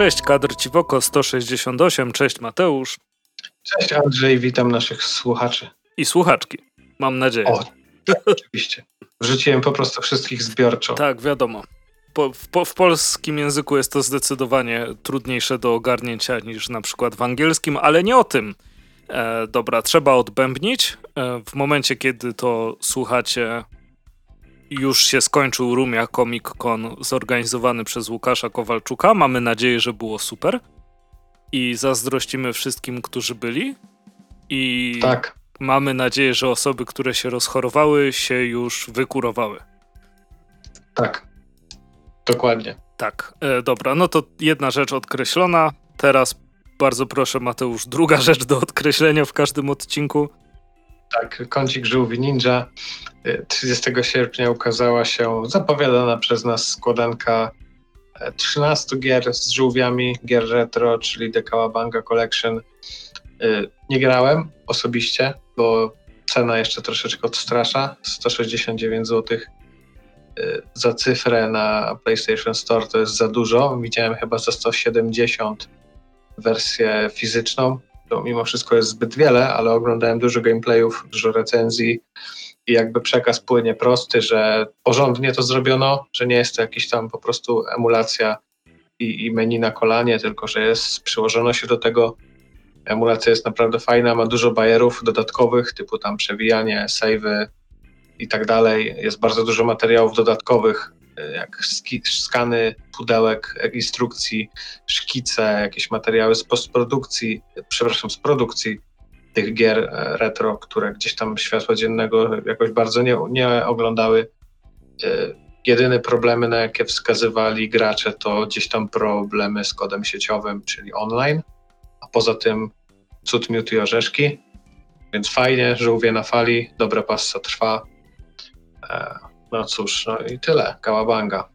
Cześć, kadr Ciwoko 168, cześć Mateusz. Cześć Andrzej, witam naszych słuchaczy. I słuchaczki, mam nadzieję. O, tak, oczywiście. Wrzuciłem po prostu wszystkich zbiorczo. Tak, wiadomo. Po, w, po, w, polskim języku jest to zdecydowanie trudniejsze do ogarnięcia niż na przykład w angielskim, ale nie o tym. E, dobra, trzeba odbębnić. E, w momencie, kiedy to słuchacie, już się skończył Rumia Comic Con zorganizowany przez Łukasza Kowalczuka. Mamy nadzieję, że było super. I zazdrościmy wszystkim, którzy byli. I tak. mamy nadzieję, że osoby, które się rozchorowały, się już wykurowały. Tak. Dokładnie. Tak, e, dobra, no to jedna rzecz odkreślona. Teraz bardzo proszę, Mateusz, druga rzecz do odkreślenia w każdym odcinku. Tak, kącik żółwi ninja. 30 sierpnia ukazała się zapowiadana przez nas składanka 13 gier z żółwiami, gier retro, czyli The Kawabanga Collection. Nie grałem osobiście, bo cena jeszcze troszeczkę odstrasza. 169 zł za cyfrę na PlayStation Store to jest za dużo. Widziałem chyba za 170 wersję fizyczną. To mimo wszystko jest zbyt wiele, ale oglądałem dużo gameplayów, dużo recenzji i jakby przekaz płynie prosty, że porządnie to zrobiono, że nie jest to jakiś tam po prostu emulacja i, i menu na kolanie, tylko że jest, przyłożono się do tego. Emulacja jest naprawdę fajna, ma dużo bajerów dodatkowych, typu tam przewijanie, savey i tak dalej. Jest bardzo dużo materiałów dodatkowych, jak skany pudełek, instrukcji, szkice, jakieś materiały z postprodukcji, przepraszam, z produkcji tych gier e, retro, które gdzieś tam światła dziennego jakoś bardzo nie, nie oglądały. E, jedyne problemy, na jakie wskazywali gracze, to gdzieś tam problemy z kodem sieciowym, czyli online, a poza tym cud, miód i orzeszki. Więc fajnie, żółwie na fali, dobra passa trwa. No cóż, no i tyle, kałabanga.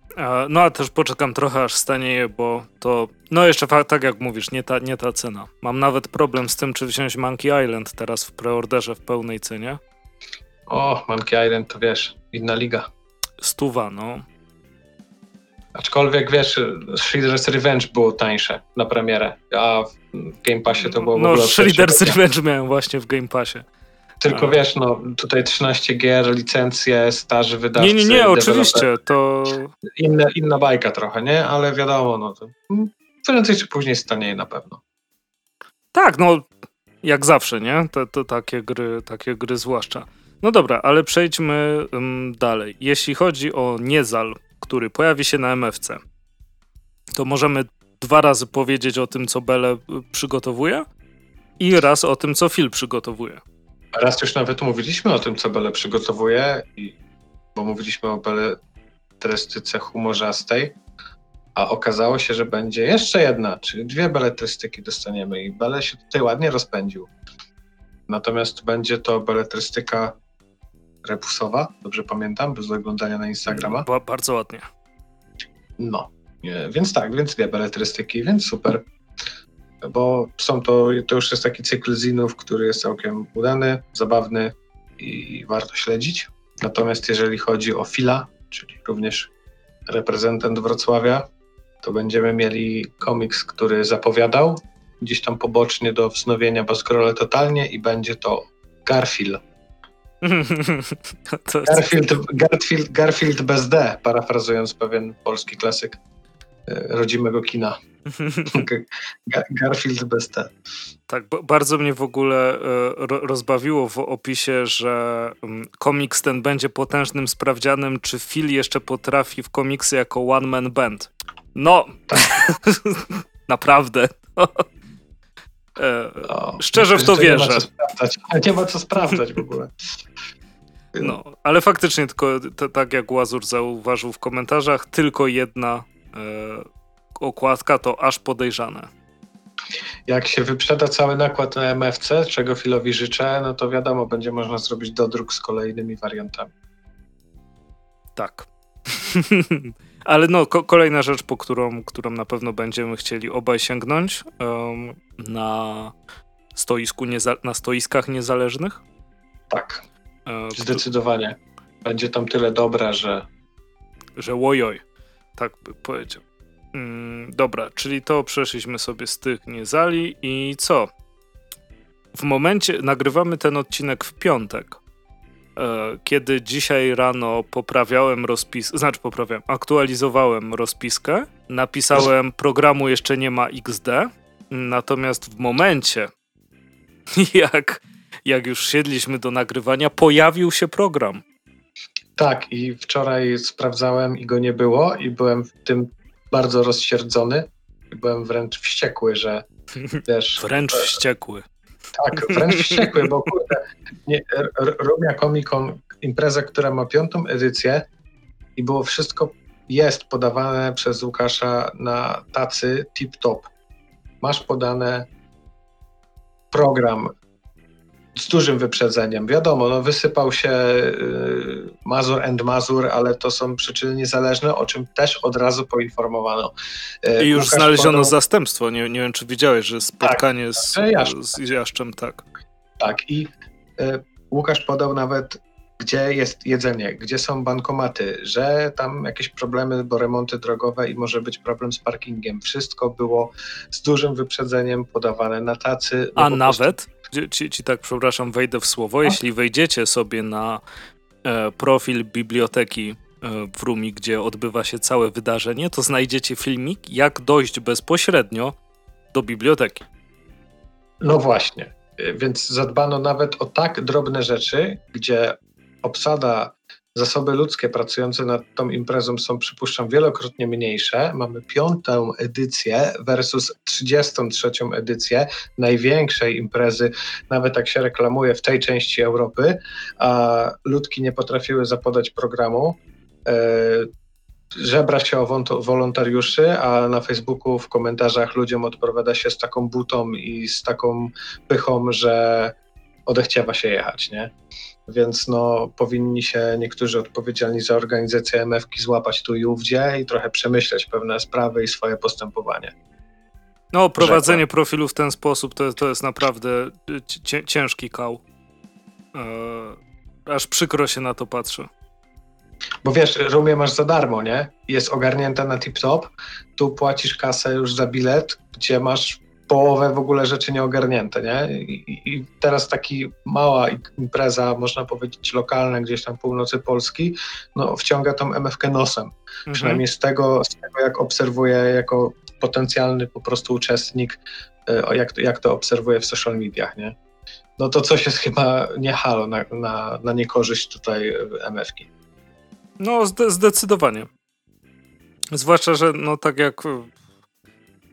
No a też poczekam trochę aż stanieje, bo to, no jeszcze tak jak mówisz, nie ta, nie ta cena. Mam nawet problem z tym, czy wziąć Monkey Island teraz w preorderze w pełnej cenie. O, Monkey Island to wiesz, inna liga. Stuwa, no. Aczkolwiek wiesz, Shredder's Revenge było tańsze na premierę, a w Game Passie to było no, w ogóle... No, Shredder's Revenge miałem właśnie w Game Passie. Tylko wiesz, no tutaj 13 gier, licencje, staży wydawcy. Nie, nie, nie, oczywiście, to... Inna, inna bajka trochę, nie? Ale wiadomo, no to prędzej czy później stanie na pewno. Tak, no jak zawsze, nie? To, to takie, gry, takie gry zwłaszcza. No dobra, ale przejdźmy um, dalej. Jeśli chodzi o Niezal, który pojawi się na MFC, to możemy dwa razy powiedzieć o tym, co Bele y, przygotowuje i raz o tym, co Phil przygotowuje. Raz już nawet mówiliśmy o tym, co Bele przygotowuje, i, bo mówiliśmy o beletrystyce humorzastej, a okazało się, że będzie jeszcze jedna, czyli dwie beletrystyki dostaniemy i Bele się tutaj ładnie rozpędził. Natomiast będzie to beletrystyka repusowa, dobrze pamiętam, bez oglądania na Instagrama. Ba bardzo ładnie. No, więc tak, więc dwie beletrystyki, więc super bo są to, to już jest taki cykl zinów, który jest całkiem udany, zabawny i warto śledzić. Natomiast jeżeli chodzi o Fila, czyli również reprezentant Wrocławia, to będziemy mieli komiks, który zapowiadał gdzieś tam pobocznie do wznowienia Baskrole totalnie i będzie to Garfield. Garfield, Garfield, Garfield bez D, parafrazując pewien polski klasyk rodzimego kina. Garfield bez T. Tak, bardzo mnie w ogóle e, rozbawiło w opisie, że mm, komiks ten będzie potężnym sprawdzianem, czy Phil jeszcze potrafi w komiksy jako one man band. No, tak. naprawdę. E, o, szczerze w to wierzę. Nie ma, co nie ma co sprawdzać w ogóle. No, ale faktycznie tylko tak jak Łazur zauważył w komentarzach, tylko jedna e, okładka to aż podejrzane. Jak się wyprzeda cały nakład na MFC, czego Filowi życzę, no to wiadomo, będzie można zrobić dodruk z kolejnymi wariantami. Tak. Ale no, ko kolejna rzecz, po którą, którą na pewno będziemy chcieli obaj sięgnąć um, na, stoisku na stoiskach niezależnych. Tak. E, Zdecydowanie. Będzie tam tyle dobra, że. Że łojoj. Tak by powiedział. Mm, dobra, czyli to przeszliśmy sobie z tych niezali i co? W momencie, nagrywamy ten odcinek w piątek. E, kiedy dzisiaj rano poprawiałem rozpis, znaczy poprawiałem, aktualizowałem rozpiskę, napisałem programu jeszcze nie ma XD, natomiast w momencie, jak, jak już siedliśmy do nagrywania, pojawił się program. Tak, i wczoraj sprawdzałem i go nie było, i byłem w tym bardzo rozsierdzony. I byłem wręcz wściekły, że wiesz. Wręcz wściekły. Tak, wręcz wściekły, bo kurde, nie, Rumia Comic Con, impreza, która ma piątą edycję i było wszystko, jest podawane przez Łukasza na tacy tip-top. Masz podane program, z dużym wyprzedzeniem. Wiadomo, no wysypał się y, Mazur and Mazur, ale to są przyczyny niezależne, o czym też od razu poinformowano. Y, I już Łukasz znaleziono podał... zastępstwo. Nie, nie wiem, czy widziałeś, że spotkanie tak, z, z Jaszczem, tak. Tak, i y, Łukasz podał nawet gdzie jest jedzenie, gdzie są bankomaty, że tam jakieś problemy, bo remonty drogowe i może być problem z parkingiem. Wszystko było z dużym wyprzedzeniem podawane na tacy. No A nawet, prostu... ci, ci, tak przepraszam, wejdę w słowo, jeśli wejdziecie sobie na e, profil biblioteki e, w Rumi, gdzie odbywa się całe wydarzenie, to znajdziecie filmik, jak dojść bezpośrednio do biblioteki. No właśnie. E, więc zadbano nawet o tak drobne rzeczy, gdzie obsada, zasoby ludzkie pracujące nad tą imprezą są, przypuszczam, wielokrotnie mniejsze. Mamy piątą edycję versus 33 edycję największej imprezy, nawet jak się reklamuje w tej części Europy, a ludki nie potrafiły zapodać programu. E, żebra się o wolontariuszy, a na Facebooku w komentarzach ludziom odpowiada się z taką butą i z taką pychą, że odechciewa się jechać, nie? Więc no, powinni się niektórzy odpowiedzialni za organizację MFK złapać tu i ówdzie i trochę przemyśleć pewne sprawy i swoje postępowanie. No, prowadzenie Rzekła. profilu w ten sposób to, to jest naprawdę ciężki kał. Eee, aż przykro się na to patrzy. Bo wiesz, Rumie masz za darmo, nie? Jest ogarnięta na tip-top, tu płacisz kasę już za bilet, gdzie masz połowę w ogóle rzeczy nieogarnięte, nie? I, I, teraz taki mała impreza, można powiedzieć lokalna, gdzieś tam północy Polski, no wciąga tą MFK nosem. Mhm. Przynajmniej z tego, z tego, jak obserwuję jako potencjalny po prostu uczestnik, e, jak, jak to obserwuję w social mediach, nie? No to coś jest chyba nie halo na, na, na niekorzyść tutaj MFki. No zdecydowanie. Zwłaszcza, że no tak jak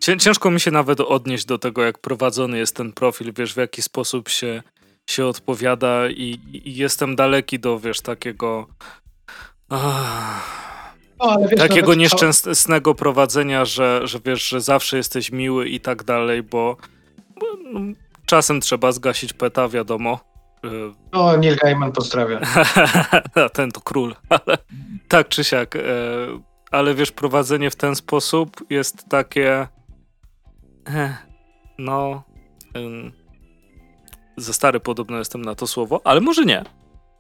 Ciężko mi się nawet odnieść do tego, jak prowadzony jest ten profil, wiesz, w jaki sposób się, się odpowiada i, i jestem daleki do, wiesz, takiego... no, wiesz, takiego nieszczęsnego prowadzenia, że, że wiesz, że zawsze jesteś miły i tak dalej, bo, bo no, czasem trzeba zgasić peta, wiadomo. No, Neil Gaiman pozdrawia. Ten to król, ale tak czy siak. E, ale wiesz, prowadzenie w ten sposób jest takie no. Za stary podobno jestem na to słowo, ale może nie.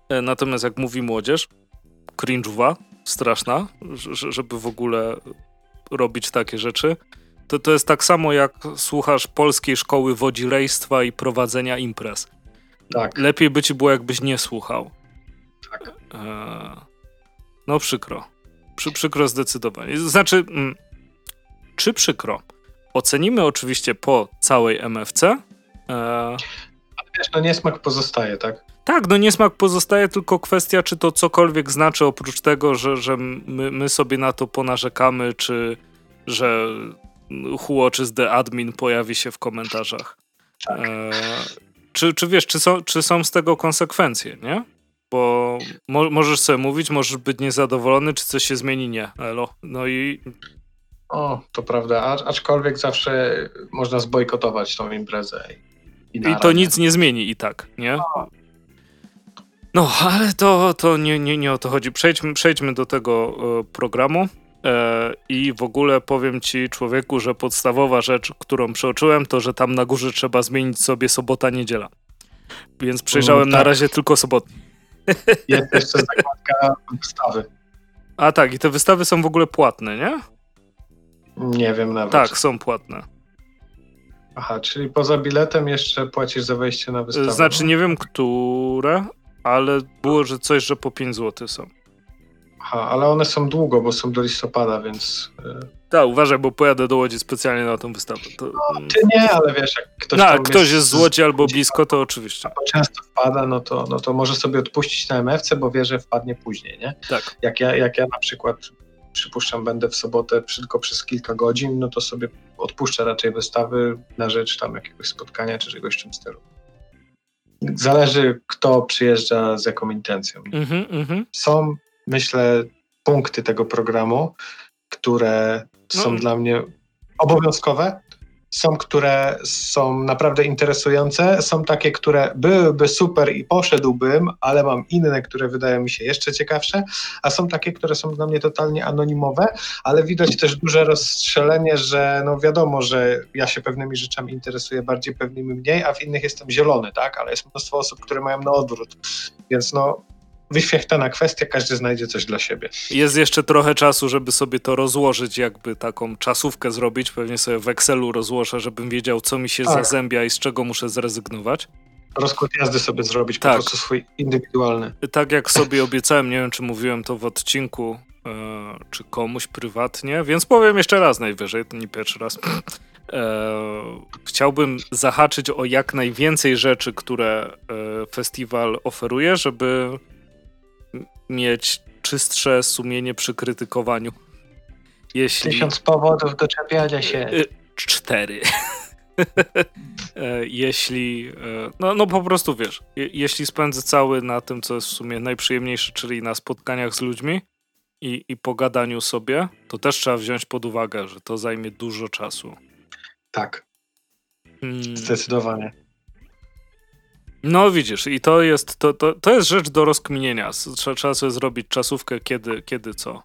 E, natomiast jak mówi młodzież, cringe'owa, straszna, żeby w ogóle robić takie rzeczy, to to jest tak samo jak słuchasz polskiej szkoły wodzirejstwa i prowadzenia imprez. Tak. Lepiej by ci było, jakbyś nie słuchał. Tak. E, no przykro. Przy, przykro zdecydowanie. Znaczy, mm, czy przykro? Ocenimy oczywiście po całej MFC. E... Ale wiesz, no niesmak pozostaje, tak? Tak, no niesmak pozostaje, tylko kwestia, czy to cokolwiek znaczy, oprócz tego, że, że my, my sobie na to ponarzekamy, czy że Huo czy z The Admin pojawi się w komentarzach. Tak. E... Czy, czy wiesz, czy są, czy są z tego konsekwencje, nie? Bo mo możesz sobie mówić, możesz być niezadowolony, czy coś się zmieni, nie. Elo. No i o, to prawda, aczkolwiek zawsze można zbojkotować tą imprezę. I, I to nic nie zmieni i tak, nie? No, ale to, to nie, nie, nie o to chodzi. Przejdźmy, przejdźmy do tego e, programu. E, I w ogóle powiem ci, człowieku, że podstawowa rzecz, którą przeoczyłem, to że tam na górze trzeba zmienić sobie sobota, niedziela. Więc przejrzałem no, tak. na razie tylko sobotę. Jest jeszcze zakładka wystawy. A tak, i te wystawy są w ogóle płatne, nie? Nie wiem nawet. Tak, są płatne. Aha, czyli poza biletem jeszcze płacisz za wejście na wystawę. Znaczy nie wiem, które, ale było, że coś, że po 5 zł są. Aha, ale one są długo, bo są do listopada, więc... y, Tak, uważaj, bo pojadę do Łodzi specjalnie na tą wystawę. To, Ty nie, ale wiesz, jak ktoś no, ktoś jest z Łodzi albo blisko, to oczywiście. albo często wpada, no to, no to może sobie odpuścić na MFC, bo wie, że wpadnie później, nie? Tak. Jak ja, jak ja na przykład, przypuszczam, będę w sobotę tylko przez kilka godzin, no to sobie odpuszczę raczej wystawy na rzecz tam jakiegoś spotkania czy czegoś w tym stylu. Zależy, kto przyjeżdża z jaką intencją. Mhm, mhm. Są, myślę, punkty tego programu, które są No. dla mnie obowiązkowe. Są, które są naprawdę interesujące, są takie, które byłyby super i poszedłbym, ale mam inne, które wydają mi się jeszcze ciekawsze, a są takie, które są dla mnie totalnie anonimowe, ale widać też duże rozstrzelenie, że no wiadomo, że ja się pewnymi rzeczami interesuję bardziej, pewnymi mniej, a w innych jestem zielony, tak? Ale jest mnóstwo osób, które mają na odwrót. Więc no, wyświechtana kwestia, każdy znajdzie coś dla siebie. Jest jeszcze trochę czasu, żeby sobie to rozłożyć, jakby taką czasówkę zrobić. Pewnie sobie w Excelu rozłożę, żebym wiedział, co mi się Tak. zazębia i z czego muszę zrezygnować. Rozkład jazdy sobie zrobić, Tak. po prostu swój indywidualny. Tak jak sobie obiecałem, nie wiem, czy mówiłem to w odcinku, e, czy komuś prywatnie, więc powiem jeszcze raz najwyżej, to nie pierwszy raz. E, chciałbym zahaczyć o jak najwięcej rzeczy, które e, festiwal oferuje, żeby mieć czystsze sumienie przy krytykowaniu. Jeśli... Tysiąc powodów do czepiania się. Y, Cztery. E, jeśli. e, No, no po prostu wiesz, je, jeśli spędzę cały na tym, co jest w sumie najprzyjemniejsze, czyli na spotkaniach z ludźmi i, i pogadaniu sobie, to też trzeba wziąć pod uwagę, że to zajmie dużo czasu. Tak, Mm, zdecydowanie. No widzisz, i to jest, to, to, to jest rzecz do rozkminienia. Trzeba, trzeba sobie zrobić czasówkę, kiedy, kiedy co.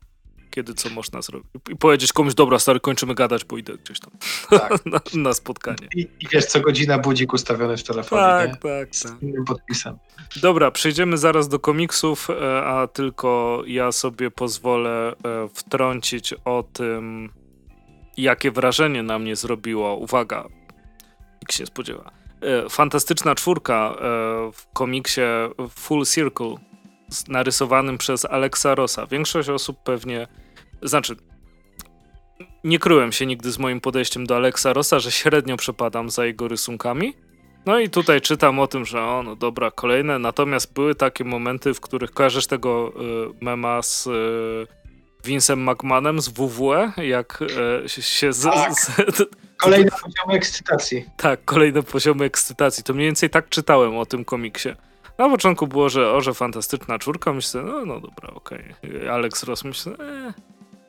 Kiedy co można zrobić. I powiedzieć komuś, dobra, stary, kończymy gadać, bo idę gdzieś tam Tak. na, na spotkanie. I, I wiesz, co godzina budzik ustawiony w telefonie, Tak, nie? tak, Z tak. innym podpisem. Dobra, przejdziemy zaraz do komiksów, e, a tylko ja sobie pozwolę e, wtrącić o tym, jakie wrażenie na mnie zrobiło. Uwaga, nikt się nie spodziewa. E, Fantastyczna czwórka e, w komiksie Full Circle z- narysowanym przez Alexa Rossa. Większość osób pewnie, znaczy nie kryłem się nigdy z moim podejściem do Alexa Rossa, że średnio przepadam za jego rysunkami. No i tutaj czytam o tym, że o, no dobra, kolejne. Natomiast były takie momenty, w których kojarzysz tego y, mema z y, Vincem McMahonem z WWE, jak y, się- z, Tak. z, Kolejny poziom ekscytacji. tak, kolejne poziomy ekscytacji. To mniej więcej tak czytałem o tym komiksie. Na początku było, że o, że fantastyczna czwórka, myślę, no, no dobra, okej. Alex Ross myślę, e,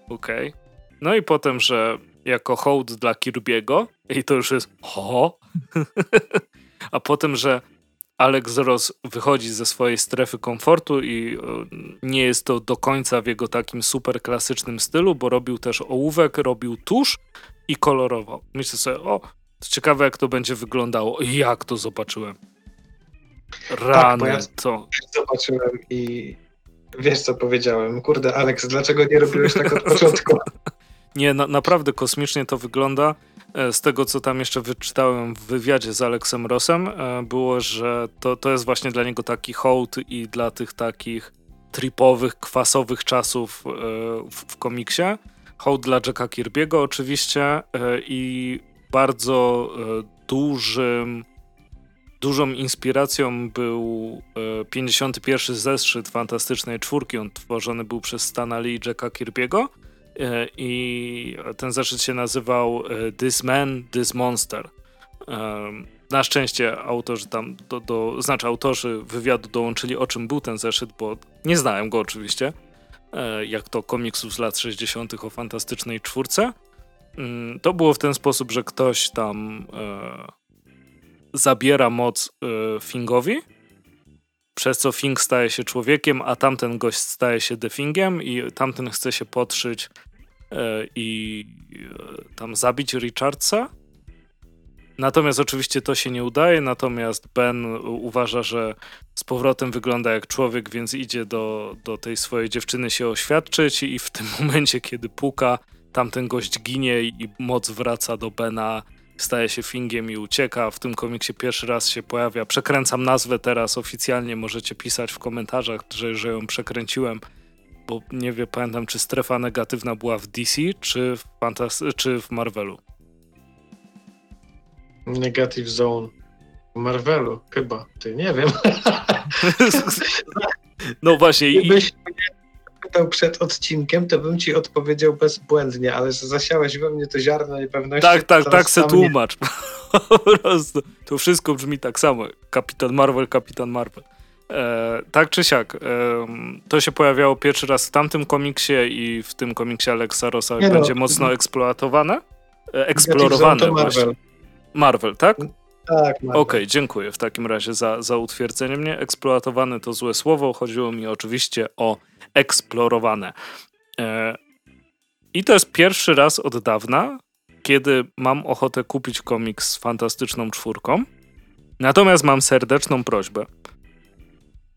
okej. No i potem, że jako hołd dla Kirby'ego i to już jest ho, a potem, że Alex Ross wychodzi ze swojej strefy komfortu i e, nie jest to do końca w jego takim super klasycznym stylu, bo robił też ołówek, robił tusz i kolorował. Myślę sobie, o, to ciekawe jak to będzie wyglądało. Jak to zobaczyłem. Rany bo ja- to. Zobaczyłem i wiesz, co powiedziałem. Kurde, Alex, dlaczego nie robiłeś tak od początku? Nie, na, naprawdę kosmicznie to wygląda. E, Z tego, co tam jeszcze wyczytałem w wywiadzie z Aleksem Rossem, e, było, że to, to jest właśnie dla niego taki hołd i dla tych takich tripowych, kwasowych czasów e, w, w komiksie. Hołd dla Jacka Kirby'ego oczywiście e, i bardzo e, dużym dużą inspiracją był e, 51 zeszyt Fantastycznej Czwórki. On tworzony był przez Stana Lee i Jacka Kirby'ego. E, I ten zeszyt się nazywał e, This Man, This Monster. Na szczęście autorzy tam, do, do, znaczy autorzy wywiadu dołączyli o czym był ten zeszyt, bo nie znałem go oczywiście, e, jak to komiksów z lat 60. o fantastycznej czwórce. Mm, To było w ten sposób, że ktoś tam e, zabiera moc e, Fingowi, przez co Fing staje się człowiekiem, a tamten gość staje się Defingiem i tamten chce się podszyć e, i e, tam zabić Richardsa. Natomiast oczywiście to się nie udaje, natomiast Ben uważa, że z powrotem wygląda jak człowiek, więc idzie do, do tej swojej dziewczyny się oświadczyć i w tym momencie, kiedy puka, tamten gość ginie i moc wraca do Bena, staje się Fingiem i ucieka. W tym komiksie pierwszy raz się pojawia. Przekręcam nazwę teraz oficjalnie, możecie pisać w komentarzach, że, że ją przekręciłem, bo nie wiem, pamiętam, czy strefa negatywna była w DC, czy w, Fantas- czy w Marvelu. Negative Zone. W Marvelu chyba. Ty nie wiem. no właśnie. Gdybyś mnie pytał przed odcinkiem, to bym ci odpowiedział bezbłędnie, ale że zasiałeś we mnie to ziarno niepewności. Tak, tak, tak se tłumacz. po prostu. To wszystko brzmi tak samo. Kapitan Marvel, Kapitan Marvel. E, tak czy siak, e, to się pojawiało pierwszy raz w tamtym komiksie i w tym komiksie Alexa Rosa nie będzie no. mocno eksploatowane. E, eksplorowane Marvel. Marvel, tak? Tak. Okej, okay, dziękuję w takim razie za, za utwierdzenie mnie. Eksploatowane to złe słowo. Chodziło mi oczywiście o eksplorowane. E, I to jest pierwszy raz od dawna, kiedy mam ochotę kupić komiks z fantastyczną czwórką. Natomiast mam serdeczną prośbę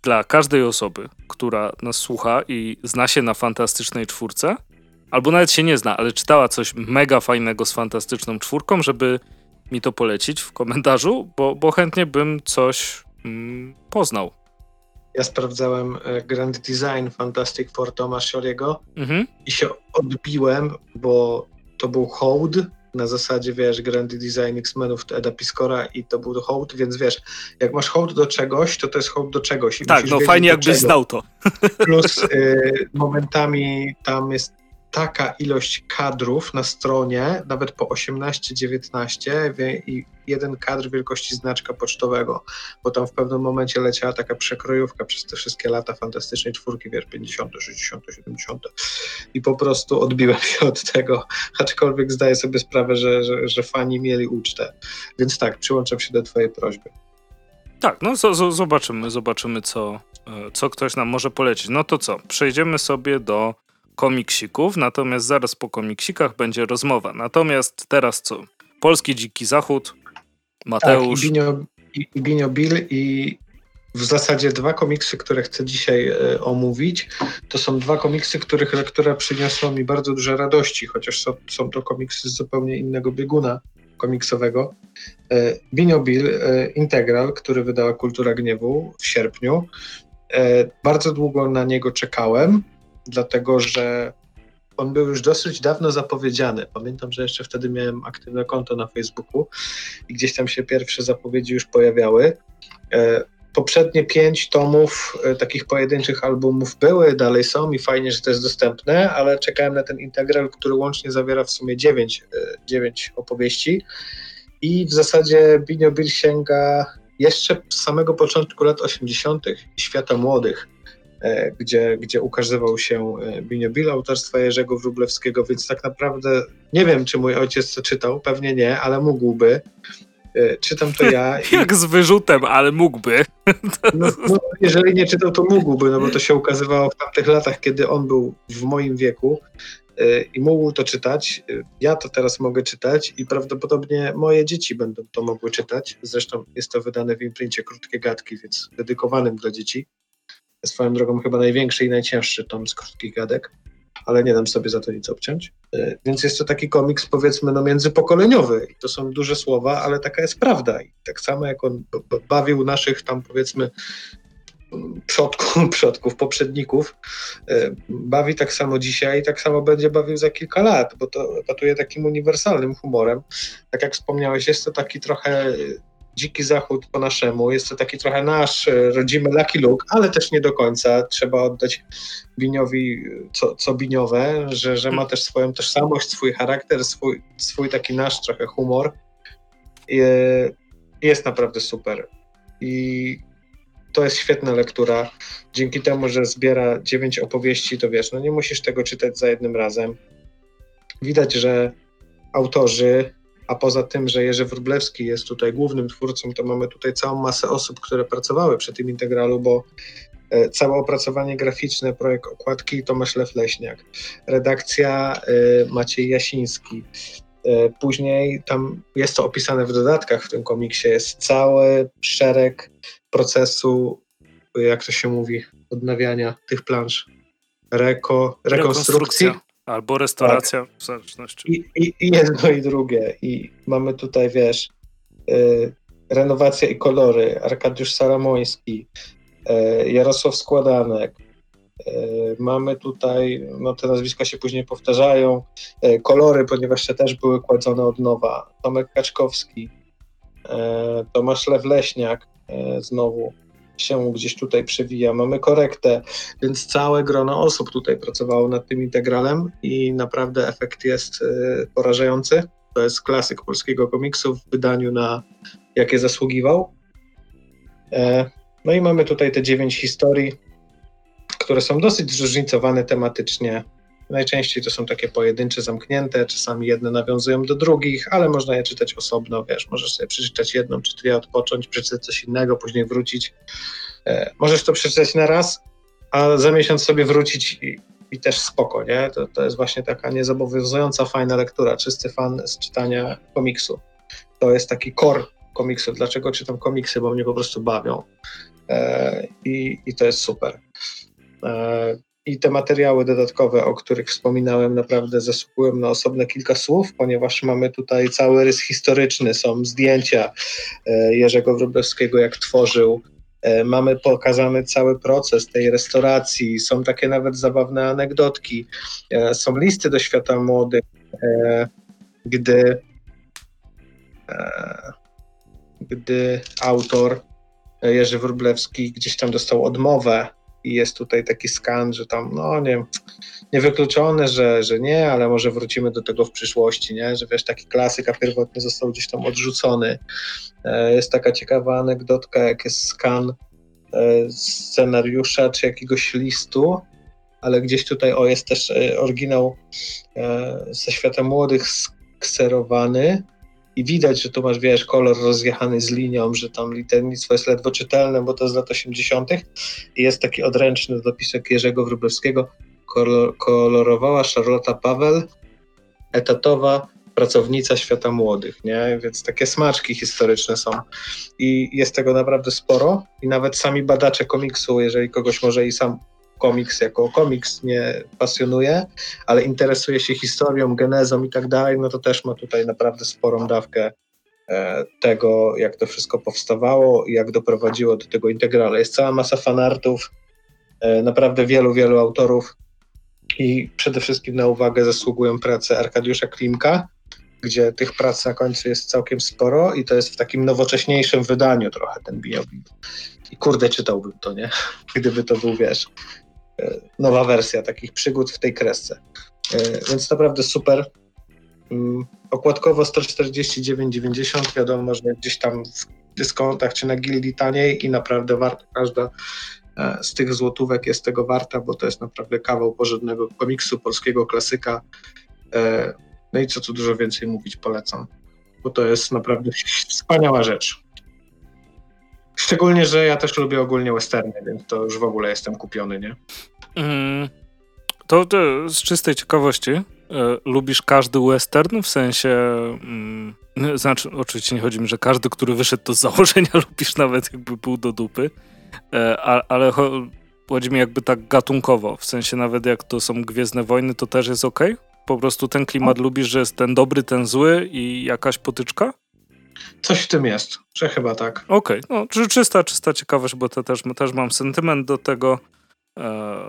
dla każdej osoby, która nas słucha i zna się na fantastycznej czwórce, albo nawet się nie zna, ale czytała coś mega fajnego z fantastyczną czwórką, żeby mi to polecić w komentarzu, bo, bo chętnie bym coś mm, poznał. Ja sprawdzałem e, Grand Design Fantastic Four Toma Shoriego mhm. i się odbiłem, bo to był hołd na zasadzie, wiesz, Grand Design X-Menów Eda Piscora i to był hołd, więc wiesz, jak masz hołd do czegoś, to to jest hołd do czegoś. tak, no fajnie jakbyś znał to. Plus y, momentami tam jest taka ilość kadrów na stronie, nawet po 18-19 i jeden kadr wielkości znaczka pocztowego, bo tam w pewnym momencie leciała taka przekrojówka przez te wszystkie lata fantastycznej czwórki, wiesz, 50, 60, 70 i po prostu odbiłem się od tego, aczkolwiek zdaję sobie sprawę, że, że, że fani mieli ucztę. Więc tak, przyłączam się do twojej prośby. Tak, no z- zobaczymy, zobaczymy co, e, co ktoś nam może polecić. No to co, przejdziemy sobie do komiksików, natomiast zaraz po komiksikach będzie rozmowa. Natomiast teraz co? Polski Dziki Zachód, Mateusz. Tak, i Binio, Bill i w zasadzie dwa komiksy, które chcę dzisiaj e, omówić, to są dwa komiksy, których lektura przyniosła mi bardzo dużo radości, chociaż są, są to komiksy z zupełnie innego bieguna komiksowego. E, Binio Bill e, Integral, który wydała Kultura Gniewu w sierpniu. E, bardzo długo na niego czekałem dlatego że on był już dosyć dawno zapowiedziany. Pamiętam, że jeszcze wtedy miałem aktywne konto na Facebooku i gdzieś tam się pierwsze zapowiedzi już pojawiały. E, poprzednie pięć tomów e, takich pojedynczych albumów były, dalej są i fajnie, że to jest dostępne, ale czekałem na ten integral, który łącznie zawiera w sumie dziewięć, e, dziewięć opowieści. I w zasadzie Binio Bill sięga jeszcze z samego początku lat 80. świata młodych. E, gdzie, gdzie ukazywał się e, Binio Bill autorstwa Jerzego Wróblewskiego, więc tak naprawdę nie wiem, czy mój ojciec to czytał, pewnie nie, ale mógłby. E, czytam to ja. I... Jak z wyrzutem, ale mógłby. No, no, jeżeli nie czytał, to mógłby, no bo to się ukazywało w tamtych latach, kiedy on był w moim wieku i mógł to czytać. Ja to teraz mogę czytać i prawdopodobnie moje dzieci będą to mogły czytać. Zresztą jest to wydane w imprincie Krótkie Gadki, więc dedykowanym dla dzieci swoją drogą chyba największy i najcięższy tom z krótkich gadek, ale nie dam sobie za to nic obciąć. E, więc jest to taki komiks powiedzmy no międzypokoleniowy i to są duże słowa, ale taka jest prawda. I tak samo jak on bawił naszych tam powiedzmy przodków, przodków, poprzedników, e, bawi tak samo dzisiaj i tak samo będzie bawił za kilka lat, bo to datuje takim uniwersalnym humorem. Tak jak wspomniałeś, jest to taki trochę Dziki Zachód po naszemu. Jest to taki trochę nasz e, rodzimy Lucky Luke, ale też nie do końca. Trzeba oddać Biniowi co, co Biniowe, że, że ma też swoją tożsamość, swój charakter, swój, swój taki nasz trochę humor. E, jest naprawdę super. I to jest świetna lektura. Dzięki temu, że zbiera dziewięć opowieści, to wiesz, no nie musisz tego czytać za jednym razem. Widać, że autorzy a poza tym, że Jerzy Wróblewski jest tutaj głównym twórcą, to mamy tutaj całą masę osób, które pracowały przy tym integralu, bo e, całe opracowanie graficzne, projekt okładki Tomasz Lew-Leśniak, redakcja e, Maciej Jasiński. E, później tam jest to opisane w dodatkach w tym komiksie, jest cały szereg procesu, jak to się mówi, odnawiania tych plansz, reko, rekonstrukcji. Albo restauracja, tak. w zależności. I, i, I jedno i drugie. I mamy tutaj, wiesz, y, renowacja i kolory, Arkadiusz Saramoński, y, Jarosław Składanek, y, Mamy tutaj, no te nazwiska się później powtarzają, y, kolory, ponieważ te też były kładzone od nowa. Tomek Kaczkowski, y, Tomasz Lewleśniak znowu, się gdzieś tutaj przewija. Mamy korektę, więc całe grono osób tutaj pracowało nad tym integralem i naprawdę efekt jest y, porażający. To jest klasyk polskiego komiksu w wydaniu na jakie zasługiwał. E, no i mamy tutaj te dziewięć historii, które są dosyć zróżnicowane tematycznie. Najczęściej to są takie pojedyncze, zamknięte, czasami jedne nawiązują do drugich, ale można je czytać osobno, wiesz, możesz sobie przeczytać jedną czy dwie, odpocząć, przeczytać coś innego, później wrócić. E, możesz to przeczytać na raz, a za miesiąc sobie wrócić i, i też spoko, nie? To, to jest właśnie taka niezobowiązująca, fajna lektura, czysty fan z czytania komiksu. To jest taki core komiksu. Dlaczego czytam komiksy? Bo mnie po prostu bawią. E, i, I to jest super. E, i te materiały dodatkowe, o których wspominałem, naprawdę zasługują na osobne kilka słów, ponieważ mamy tutaj cały rys historyczny, są zdjęcia e, Jerzego Wróblewskiego, jak tworzył. E, mamy pokazany cały proces tej restauracji, są takie nawet zabawne anegdotki, e, są listy do świata młodych, gdy, gdy autor Jerzy Wróblewski gdzieś tam dostał odmowę i jest tutaj taki skan, że tam, no nie niewykluczone, że, że nie, ale może wrócimy do tego w przyszłości, nie? że wiesz, taki klasyk, a pierwotny został gdzieś tam odrzucony. E, jest taka ciekawa anegdotka, jak jest skan e, scenariusza czy jakiegoś listu, ale gdzieś tutaj, o, jest też e, oryginał ze świata młodych skserowany, i widać, że tu masz, wiesz, kolor rozjechany z linią, że tam liternictwo jest ledwo czytelne, bo to z lat 80. I jest taki odręczny dopisek Jerzego Wróblewskiego. Kolor, kolorowała Charlotta Paweł, etatowa pracownica świata młodych, nie? Więc takie smaczki historyczne są. I jest tego naprawdę sporo. I nawet sami badacze komiksu, jeżeli kogoś może i sam komiks jako komiks nie pasjonuje, ale interesuje się historią, genezą i tak dalej, no to też ma tutaj naprawdę sporą dawkę e, tego, jak to wszystko powstawało i jak doprowadziło do tego integrala. Jest cała masa fanartów, e, naprawdę wielu, wielu autorów i przede wszystkim na uwagę zasługują prace Arkadiusza Klimka, gdzie tych prac na końcu jest całkiem sporo i to jest w takim nowocześniejszym wydaniu trochę ten biobit. I kurde, czytałbym to, nie? Gdyby to był, wiesz, nowa wersja takich przygód w tej kresce. E, więc naprawdę super. Mm, okładkowo 149,90 wiadomo, że gdzieś tam w dyskontach czy na gildii taniej i naprawdę warto każda e, z tych złotówek jest tego warta, bo to jest naprawdę kawał porządnego komiksu, polskiego klasyka. E, no i co tu dużo więcej mówić, polecam, bo to jest naprawdę wspaniała rzecz. Szczególnie, że ja też lubię ogólnie westerny, więc to już w ogóle jestem kupiony, nie? Mm, to, to, z czystej ciekawości, e, lubisz każdy western? W sensie, mm, znaczy oczywiście nie chodzi mi, że każdy, który wyszedł to z założenia lubisz nawet jakby był do dupy, e, a, ale chodzi mi jakby tak gatunkowo, w sensie nawet jak to są Gwiezdne Wojny, to też jest ok? Po prostu ten klimat no. lubisz, że jest ten dobry, ten zły i jakaś potyczka? Coś w tym jest, że chyba tak. Okej, okay. no czysta, czysta ciekawość, bo to też, też mam sentyment do tego. E,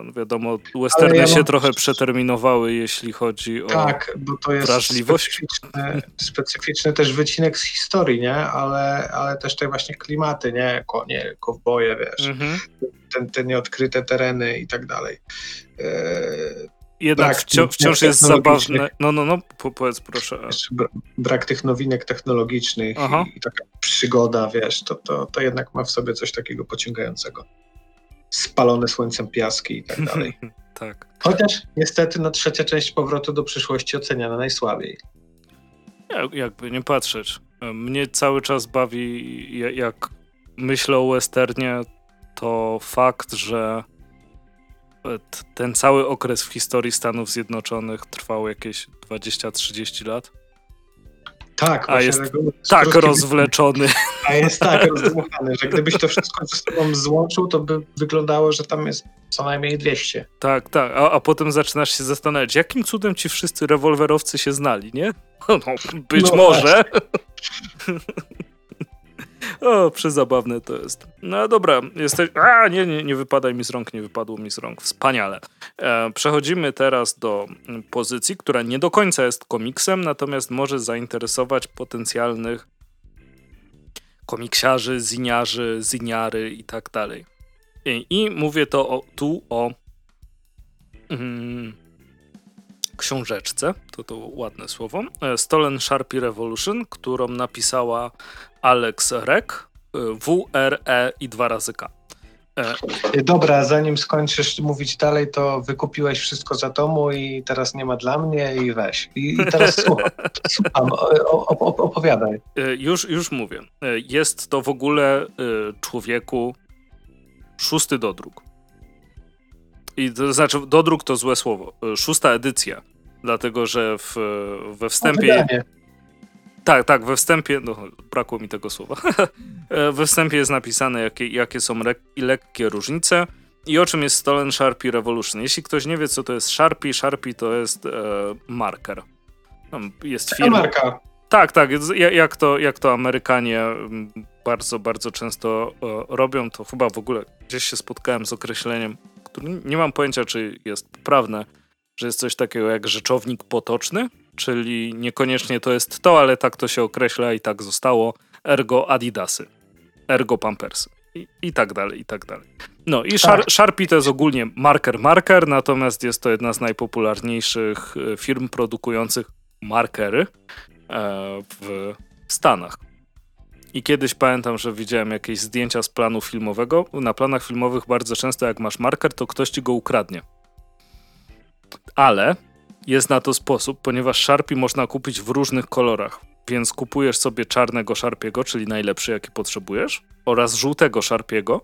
no wiadomo, westerny ja się trochę przeterminowały, jeśli chodzi o tak, bo to jest wrażliwość. Specyficzny, specyficzny też wycinek z historii, nie? Ale, ale też te właśnie klimaty, nie? Konie, kowboje, wiesz, mhm. te, te nieodkryte tereny i tak dalej. E, jednak wciąż, wciąż jest zabawne. No, no, no, powiedz proszę. Brak tych nowinek technologicznych i, i, taka przygoda, wiesz, to, to, to jednak ma w sobie coś takiego pociągającego. Spalone słońcem piaski i tak dalej. tak. Chociaż niestety no, trzecia część powrotu do przyszłości oceniana najsłabiej. Jak, jakby nie patrzeć. Mnie cały czas bawi, jak myślę o westernie, to fakt, że ten cały okres w historii Stanów Zjednoczonych trwał jakieś 20-30 lat. Tak, a jest tak rozwleczony. A jest tak rozdmuchany, że gdybyś to wszystko ze sobą złączył, to by wyglądało, że tam jest co najmniej 200. Tak, tak, a, a potem zaczynasz się zastanawiać, jakim cudem ci wszyscy rewolwerowcy się znali, nie? No, być no może. O, przezabawne to jest. No dobra, jesteś... A, nie, nie, nie wypadaj mi z rąk, nie wypadło mi z rąk. Wspaniale. E, przechodzimy teraz do pozycji, która nie do końca jest komiksem, natomiast może zainteresować potencjalnych komiksiarzy, ziniarzy, ziniary i tak dalej. I, i mówię to o, tu o mm, książeczce, to to ładne słowo, e, Stolen Sharpie Revolution, którą napisała Alex Rek, e, W, R, E i dwa razy K. E, Dobra, zanim skończysz mówić dalej, to wykupiłeś wszystko za domu i teraz nie ma dla mnie i weź. I, i teraz słucham, słucham opowiadaj. Już, już mówię. Jest to w ogóle człowieku szósty dodruk. I to znaczy, dodruk to złe słowo. Szósta edycja dlatego że w, we wstępie... Tak, tak, we wstępie, no brakło mi tego słowa. we wstępie jest napisane, jakie, jakie są lekkie różnice i o czym jest Stolen Sharpie Revolution. Jeśli ktoś nie wie, co to jest Sharpie, Sharpie to jest e, marker. Jest firma. Marka. Tak, tak, jak to, jak to Amerykanie bardzo, bardzo często e, robią, to chyba w ogóle gdzieś się spotkałem z określeniem, które nie mam pojęcia, czy jest poprawne, że jest coś takiego jak rzeczownik potoczny, czyli niekoniecznie to jest to, ale tak to się określa i tak zostało. Ergo Adidasy, ergo Pampersy i, i tak dalej, i tak dalej. No i Shar tak. Sharpie to jest ogólnie marker marker, natomiast jest to jedna z najpopularniejszych e, firm produkujących markery e, w Stanach. I kiedyś pamiętam, że widziałem jakieś zdjęcia z planu filmowego. Na planach filmowych bardzo często jak masz marker, to ktoś ci go ukradnie ale jest na to sposób, ponieważ Sharpie można kupić w różnych kolorach. Więc kupujesz sobie czarnego Sharpiego, czyli najlepszy, jaki potrzebujesz, oraz żółtego Sharpiego,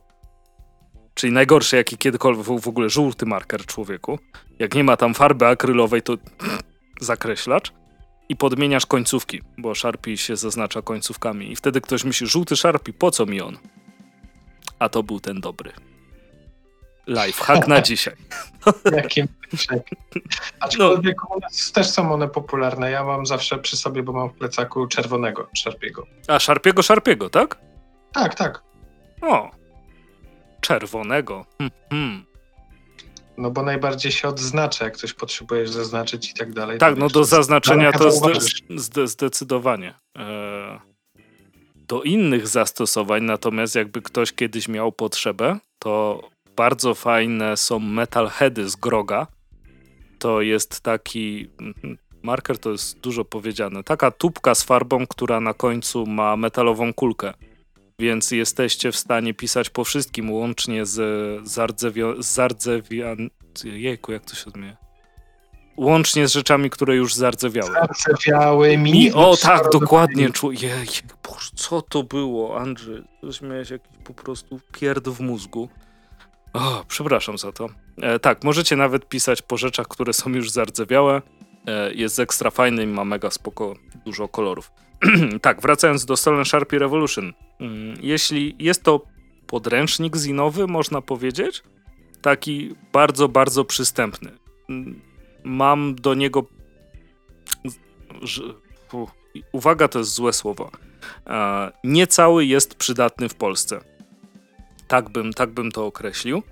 czyli najgorszy, jaki kiedykolwiek w ogóle żółty marker człowieku. Jak nie ma tam farby akrylowej, to zakreślacz i podmieniasz końcówki, bo Sharpie się zaznacza końcówkami. I wtedy ktoś myśli, żółty Sharpie, po co mi on? A to był ten dobry. Live, hack na dzisiaj. Jakim Aczkolwiek no. u nas też są one popularne. Ja mam zawsze przy sobie, bo mam w plecaku czerwonego szarpiego. A szarpiego, szarpiego, tak? Tak, tak. O, czerwonego. Hmm, hmm. No bo najbardziej się odznacza, jak coś potrzebujesz zaznaczyć i tak dalej. Tak, no do zaznaczenia to zde zde zdecydowanie. E do innych zastosowań, natomiast jakby ktoś kiedyś miał potrzebę, to bardzo fajne są metalheady z Groga. To jest taki marker, to jest dużo powiedziane. Taka tubka z farbą, która na końcu ma metalową kulkę. Więc jesteście w stanie pisać po wszystkim, łącznie z zardzewian... Jejku, jak to się odmienia? Łącznie z rzeczami, które już zardzewiały. Zardzewiałymi. Mi, o tak, dokładnie. Jej, Boże, co to było, Andrzej? Coś miałeś jakiś po prostu pierd w mózgu. O, przepraszam za to. E, tak, możecie nawet pisać po rzeczach, które są już zardzewiałe. E, jest ekstra fajny i ma mega spoko, dużo kolorów. tak, wracając do Stolen Sharpie Revolution. Mm, jeśli jest to podręcznik zinowy, można powiedzieć, taki bardzo, bardzo przystępny. Mm, mam do niego... Uwaga, to jest złe słowo. E, nie cały jest przydatny w Polsce tak bym, tak bym to określił.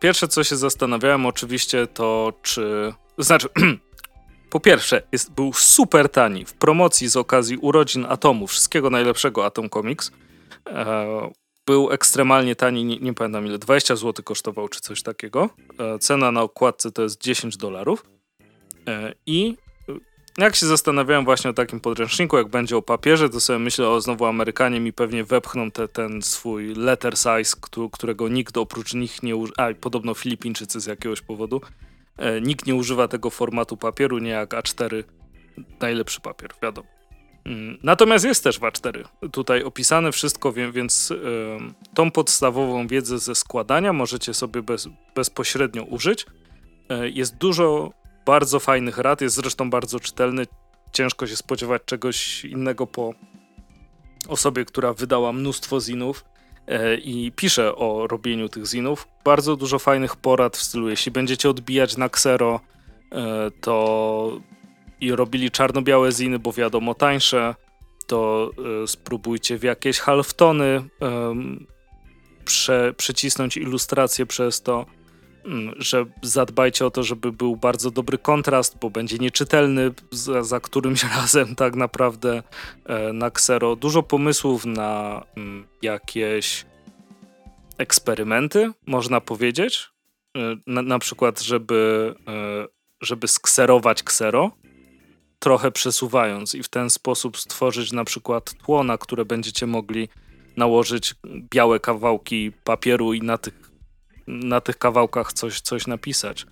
Pierwsze, co się zastanawiałem, oczywiście, to czy. Znaczy, po pierwsze, jest, był super tani w promocji z okazji urodzin Atomu, wszystkiego najlepszego Atom Comics. E, był ekstremalnie tani, nie, nie, pamiętam ile, 20 zł kosztował czy coś takiego. E, cena na okładce to jest 10 dolarów. E, I jak się zastanawiałem właśnie o takim podręczniku, jak będzie o papierze, to sobie myślę, o znowu Amerykanie mi pewnie wepchną te, ten swój letter size, którego nikt oprócz nich nie używa, a podobno Filipińczycy z jakiegoś powodu, e, nikt nie używa tego formatu papieru, nie jak A4, najlepszy papier, wiadomo. Mm, natomiast jest też w A4 tutaj opisane wszystko, więc tą podstawową wiedzę ze składania możecie sobie bez, bezpośrednio użyć. E, jest dużo bardzo fajnych rad, jest zresztą bardzo czytelny. ciężko się spodziewać czegoś innego po osobie, która wydała mnóstwo zinów e, i pisze o robieniu tych zinów. Bardzo dużo fajnych porad w stylu, jeśli będziecie odbijać na ksero, e, to i robili czarno-białe ziny, bo wiadomo tańsze, to e, spróbujcie w jakieś halftony prze, przycisnąć ilustrację przez to, że zadbajcie o to, żeby był bardzo dobry kontrast, bo będzie nieczytelny za, za którymś razem tak naprawdę e, na ksero. Dużo pomysłów na mm, jakieś eksperymenty, można powiedzieć. E, na, na przykład, żeby, żeby skserować ksero, trochę przesuwając i w ten sposób stworzyć na przykład tło, na które będziecie mogli nałożyć białe kawałki papieru i na tych, na tych kawałkach coś, coś napisać.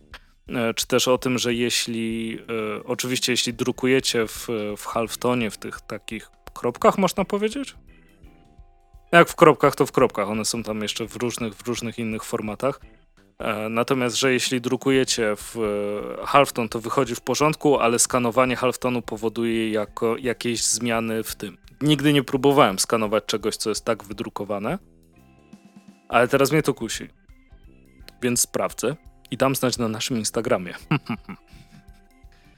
E, czy też o tym, że jeśli, e, oczywiście jeśli drukujecie w, w halftonie, w tych takich kropkach, można powiedzieć? Jak w kropkach, to w kropkach. One są tam jeszcze w różnych, w różnych innych formatach. E, natomiast, że jeśli drukujecie w halfton, to wychodzi w porządku, ale skanowanie halftonu powoduje jako jakieś zmiany w tym. Nigdy nie próbowałem skanować czegoś, co jest tak wydrukowane, ale teraz mnie to kusi. Więc sprawdzę i dam znać na naszym Instagramie.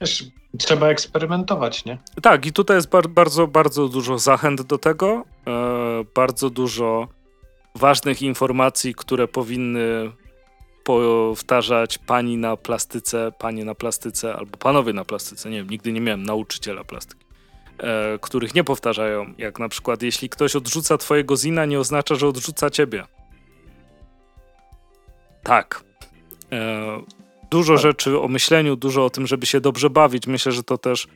Wiesz, trzeba eksperymentować, nie? Tak, i tutaj jest bar bardzo, bardzo dużo zachęt do tego, e, bardzo dużo ważnych informacji, które powinny powtarzać pani na plastyce, panie na plastyce albo panowie na plastyce. Nie wiem, nigdy nie miałem nauczyciela plastyki, e, których nie powtarzają. Jak na przykład, jeśli ktoś odrzuca twojego zina, nie oznacza, że odrzuca ciebie. Tak. E, dużo tak. rzeczy o myśleniu, dużo o tym, żeby się dobrze bawić. Myślę, że to też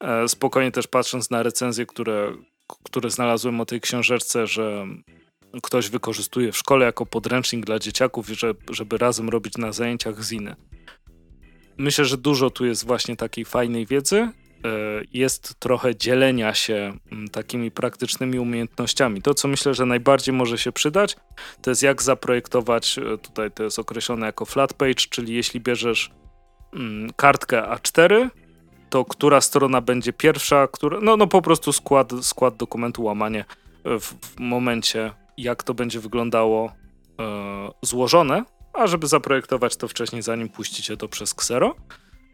e, spokojnie też patrząc na recenzje, które, które znalazłem o tej książeczce, że ktoś wykorzystuje w szkole jako podręcznik dla dzieciaków, żeby razem robić na zajęciach ziny. Myślę, że dużo tu jest właśnie takiej fajnej wiedzy. E, jest trochę dzielenia się mm, takimi praktycznymi umiejętnościami. To, co myślę, że najbardziej może się przydać, to jest jak zaprojektować, e, tutaj to jest określone jako flat page, czyli jeśli bierzesz mm, kartkę A4, to która strona będzie pierwsza, która, no, no po prostu skład, skład dokumentu, łamanie w, w momencie jak to będzie wyglądało e, złożone, a żeby zaprojektować to wcześniej, zanim puścicie to przez Xero.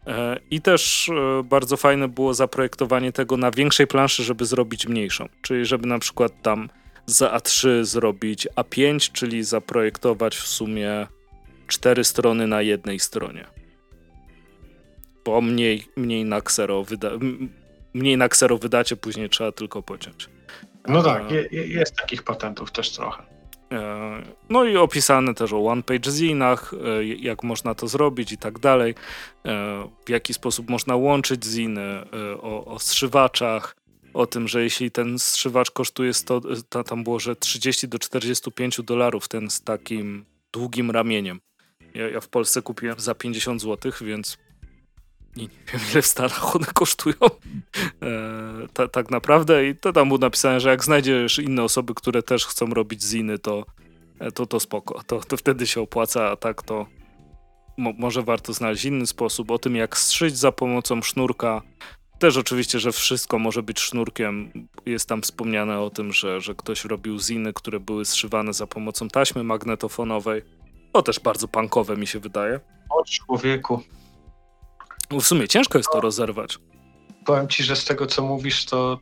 E, I też e, bardzo fajne było zaprojektowanie tego na większej planszy, żeby zrobić mniejszą. Czyli żeby na przykład tam z A3 zrobić A5, czyli zaprojektować w sumie cztery strony na jednej stronie. Bo mniej, mniej na Xero wyda mniej na Xero wydacie, później trzeba tylko pociąć. No tak, je, jest takich patentów też trochę. E, no i opisane też o one-page zinach, e, jak można to zrobić i tak dalej, e, w jaki sposób można łączyć ziny, o, o strzywaczach, o tym, że jeśli ten strzywacz kosztuje 100, tam było, że 30 do 45 dolarów, ten z takim długim ramieniem. Ja, ja w Polsce kupiłem za 50 zł, więc i nie wiem ile w Stanach one kosztują e, ta, tak naprawdę i to tam było napisane, że jak znajdziesz inne osoby, które też chcą robić ziny, to e, to, to spoko, to, to wtedy się opłaca, a tak to mo może warto znaleźć inny sposób, o tym jak strzyć za pomocą sznurka, też oczywiście, że wszystko może być sznurkiem. Jest tam wspomniane o tym, że, że ktoś robił ziny, które były zszywane za pomocą taśmy magnetofonowej. To też bardzo punkowe mi się wydaje. O człowieku. No w sumie ciężko jest to rozerwać. Powiem ci, że z tego co mówisz, to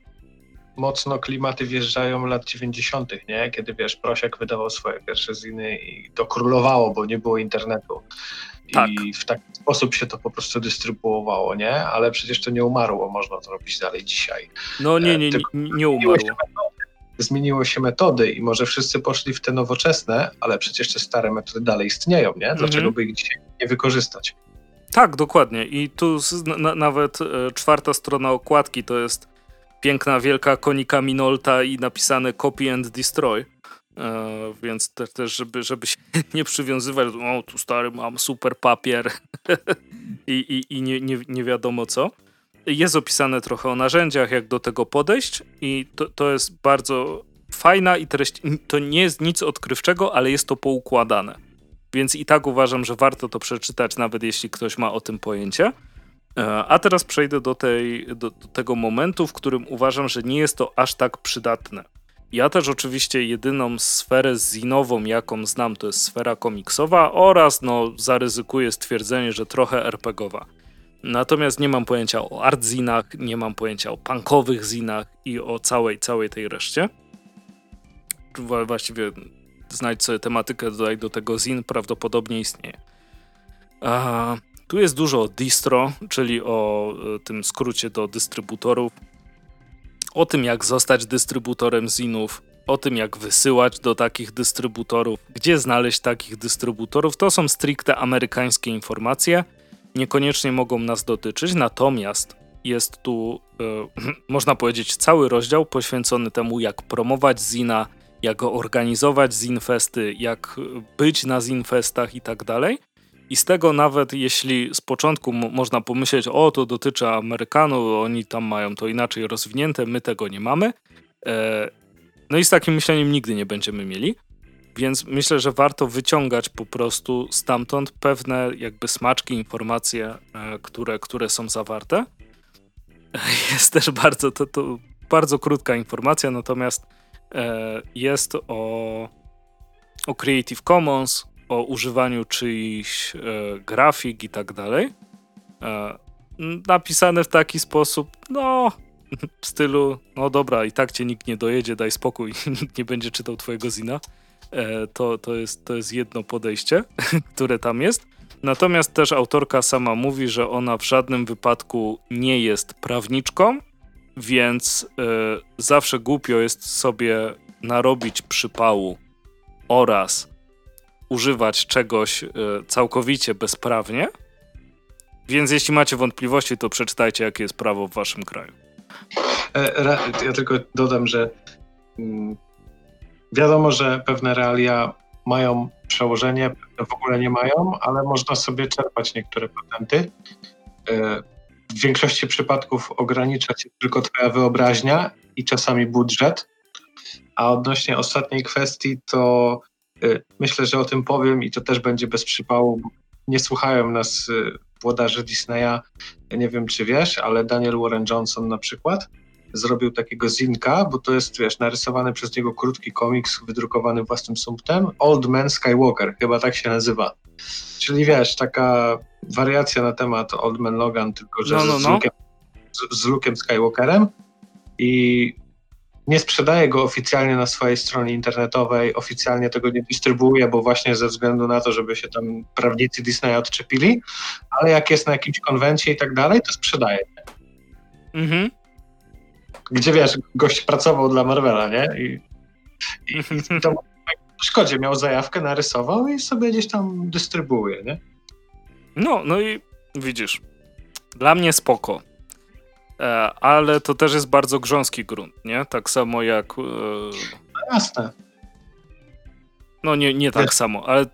mocno klimaty wjeżdżają lat 90., nie? Kiedy wiesz, Prosiak wydawał swoje pierwsze ziny i to królowało, bo nie było internetu. Tak. I w taki sposób się to po prostu dystrybuowało, nie? Ale przecież to nie umarło, można to robić dalej dzisiaj. No nie, nie, nie, nie umarło. Zmieniło się metody i może wszyscy poszli w te nowoczesne, ale przecież te stare metody dalej istnieją, nie? Dlaczego mhm. by ich dzisiaj nie wykorzystać? Tak, dokładnie. I tu na, nawet e, czwarta strona okładki to jest piękna, wielka konika Minolta i napisane copy and destroy. E, więc też, te, żeby, żeby się nie przywiązywać, o tu stary mam super papier i, i, i nie, nie, nie wiadomo co. Jest opisane trochę o narzędziach, jak do tego podejść i to, to jest bardzo fajna i treść, to nie jest nic odkrywczego, ale jest to poukładane. Więc i tak uważam, że warto to przeczytać, nawet jeśli ktoś ma o tym pojęcie. E, a teraz przejdę do, tej, do, do, tego momentu, w którym uważam, że nie jest to aż tak przydatne. Ja też oczywiście jedyną sferę zinową, jaką znam, to jest sfera komiksowa oraz, no, zaryzykuję stwierdzenie, że trochę RPGowa. Natomiast nie mam pojęcia o artzinach, nie mam pojęcia o punkowych zinach i o całej, całej tej reszcie. Właściwie znajdź sobie tematykę dodaj do tego zin, prawdopodobnie istnieje. A, tu jest dużo o distro, czyli o e, tym skrócie do dystrybutorów, o tym jak zostać dystrybutorem zinów, o tym jak wysyłać do takich dystrybutorów, gdzie znaleźć takich dystrybutorów. To są stricte amerykańskie informacje, niekoniecznie mogą nas dotyczyć, natomiast jest tu, e, można powiedzieć, cały rozdział poświęcony temu, jak promować zina, jak organizować zinfesty, jak być na zinfestach i tak dalej. I z tego nawet jeśli z początku można pomyśleć, o to dotyczy Amerykanów, oni tam mają to inaczej rozwinięte, my tego nie mamy. E, no i z takim myśleniem nigdy nie będziemy mieli. Więc myślę, że warto wyciągać po prostu stamtąd pewne jakby smaczki, informacje, e, które, które są zawarte. Jest też bardzo, to, to bardzo krótka informacja, natomiast jest o, o Creative Commons, o używaniu czyichś e, grafik i tak dalej. E, napisane w taki sposób, no, w stylu, no dobra, i tak cię nikt nie dojedzie, daj spokój, nikt nie będzie czytał twojego zina. E, to, to, jest, to jest jedno podejście, które tam jest. Natomiast też autorka sama mówi, że ona w żadnym wypadku nie jest prawniczką, więc e, zawsze głupio jest sobie narobić przypału oraz używać czegoś e, całkowicie bezprawnie. Więc jeśli macie wątpliwości, to przeczytajcie, jakie jest prawo w waszym kraju. E, ja tylko dodam, że mm, wiadomo, że pewne realia mają przełożenie, w ogóle nie mają, ale można sobie czerpać niektóre patenty. W większości przypadków ogranicza się tylko Twoja wyobraźnia i czasami budżet. A odnośnie ostatniej kwestii, to Y, myślę, że o tym powiem i to też będzie bez przypału. Nie słuchają nas y, włodarze Disneya. Nie wiem, czy wiesz, ale Daniel Warren Johnson na przykład zrobił takiego zinka, bo to jest, wiesz, narysowany przez niego krótki komiks wydrukowany własnym sumptem. Old Man Skywalker, chyba tak się nazywa. Czyli wiesz, taka wariacja na temat Old Man Logan, tylko że no, no, no. Z, Luke'em, z, z Luke'em Skywalkerem. I nie sprzedaje go oficjalnie na swojej stronie internetowej, oficjalnie tego nie dystrybuuje, bo właśnie ze względu na to, żeby się tam prawnicy Disneya odczepili, ale jak jest na jakimś konwencie i tak dalej, to sprzedaje. Mhm. Gdzie wiesz, gość pracował dla Marvela, nie? I, i, i to w szkodzie miał zajawkę, narysował i sobie gdzieś tam dystrybuuje, nie? No, no i widzisz, dla mnie spoko. E, ale to też jest bardzo grząski grunt, nie? Tak samo jak... E, jasne. No nie, nie tak samo, ale e,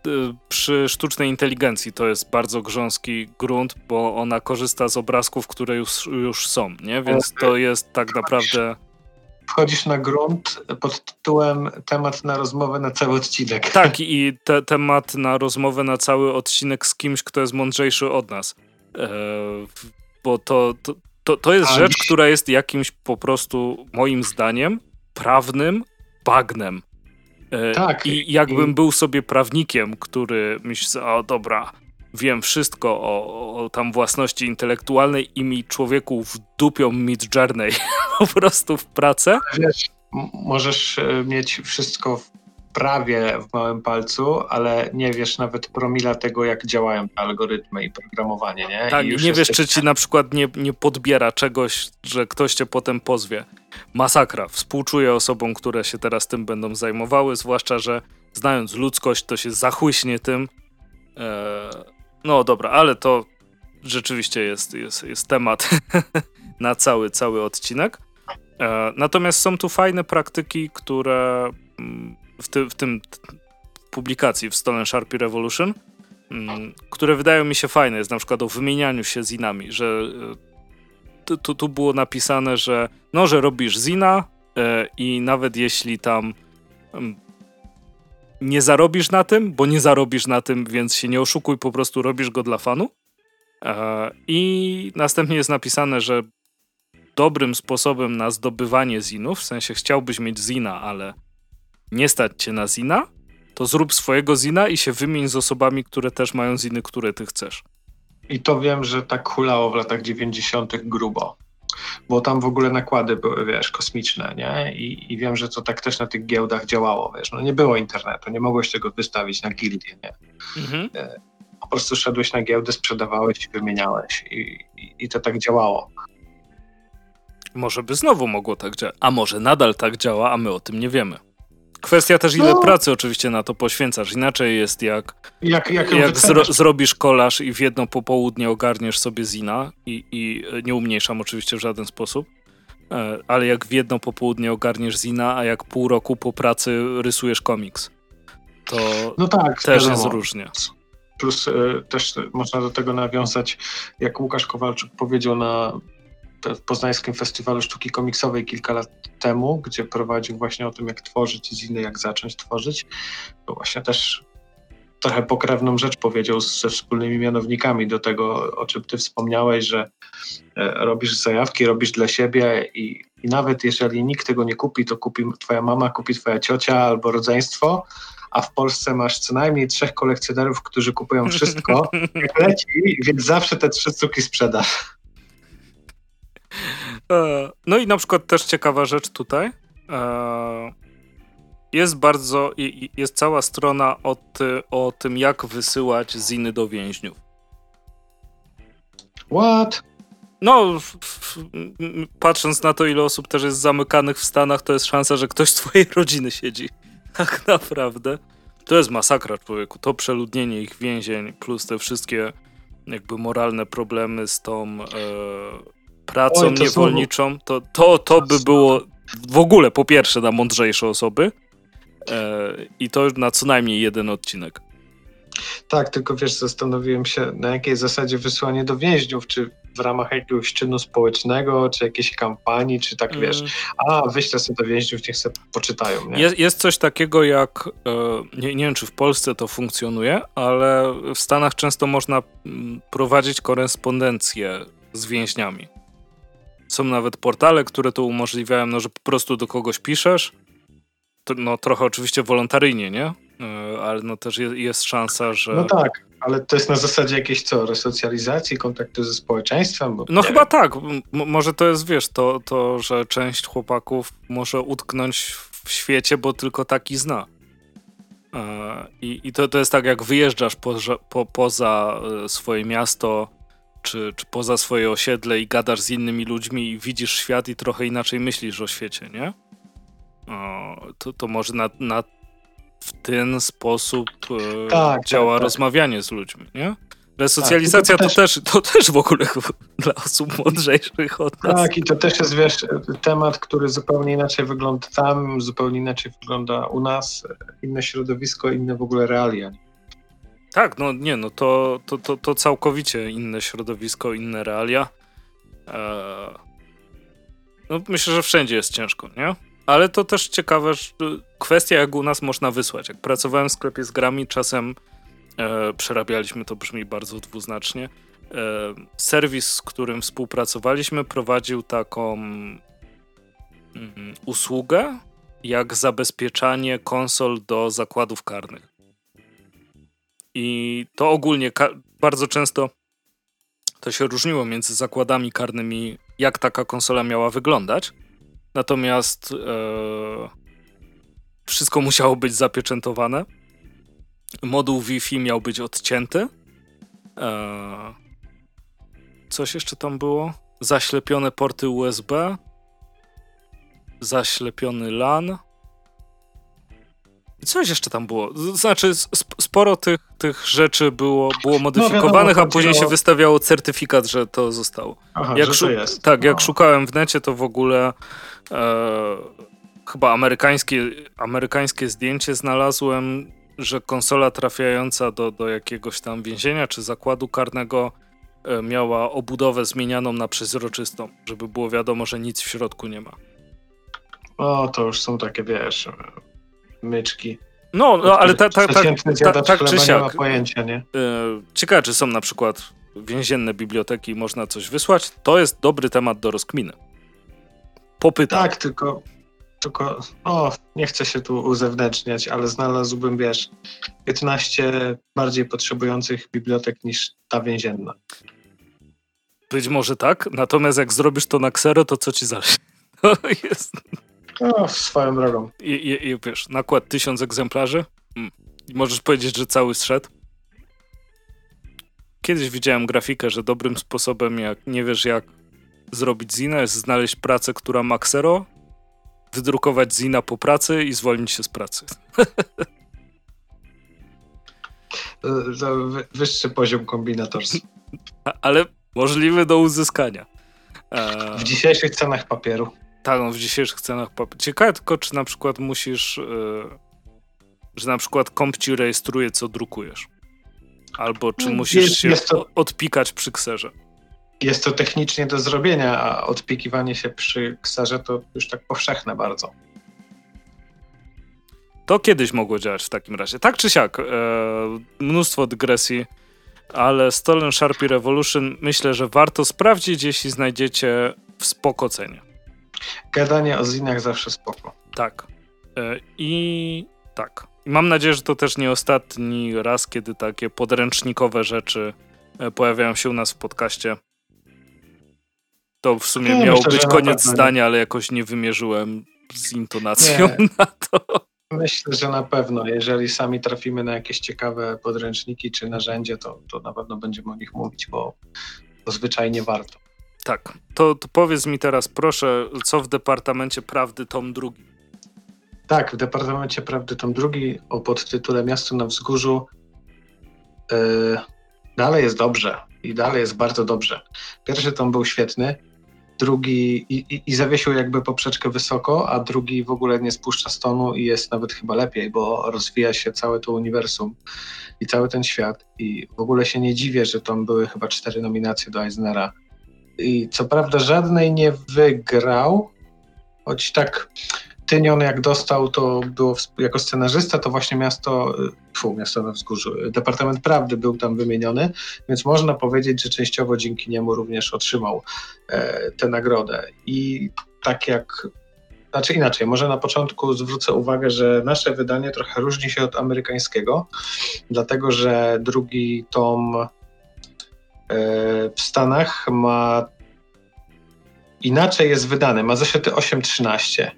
przy sztucznej inteligencji to jest bardzo grząski grunt, bo ona korzysta z obrazków, które już, już są, nie? Więc to jest tak naprawdę... Wchodzisz na grunt pod tytułem temat na rozmowę na cały odcinek. Tak, i te, temat na rozmowę na cały odcinek z kimś, kto jest mądrzejszy od nas. E, bo to, to, to, to jest rzecz, która jest jakimś po prostu, moim zdaniem, prawnym bagnem. E, tak. I jakbym był sobie prawnikiem, który myśli, o dobra, wiem wszystko o, o, tam własności intelektualnej i mi człowieku wdupią Mid Journey po prostu w pracę. Wiesz, możesz e, mieć wszystko w prawie w małym palcu, ale nie wiesz nawet promila tego, jak działają te algorytmy i programowanie, nie? Tak, I nie wiesz, czy ci na przykład nie, nie podbiera czegoś, że ktoś cię potem pozwie. Masakra. Współczuję osobom, które się teraz tym będą zajmowały, zwłaszcza, że znając ludzkość, to się zachłyśnie tym. Eee, no dobra, ale to rzeczywiście jest, jest, jest temat na cały, cały odcinek. Eee, natomiast są tu fajne praktyki, które mm, w, ty, w tym publikacji w Stolen Sharpie Revolution, mm, które wydają mi się fajne, jest na przykład o wymienianiu się zinami, że e, tu, tu było napisane, że no, że robisz zina e, i nawet jeśli tam mm, nie zarobisz na tym, bo nie zarobisz na tym, więc się nie oszukuj, po prostu robisz go dla fanu, E, I następnie jest napisane, że dobrym sposobem na zdobywanie zinów, w sensie chciałbyś mieć zina, ale nie stać cię na zina, to zrób swojego zina i się wymień z osobami, które też mają ziny, które ty chcesz. I to wiem, że tak hulało w latach 90. grubo. Bo tam w ogóle nakłady były, wiesz, kosmiczne, nie? I, I wiem, że to tak też na tych giełdach działało, wiesz. No nie było internetu, nie mogłeś tego wystawić na gildię, nie? Mhm. E, po prostu szedłeś na giełdę, sprzedawałeś i wymieniałeś. I, i, I to tak działało. Może by znowu mogło tak działać. A może nadal tak działa, a my o tym nie wiemy. Kwestia też, ile no. pracy oczywiście na to poświęcasz. Inaczej jest jak, jak, jak, jak zro, zrobisz kolaż i w jedno popołudnie ogarniesz sobie zina i, i nie umniejszam oczywiście w żaden sposób, e, ale jak w jedno popołudnie ogarniesz zina, a jak pół roku po pracy rysujesz komiks, to no tak, też wiadomo. jest różnie. Plus y, też można do tego nawiązać, jak Łukasz Kowalczuk powiedział na Poznańskim Festiwalu Sztuki Komiksowej kilka lat temu, gdzie prowadził właśnie o tym, jak tworzyć ziny, jak zacząć tworzyć, to właśnie też trochę pokrewną rzecz powiedział ze wspólnymi mianownikami do tego, o czym ty wspomniałeś, że e, robisz zajawki, robisz dla siebie i, i nawet jeżeli nikt tego nie kupi, to kupi twoja mama, kupi twoja ciocia albo rodzeństwo, a w Polsce masz co najmniej trzech kolekcjonerów, którzy kupują wszystko, jak leci, więc zawsze te trzy sztuki sprzedasz. E, no i na przykład też ciekawa rzecz tutaj. E, jest bardzo, jest cała strona o, ty, o tym, jak wysyłać ziny do więźniów. What? No, patrząc na to, ile osób też jest zamykanych w Stanach, to jest szansa, że ktoś z twojej rodziny siedzi. Tak naprawdę. To jest masakra człowieku. To przeludnienie ich więzień, plus te wszystkie jakby moralne problemy z tą e, pracą Oj, to niewolniczą, to, to, to by było w ogóle po pierwsze na mądrzejsze osoby e, i to na co najmniej jeden odcinek. Tak, tylko wiesz, zastanowiłem się, na jakiej zasadzie wysłanie do więźniów, czy w ramach jakiegoś czynu społecznego, czy jakiejś kampanii, czy tak wiesz, mm. a wyślę sobie do więźniów, niech sobie poczytają. Nie? Jest, jest coś takiego jak, e, nie, nie wiem czy w Polsce to funkcjonuje, ale w Stanach często można mm, prowadzić korespondencję z więźniami. Są nawet portale, które to umożliwiają, no, że po prostu do kogoś piszesz. To, no trochę oczywiście wolontaryjnie, nie? E, ale no też jest, jest szansa, że... No tak, ale to jest na zasadzie jakiejś co, resocjalizacji, kontaktu ze społeczeństwem? no chyba wiem. tak. M może to jest, wiesz, to, to, że część chłopaków może utknąć w świecie, bo tylko taki zna. E, I, i to, to jest tak, jak wyjeżdżasz po, po, poza e, swoje miasto, czy, czy poza swoje osiedle i gadasz z innymi ludźmi i widzisz świat i trochę inaczej myślisz o świecie, nie? O, to, to może na, na, w ten sposób e, tak, działa tak, tak. rozmawianie z ludźmi, nie? Resocjalizacja tak, to, to, też, to też w ogóle dla osób mądrzejszych od nas. Tak, i to też jest, wiesz, temat, który zupełnie inaczej wygląda tam, zupełnie inaczej wygląda u nas, inne środowisko, inne w ogóle realia. Tak, no nie, no to, to, to, to całkowicie inne środowisko, inne realia. Eee, no myślę, że wszędzie jest ciężko, nie? Ale to też ciekawe, że kwestia jak u nas można wysłać. Jak pracowałem w sklepie z grami, czasem e, przerabialiśmy, to brzmi bardzo dwuznacznie. E, serwis, z którym współpracowaliśmy, prowadził taką mm, usługę, jak zabezpieczanie konsol do zakładów karnych. I to ogólnie bardzo często to się różniło między zakładami karnymi, jak taka konsola miała wyglądać. Natomiast e, wszystko musiało być zapieczętowane. Moduł Wi-Fi miał być odcięty. E, coś jeszcze tam było? Zaślepione porty USB. Zaślepiony LAN. Coś jeszcze tam było. Znaczy, sporo tych, tych rzeczy było, było modyfikowanych, no wiadomo, a później się wystawiało certyfikat, że to zostało. Aha, jak że to jest. Tak, no. jak szukałem w necie, to w ogóle e, chyba amerykańskie, amerykańskie zdjęcie znalazłem, że konsola trafiająca do, do jakiegoś tam więzienia czy zakładu karnego e, miała obudowę zmienianą na przezroczystą, żeby było wiadomo, że nic w środku nie ma. O, to już są takie, wiesz, myczki. No, no ale tak ta, ta, ta, ta, tak czy siak. Pojęcia, nie? Ciekawe, czy są na przykład więzienne biblioteki można coś wysłać, to jest dobry temat do rozkminy. Popytam. Tak, tylko, tylko o, nie chcę się tu uzewnętrzniać, ale znalazłbym, wiesz, 15 bardziej potrzebujących bibliotek niż ta więzienna. Być może tak, natomiast jak zrobisz to na ksero, to co ci zależy? To jest... No, swoją drogą. I, i, i wiesz, nakład tysiąc egzemplarzy mm. możesz powiedzieć, że cały zszedł. Kiedyś widziałem grafikę, że dobrym sposobem, jak nie wiesz jak zrobić zina, jest znaleźć pracę, która ma ksero, wydrukować zina po pracy i zwolnić się z pracy. To wyższy poziom kombinatorstwa. Ale możliwy do uzyskania. W dzisiejszych cenach papieru. Tak, no, w dzisiejszych cenach papieru. Ciekawe tylko, czy na przykład musisz, yy, że na przykład komp ci rejestruje, co drukujesz. Albo czy no, musisz jest, się jest to, odpikać przy kserze. Jest to technicznie do zrobienia, a odpikiwanie się przy kserze to już tak powszechne bardzo. To kiedyś mogło działać w takim razie. Tak czy siak, e, mnóstwo dygresji, ale Stolen Sharpie Revolution myślę, że warto sprawdzić, jeśli znajdziecie w. Gadanie o zinach zawsze spoko. Tak. E, I tak. Mam nadzieję, że to też nie ostatni raz, kiedy takie podręcznikowe rzeczy e, pojawiają się u nas w podcaście. To w sumie nie, miało myślę, być koniec zdania, ale jakoś nie wymierzyłem z intonacją nie. na to. Myślę, że na pewno. Jeżeli sami trafimy na jakieś ciekawe podręczniki czy narzędzie, to, to na pewno będziemy o nich mówić, bo, bo zwyczajnie warto. Tak. To, to powiedz mi teraz, proszę, co w Departamencie Prawdy tom drugi? Tak, w Departamencie Prawdy tom drugi o podtytule Miasto na Wzgórzu yy, dalej jest dobrze i dalej jest bardzo dobrze. Pierwszy tom był świetny, drugi i, i, i, zawiesił jakby poprzeczkę wysoko, a drugi w ogóle nie spuszcza stonu i jest nawet chyba lepiej, bo rozwija się całe to uniwersum i cały ten świat i w ogóle się nie dziwię, że tam były chyba cztery nominacje do Eisnera i co prawda żadnej nie wygrał, choć tak Tynion jak dostał, to było jako scenarzysta, to właśnie miasto, fu, miasto na wzgórzu, Departament Prawdy był tam wymieniony, więc można powiedzieć, że częściowo dzięki niemu również otrzymał e, tę nagrodę. I tak jak znaczy inaczej, może na początku zwrócę uwagę, że nasze wydanie trochę różni się od amerykańskiego, dlatego że drugi tom w Stanach ma inaczej jest wydany, ma zeszyty 8-13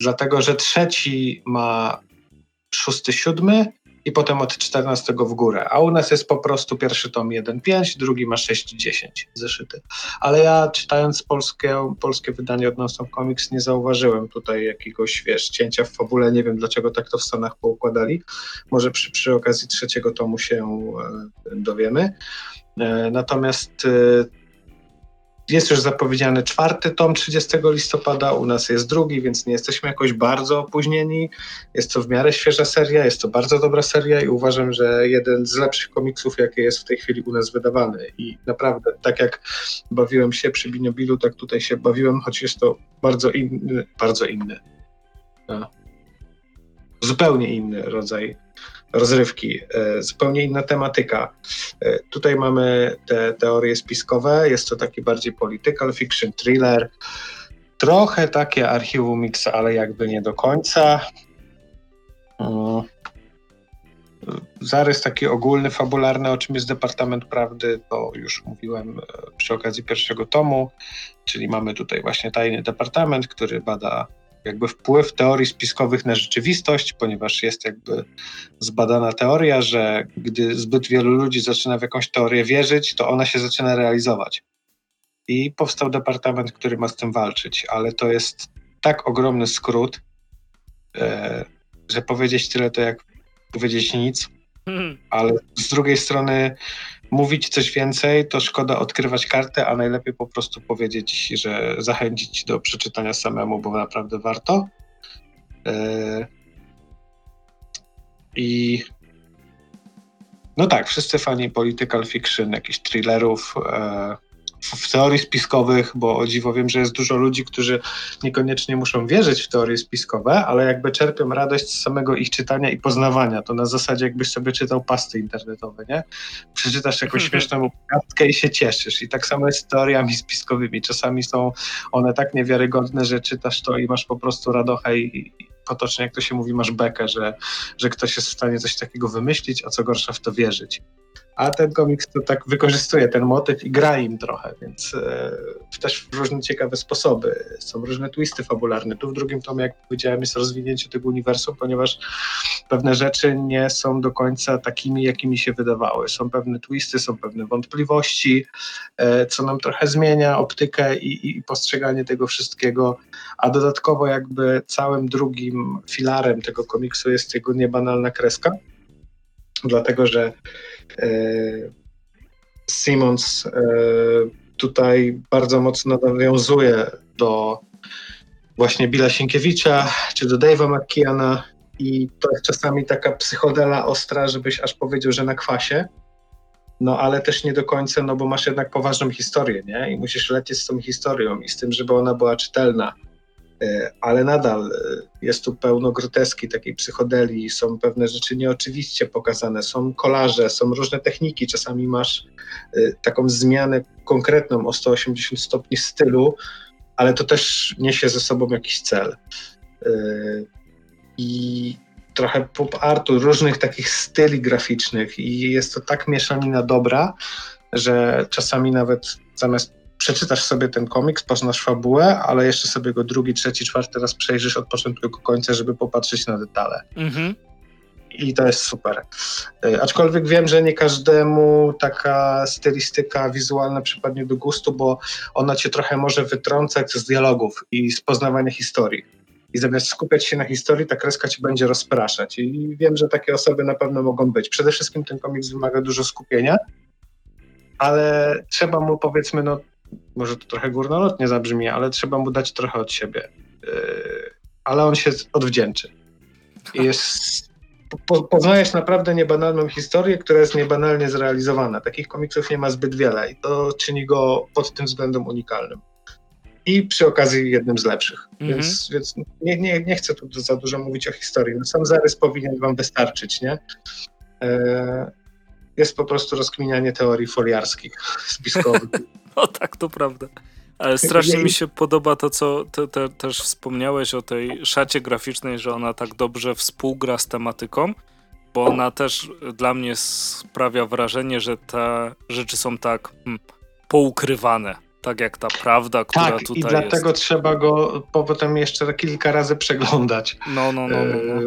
dlatego że trzeci ma szósty, siódmy i potem od 14 w górę. A u nas jest po prostu pierwszy tom 1.5, drugi ma 6.10 zeszyty. Ale ja czytając polskie, polskie wydanie od Nonstop nie zauważyłem tutaj jakiegoś, wiesz, cięcia w fabule. Nie wiem dlaczego tak to w Stanach poukładali. Może przy, przy okazji trzeciego tomu się e, dowiemy. E, natomiast e, jest już zapowiedziany czwarty tom 30 listopada, u nas jest drugi, więc nie jesteśmy jakoś bardzo opóźnieni. Jest to w miarę świeża seria, jest to bardzo dobra seria i uważam, że jeden z lepszych komiksów, jakie jest w tej chwili u nas wydawany. I naprawdę, tak jak bawiłem się przy Binobilu, tak tutaj się bawiłem, choć jest to bardzo inny, bardzo inny. Zupełnie inny rodzaj rozrywki, e, zupełnie inna tematyka. E, tutaj mamy te teorie spiskowe, jest to taki bardziej political fiction, thriller, trochę takie archiwum Mixa, ale jakby nie do końca. Mm. Zarys taki ogólny, fabularny, o czym jest Departament Prawdy, to już mówiłem e, przy okazji pierwszego tomu, czyli mamy tutaj właśnie tajny departament, który bada jakby wpływ teorii spiskowych na rzeczywistość, ponieważ jest jakby zbadana teoria, że gdy zbyt wielu ludzi zaczyna w jakąś teorię wierzyć, to ona się zaczyna realizować. I powstał departament, który ma z tym walczyć, ale to jest tak ogromny skrót, e, że powiedzieć tyle to jak powiedzieć nic, hmm. ale z drugiej strony mówić coś więcej, to szkoda odkrywać kartę, a najlepiej po prostu powiedzieć, że zachęcić do przeczytania samemu, bo naprawdę warto. E, I no tak, wszyscy fani political fiction, jakichś thrillerów, e, w teorii spiskowych, bo o dziwo wiem, że jest dużo ludzi, którzy niekoniecznie muszą wierzyć w teorie spiskowe, ale jakby czerpią radość z samego ich czytania i poznawania. To na zasadzie jakbyś sobie czytał pasty internetowe, nie? Przeczytasz jakąś śmieszną opowiastkę i się cieszysz. I tak samo jest z teoriami spiskowymi. Czasami są one tak niewiarygodne, że czytasz to i masz po prostu radochę i, potocznie, jak to się mówi, masz bekę, że, że ktoś jest w stanie coś takiego wymyślić, a co gorsza w to wierzyć a ten komiks to tak wykorzystuje ten motyw i gra im trochę, więc e, też w różne ciekawe sposoby. Są różne twisty fabularne. Tu w drugim tomie, jak powiedziałem, jest rozwinięcie tego uniwersum, ponieważ pewne rzeczy nie są do końca takimi, jakimi się wydawały. Są pewne twisty, są pewne wątpliwości, e, co nam trochę zmienia optykę i, i postrzeganie tego wszystkiego, a dodatkowo jakby całym drugim filarem tego komiksu jest jego niebanalna kreska, dlatego że E, Simmons e, tutaj bardzo mocno nawiązuje do właśnie Billa Sienkiewicza czy do Dave'a McKeana i to jest czasami taka psychodela ostra, żebyś aż powiedział, że na kwasie, no ale też nie do końca, no bo masz jednak poważną historię, nie? I musisz lecieć z tą historią i z tym, żeby ona była czytelna. E, ale nadal e, jest tu pełno groteski, takiej psychodeli, są pewne rzeczy nieoczywiście pokazane, są kolaże, są różne techniki, czasami masz e, taką zmianę konkretną o 180 stopni stylu, ale to też niesie ze sobą jakiś cel. I trochę pop artu, różnych takich styli graficznych i jest to tak mieszanina dobra, że czasami nawet zamiast przeczytasz sobie ten komiks, poznasz fabułę, ale jeszcze sobie go drugi, trzeci, czwarty raz przejrzysz od początku do końca, żeby popatrzeć na detale. Mhm. I to jest super. E, aczkolwiek wiem, że nie każdemu taka stylistyka wizualna przypadnie do gustu, bo ona cię trochę może wytrącać z dialogów i z poznawania historii. I zamiast skupiać się na historii, ta kreska cię będzie rozpraszać. I wiem, że takie osoby na pewno mogą być. Przede wszystkim ten komiks wymaga dużo skupienia, ale trzeba mu powiedzmy, no może to trochę górnolotnie zabrzmi, ale trzeba mu dać trochę od siebie. Yy, ale on się odwdzięczy. I jest, po, poznajesz naprawdę niebanalną historię, która jest niebanalnie zrealizowana. Takich komiksów nie ma zbyt wiele i to czyni go pod tym względem unikalnym. I przy okazji jednym z lepszych. Mm -hmm. Więc, więc nie, nie, nie chcę tu za dużo mówić o historii. No, sam zarys powinien wam wystarczyć, nie? Yy, jest po prostu rozkminianie teorii foliarskich, spiskowych. No tak, to prawda. Ale strasznie mi się podoba to, co ty, ty, też wspomniałeś o tej szacie graficznej, że ona tak dobrze współgra z tematyką, bo ona też dla mnie sprawia wrażenie, że te rzeczy są tak hmm, poukrywane. Tak jak ta prawda, która tak, tutaj i dlatego jest. trzeba go potem jeszcze kilka razy przeglądać. No, no, no. no, no.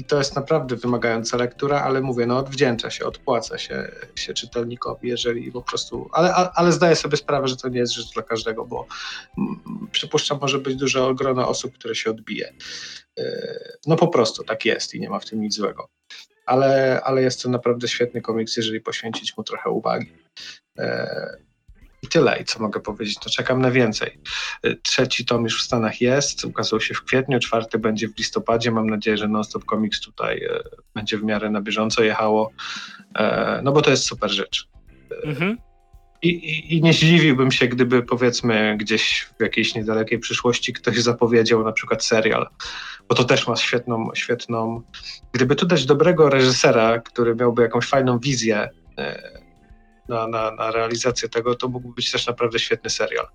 E, i to jest naprawdę wymagająca lektura, ale mówię, no odwdzięcza się, odpłaca się, się czytelnikowi, jeżeli po prostu, ale, ale zdaję sobie sprawę, że to nie jest rzecz dla każdego, bo mm, przypuszczam, może być dużo grona osób, które się odbije. E, no po prostu tak jest i nie ma w tym nic złego. Ale, ale jest to naprawdę świetny komiks, jeżeli poświęcić mu trochę uwagi. E, i tyle. I co mogę powiedzieć? To czekam na więcej. Trzeci tom już w Stanach jest, ukazał się w kwietniu, czwarty będzie w listopadzie. Mam nadzieję, że Nonstop Comics tutaj y, będzie w miarę na bieżąco jechało, e, no bo to jest super rzecz. Mhm. I, i, I, nie zdziwiłbym się, gdyby powiedzmy gdzieś w jakiejś niedalekiej przyszłości ktoś zapowiedział na przykład serial, bo to też ma świetną, świetną. Gdyby tu dać dobrego reżysera, który miałby jakąś fajną wizję, e, na, na, na realizację tego, to mógłby być też naprawdę świetny serial.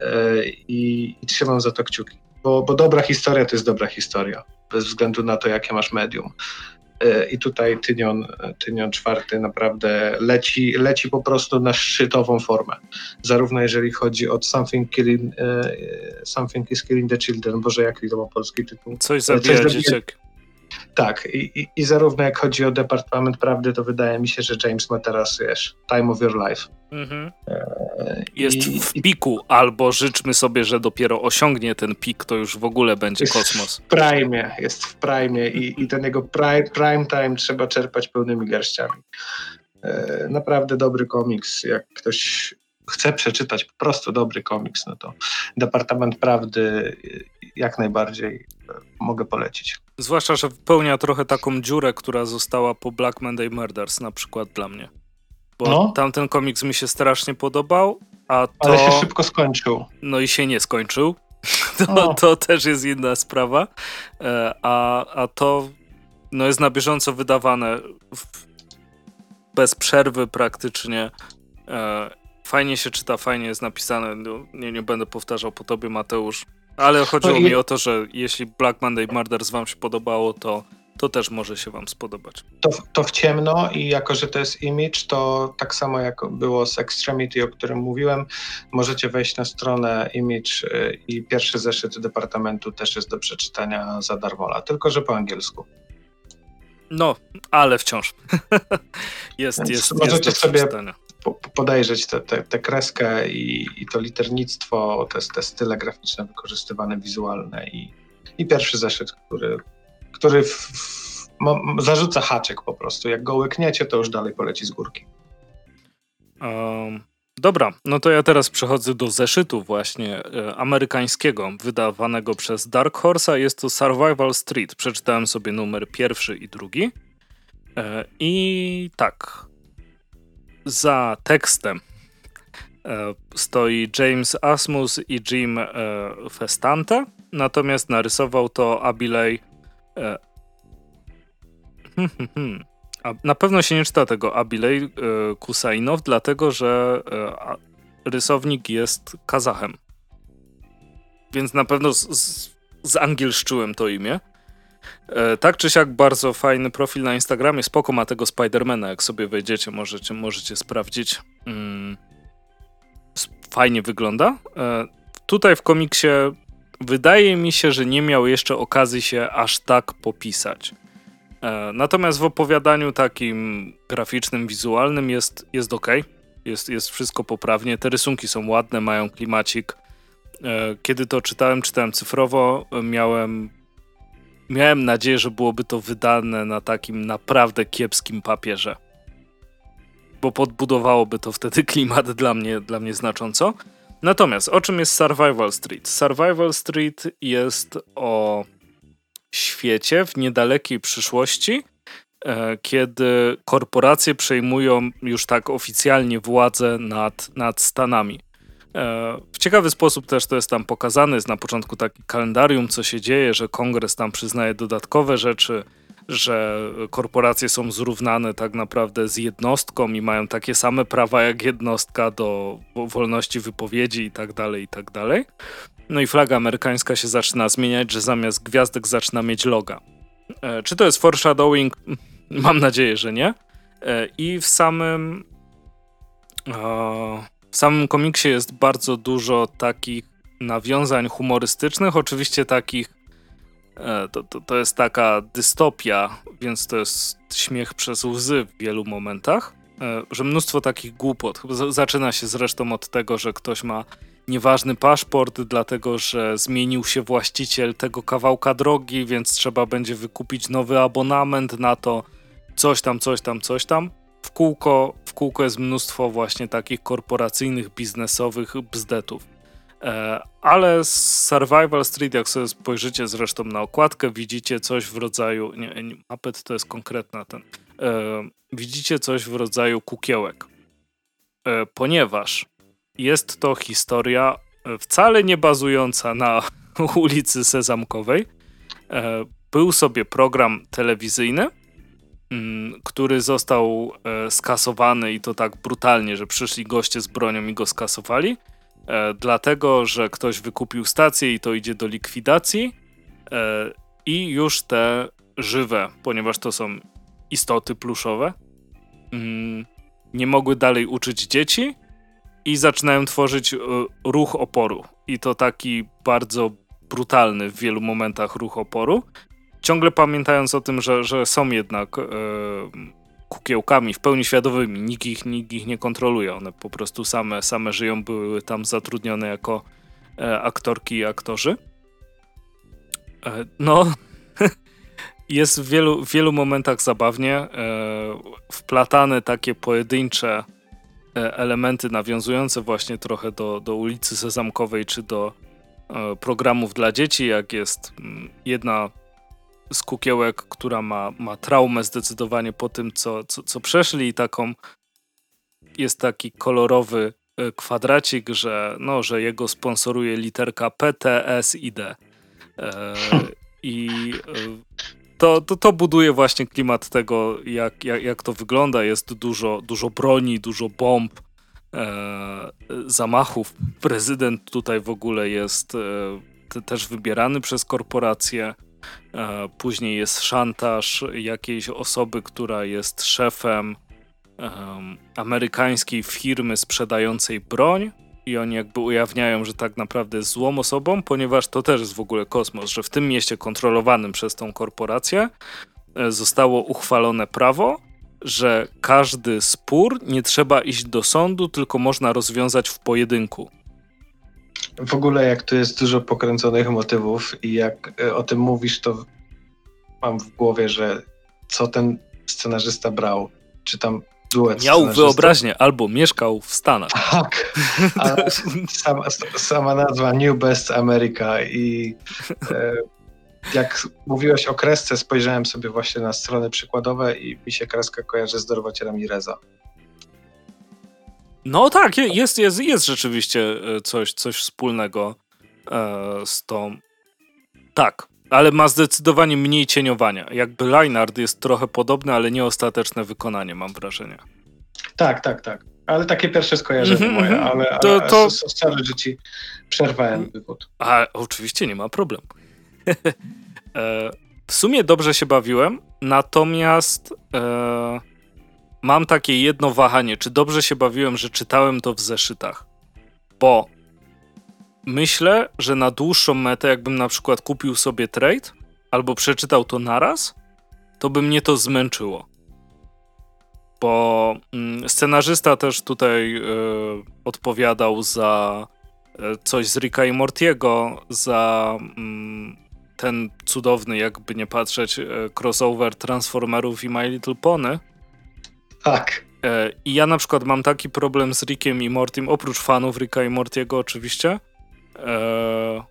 E, I, i trzymam za to kciuki, bo, bo dobra historia to jest dobra historia, bez względu na to, jakie masz medium. E, I tutaj Tynion, Tynion czwarty naprawdę leci, leci po prostu na szczytową formę. Zarówno jeżeli chodzi o Something, killing, e, something is Killing the Children, Boże, jaki to ma polski tytuł? Coś zabija dzieciak. Tak, i, i, i, zarówno jak chodzi o Departament Prawdy, to wydaje mi się, że James ma teraz, wiesz, time of your life. Mhm. E, Jest i, w piku, albo życzmy sobie, że dopiero osiągnie ten pik, to już w ogóle będzie jest kosmos. w prime, jest w prime i, i ten jego prime, prime time trzeba czerpać pełnymi garściami. E, naprawdę dobry komiks, jak ktoś chce przeczytać po prostu dobry komiks, no to Departament Prawdy jak najbardziej e, mogę polecić. Zwłaszcza, że wypełnia trochę taką dziurę, która została po Black Monday Murders na przykład dla mnie. Bo no. tamten komiks mi się strasznie podobał, a to... Ale się szybko skończył. No i się nie skończył. To, to też jest inna sprawa. E, a, a to no jest na bieżąco wydawane w, bez przerwy praktycznie. E, fajnie się czyta, fajnie jest napisane. No, nie, nie będę powtarzał po tobie, Mateusz. Ale chodziło no i... mi o to, że jeśli Black Monday Murders wam się podobało, to to też może się Wam spodobać. To, to w ciemno i jako, że to jest image, to tak samo jak było z Extremity, o którym mówiłem, możecie wejść na stronę image y, i pierwszy zeszyt departamentu też jest do przeczytania za darmola, tylko że po angielsku. No, ale wciąż. jest, Więc jest, możecie jest sobie podejrzeć tę kreskę i, i to liternictwo, te, te style graficzne wykorzystywane, wizualne i, i pierwszy zeszyt, który który w, w, zarzuca haczyk po prostu. Jak go łykniecie, to już dalej poleci z górki. Um, dobra, no to ja teraz przechodzę do zeszytu właśnie e, amerykańskiego, wydawanego przez Dark Horse'a. Jest to Survival Street. Przeczytałem sobie numer pierwszy i drugi. E, I tak, za tekstem e, stoi James Asmus i Jim e, Festante, natomiast narysował to Abilej E, hmm, hmm, hmm. Na pewno się nie czyta tego Abilej Kusainow, dlatego że rysownik jest Kazachem. Więc na pewno z, z, zangielszczyłem to imię. Tak czy siak bardzo fajny profil na Instagramie. Spoko ma tego Spidermana, jak sobie wejdziecie, możecie, możecie sprawdzić. Fajnie wygląda. Tutaj w komiksie wydaje mi się, że nie miał jeszcze okazji się aż tak popisać. E, natomiast w opowiadaniu takim graficznym, wizualnym jest, jest ok. Jest, jest wszystko poprawnie. Te rysunki są ładne, mają klimacik. E, kiedy to czytałem, czytałem cyfrowo, miałem, miałem nadzieję, że byłoby to wydane na takim naprawdę kiepskim papierze. Bo podbudowałoby to wtedy klimat dla mnie, dla mnie znacząco. Natomiast o czym jest Survival Street? Survival Street jest o świecie w niedalekiej przyszłości, e, kiedy korporacje przejmują już tak oficjalnie władzę nad, nad Stanami. E, w ciekawy sposób też to jest tam pokazane. Jest na początku taki kalendarium, co się dzieje, że kongres tam przyznaje dodatkowe rzeczy że korporacje są zrównane tak naprawdę z jednostką i mają takie same prawa jak jednostka do wolności wypowiedzi i tak dalej, i tak dalej. No i flaga amerykańska się zaczyna zmieniać, że zamiast gwiazdek zaczyna mieć loga. E, czy to jest foreshadowing? Mam nadzieję, że nie. E, I w samym w samym komiksie jest bardzo dużo takich nawiązań humorystycznych, oczywiście takich E, to, to, to jest taka dystopia, więc to jest śmiech przez łzy w wielu momentach, e, że mnóstwo takich głupot. Zaczyna się zresztą od tego, że ktoś ma nieważny paszport, dlatego że zmienił się właściciel tego kawałka drogi, więc trzeba będzie wykupić nowy abonament na to, coś tam, coś tam, coś tam. W kółko, kółko jest mnóstwo właśnie takich korporacyjnych, biznesowych bzdetów. E, ale Survival Street, jak sobie spojrzycie zresztą na okładkę, widzicie coś w rodzaju. Nie, nie Muppet to jest konkretna ten. E, widzicie coś w rodzaju kukiełek. E, ponieważ jest to historia e, wcale nie bazująca na ulicy Sezamkowej. E, był sobie program telewizyjny, który został e, skasowany i to tak brutalnie, że przyszli goście z bronią i go skasowali e, dlatego że ktoś wykupił stację i to idzie do likwidacji e, i już te żywe, ponieważ to są istoty pluszowe, mm, nie mogły dalej uczyć dzieci i zaczynają tworzyć ruch oporu. I to taki bardzo brutalny w wielu momentach ruch oporu. Ciągle pamiętając o tym, że, że są jednak e, kukiełkami w pełni świadomymi, nikt ich, nikt ich nie kontroluje, one po prostu same, same żyją, były tam zatrudnione jako e, aktorki i aktorzy. E, no, jest w wielu, w wielu momentach zabawnie, e, wplatane takie pojedyncze e, elementy nawiązujące właśnie trochę do, do ulicy Sezamkowej czy do e, programów dla dzieci, jak jest mm, jedna z kukiełek, która ma, ma traumę zdecydowanie po tym, co, co, co przeszli i taką jest taki kolorowy e, kwadracik, że, no, że jego sponsoruje literka P, T, S i D. E, I to, to, to buduje właśnie klimat tego, jak, jak, jak to wygląda. Jest dużo, dużo broni, dużo bomb, e, zamachów. Prezydent tutaj w ogóle jest e, też wybierany przez korporacje. E, później jest szantaż jakiejś osoby, która jest szefem amerykańskiej firmy sprzedającej broń i oni jakby ujawniają, że tak naprawdę jest złą osobą, ponieważ to też jest w ogóle kosmos, że w tym mieście kontrolowanym przez tą korporację e, zostało uchwalone prawo, że każdy spór nie trzeba iść do sądu, tylko można rozwiązać w pojedynku. W ogóle jak tu jest dużo pokręconych motywów i jak e, o tym mówisz, to mam w głowie, że co ten scenarzysta brał, czy tam duet Miał wyobraźnię, albo mieszkał w Stanach. Tak, sama, sama nazwa New Best America i e, jak mówiłeś o kresce, spojrzałem sobie właśnie na strony przykładowe i mi się kreska kojarzy z Dorota Ramireza. No tak, jest, jest, jest rzeczywiście e, coś, coś wspólnego e, z tą. Tak, ale ma zdecydowanie mniej cieniowania. Jakby Leinard jest trochę podobny, ale nie ostateczne wykonanie, mam wrażenie. Tak, tak, tak. Ale takie pierwsze skojarzenie mm-hmm, moje, ale, ale to, to... sorry, że ci przerwałem wywód. A oczywiście nie ma problemu. E, w sumie dobrze się bawiłem, natomiast e, mam takie jedno wahanie, czy dobrze się bawiłem, że czytałem to w zeszytach. Bo myślę, że na dłuższą metę, jakbym na przykład kupił sobie trade albo przeczytał to naraz, to by mnie to zmęczyło. Bo mm, scenarzysta też tutaj y, odpowiadał za y, coś z Ricka i Mortiego, za y, ten cudowny, jakby nie patrzeć, crossover Transformerów i My Little Pony. Tak. I ja na przykład mam taki problem z Rickiem i Mortim, oprócz fanów Ricka i Mortiego oczywiście, Eee,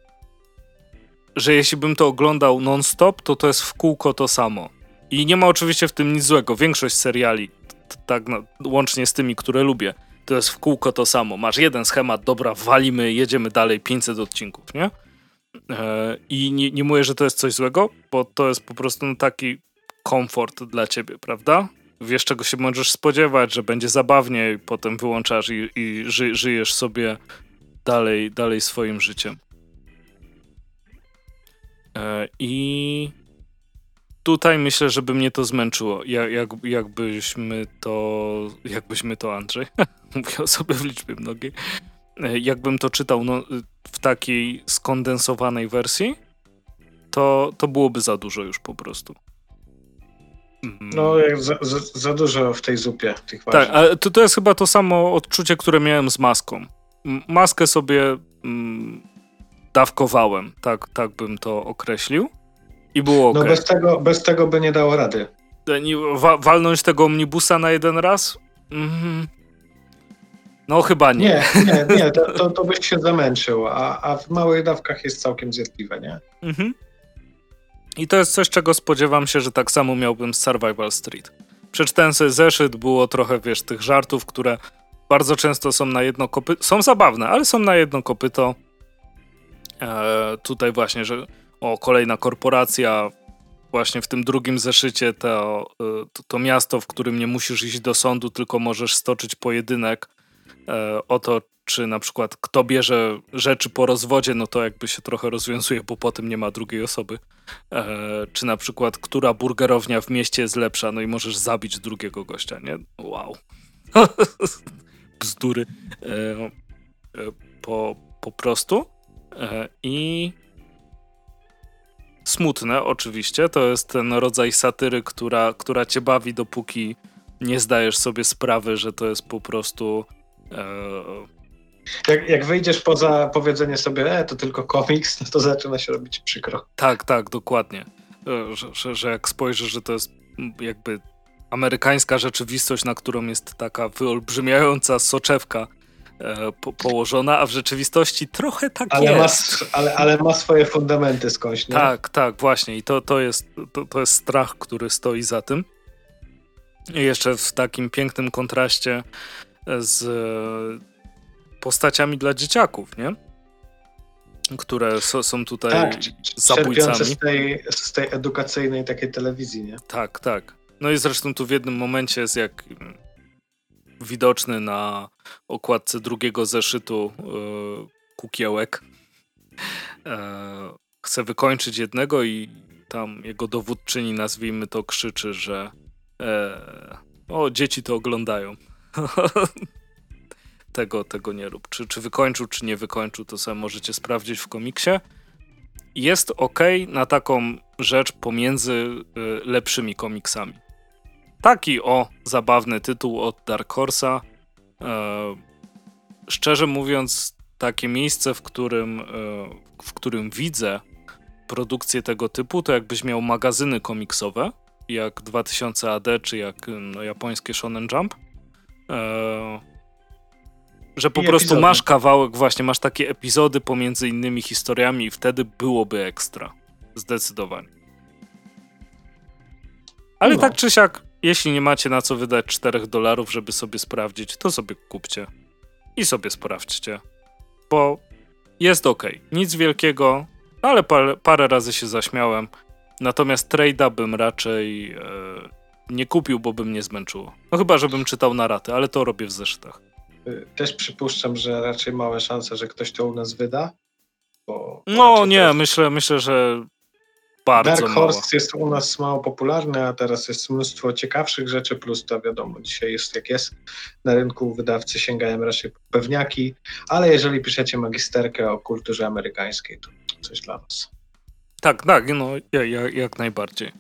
że jeśli bym to oglądał non-stop, to to jest w kółko to samo. I nie ma oczywiście w tym nic złego. Większość seriali, tak no, łącznie z tymi, które lubię, to jest w kółko to samo. Masz jeden schemat, dobra, walimy, jedziemy dalej, 500 odcinków, nie? Eee, I nie, nie mówię, że to jest coś złego, bo to jest po prostu no, taki komfort dla ciebie, prawda? Wiesz, czego się możesz spodziewać, że będzie zabawniej, potem wyłączasz i, i ży, żyjesz sobie dalej, dalej swoim życiem. E, I tutaj myślę, żeby mnie to zmęczyło. Jak, jak, jakbyśmy to. Jakbyśmy to, Andrzej. Mówię sobie w liczbie mnogiej. E, jakbym to czytał no, w takiej skondensowanej wersji, to, to byłoby za dużo już po prostu. No, za, za, za, dużo w tej zupie tych Tak, ale to, to jest chyba to samo odczucie, które miałem z maską maskę sobie mm, dawkowałem, tak, tak bym to określił. I było ok. No bez tego, bez tego by nie dało rady. E, wa walnąć tego omnibusa na jeden raz? Mm No chyba nie. Nie, nie, nie to, to, to byś się zamęczył, a, a w małych dawkach jest całkiem zjadliwe, nie? Mhm. I to jest coś, czego spodziewam się, że tak samo miałbym z Survival Street. Przeczytałem sobie zeszyt, było trochę, wiesz, tych żartów, które bardzo często są na jedno kopyto. Są zabawne, ale są na jedno kopyto. E, tutaj właśnie, że o, kolejna korporacja, właśnie w tym drugim zeszycie to, e, to, to, miasto, w którym nie musisz iść do sądu, tylko możesz stoczyć pojedynek o to, czy na przykład kto bierze rzeczy po rozwodzie, no to jakby się trochę rozwiązuje, bo po tym nie ma drugiej osoby. E, czy na przykład która burgerownia w mieście jest lepsza, no i możesz zabić drugiego gościa, nie? Wow. bzdury e, e, po, po prostu. E, I smutne oczywiście, to jest ten rodzaj satyry, która, która cię bawi, dopóki nie zdajesz sobie sprawy, że to jest po prostu. Jak, jak wyjdziesz poza powiedzenie sobie, e, to tylko komiks, no to zaczyna się robić przykro. Tak, tak, dokładnie. Że, że, że jak spojrzysz, że to jest jakby amerykańska rzeczywistość, na którą jest taka wyolbrzymiająca soczewka e, po, położona, a w rzeczywistości trochę tak ale jest. Ma, ale, ale ma swoje fundamenty skądś, nie? Tak, tak, właśnie. I to, to, jest, to, to jest strach, który stoi za tym. I jeszcze w takim pięknym kontraście z postaciami dla dzieciaków, nie? Które są tutaj tak, zabójcami. Z tej, z tej edukacyjnej takiej telewizji, nie? Tak, tak. No i zresztą tu w jednym momencie jest jak widoczny na okładce drugiego zeszytu yy, kukiełek. E, chce wykończyć jednego i tam jego dowódczyni, nazwijmy to, krzyczy, że e, o, dzieci to oglądają. tego, tego nie rób. Czy, czy wykończył, czy nie wykończył, to sobie możecie sprawdzić w komiksie. Jest ok na taką rzecz pomiędzy y, lepszymi komiksami. Taki o zabawny tytuł od Dark Horse'a. E, szczerze mówiąc, takie miejsce, w którym, e, w którym widzę produkcję tego typu, to jakbyś miał magazyny komiksowe, jak 2000 AD, czy jak no, japońskie Shonen Jump. E, że po I prostu epizody. masz kawałek, właśnie masz takie epizody pomiędzy innymi historiami i wtedy byłoby ekstra. Zdecydowanie. Ale no. tak czy siak, jeśli nie macie na co wydać 4 dolarów, żeby sobie sprawdzić, to sobie kupcie i sobie sprawdźcie. Bo jest ok. Nic wielkiego, ale parę, parę razy się zaśmiałem. Natomiast trade'a bym raczej e, nie kupił, bo bym nie zmęczyło. No chyba, żebym czytał na raty, ale to robię w zeszytach. Y, też przypuszczam, że raczej małe szanse, że ktoś to u nas wyda. no nie, jest... myślę, myślę, że bardzo Dark Horse jest u nas mało popularny, a teraz jest mnóstwo ciekawszych rzeczy, plus to wiadomo, dzisiaj jest jak jest. Na rynku wydawcy sięgają raczej po pewniaki, ale jeżeli piszecie magisterkę o kulturze amerykańskiej, to coś dla was. Tak, tak, no jak, jak najbardziej.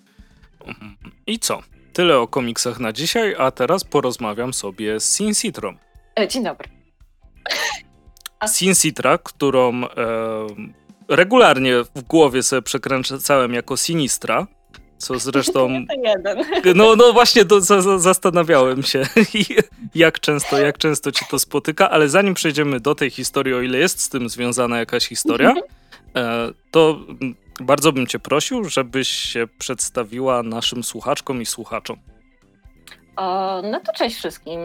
Mhm. I co? Tyle o komiksach na dzisiaj, a teraz porozmawiam sobie z Sin Citron. E, dzień dobry. Sin Citra, którą e, regularnie w głowie sobie przekręcałem jako Sinistra, co zresztą... No, no właśnie to za, zastanawiałem się, jak często, jak często ci to spotyka, ale zanim przejdziemy do tej historii, o ile jest z tym związana jakaś historia, e, to bardzo bym cię prosił, żebyś się przedstawiła naszym słuchaczkom i słuchaczom. O, no to cześć wszystkim.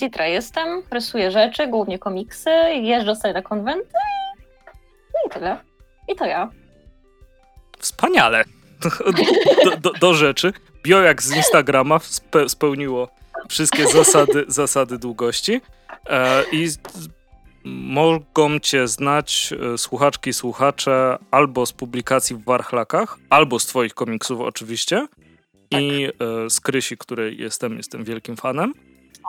Citra jestem, rysuję rzeczy, głównie komiksy, jeżdżę sobie na konwenty i, i tyle. I to ja. Wspaniale. Do, do, do rzeczy. Bio jak z Instagrama spe, spełniło wszystkie zasady, zasady długości. E, I mogą cię znać e, słuchaczki i słuchacze albo z publikacji w Warchlakach, albo z twoich komiksów oczywiście. Tak. I e, z Krysi, której jestem, jestem wielkim fanem.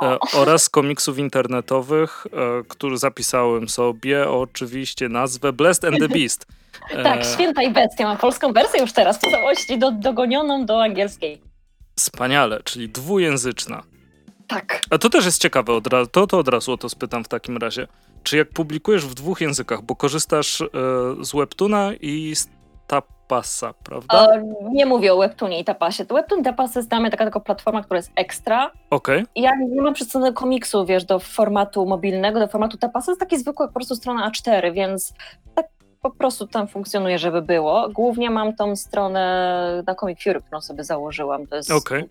E, oraz komiksów internetowych, e, który zapisałem sobie oczywiście nazwę Blessed and the Beast. tak, Święta i Bestia. Mam polską wersję już teraz w całości do, dogonioną do angielskiej. Wspaniale, czyli dwujęzyczna. Tak. A to też jest ciekawe, od razu, to, to od razu o to spytam w takim razie. Czy jak publikujesz w dwóch językach, bo korzystasz e, z Webtuna i z Tapasa, prawda? E, nie mówię o Webtoonie i Tapasie. To Webtoon i Tapas jest dla mnie taka, taka platforma, która jest ekstra. Okej. Okay. Ja nie mam przedstawionego komiksu, wiesz, do formatu mobilnego, do formatu Tapasa. jest taki zwykły po prostu strona A4, więc tak po prostu tam funkcjonuje, żeby było. Głównie mam tą stronę na Comic Fury, którą sobie założyłam. To jest okay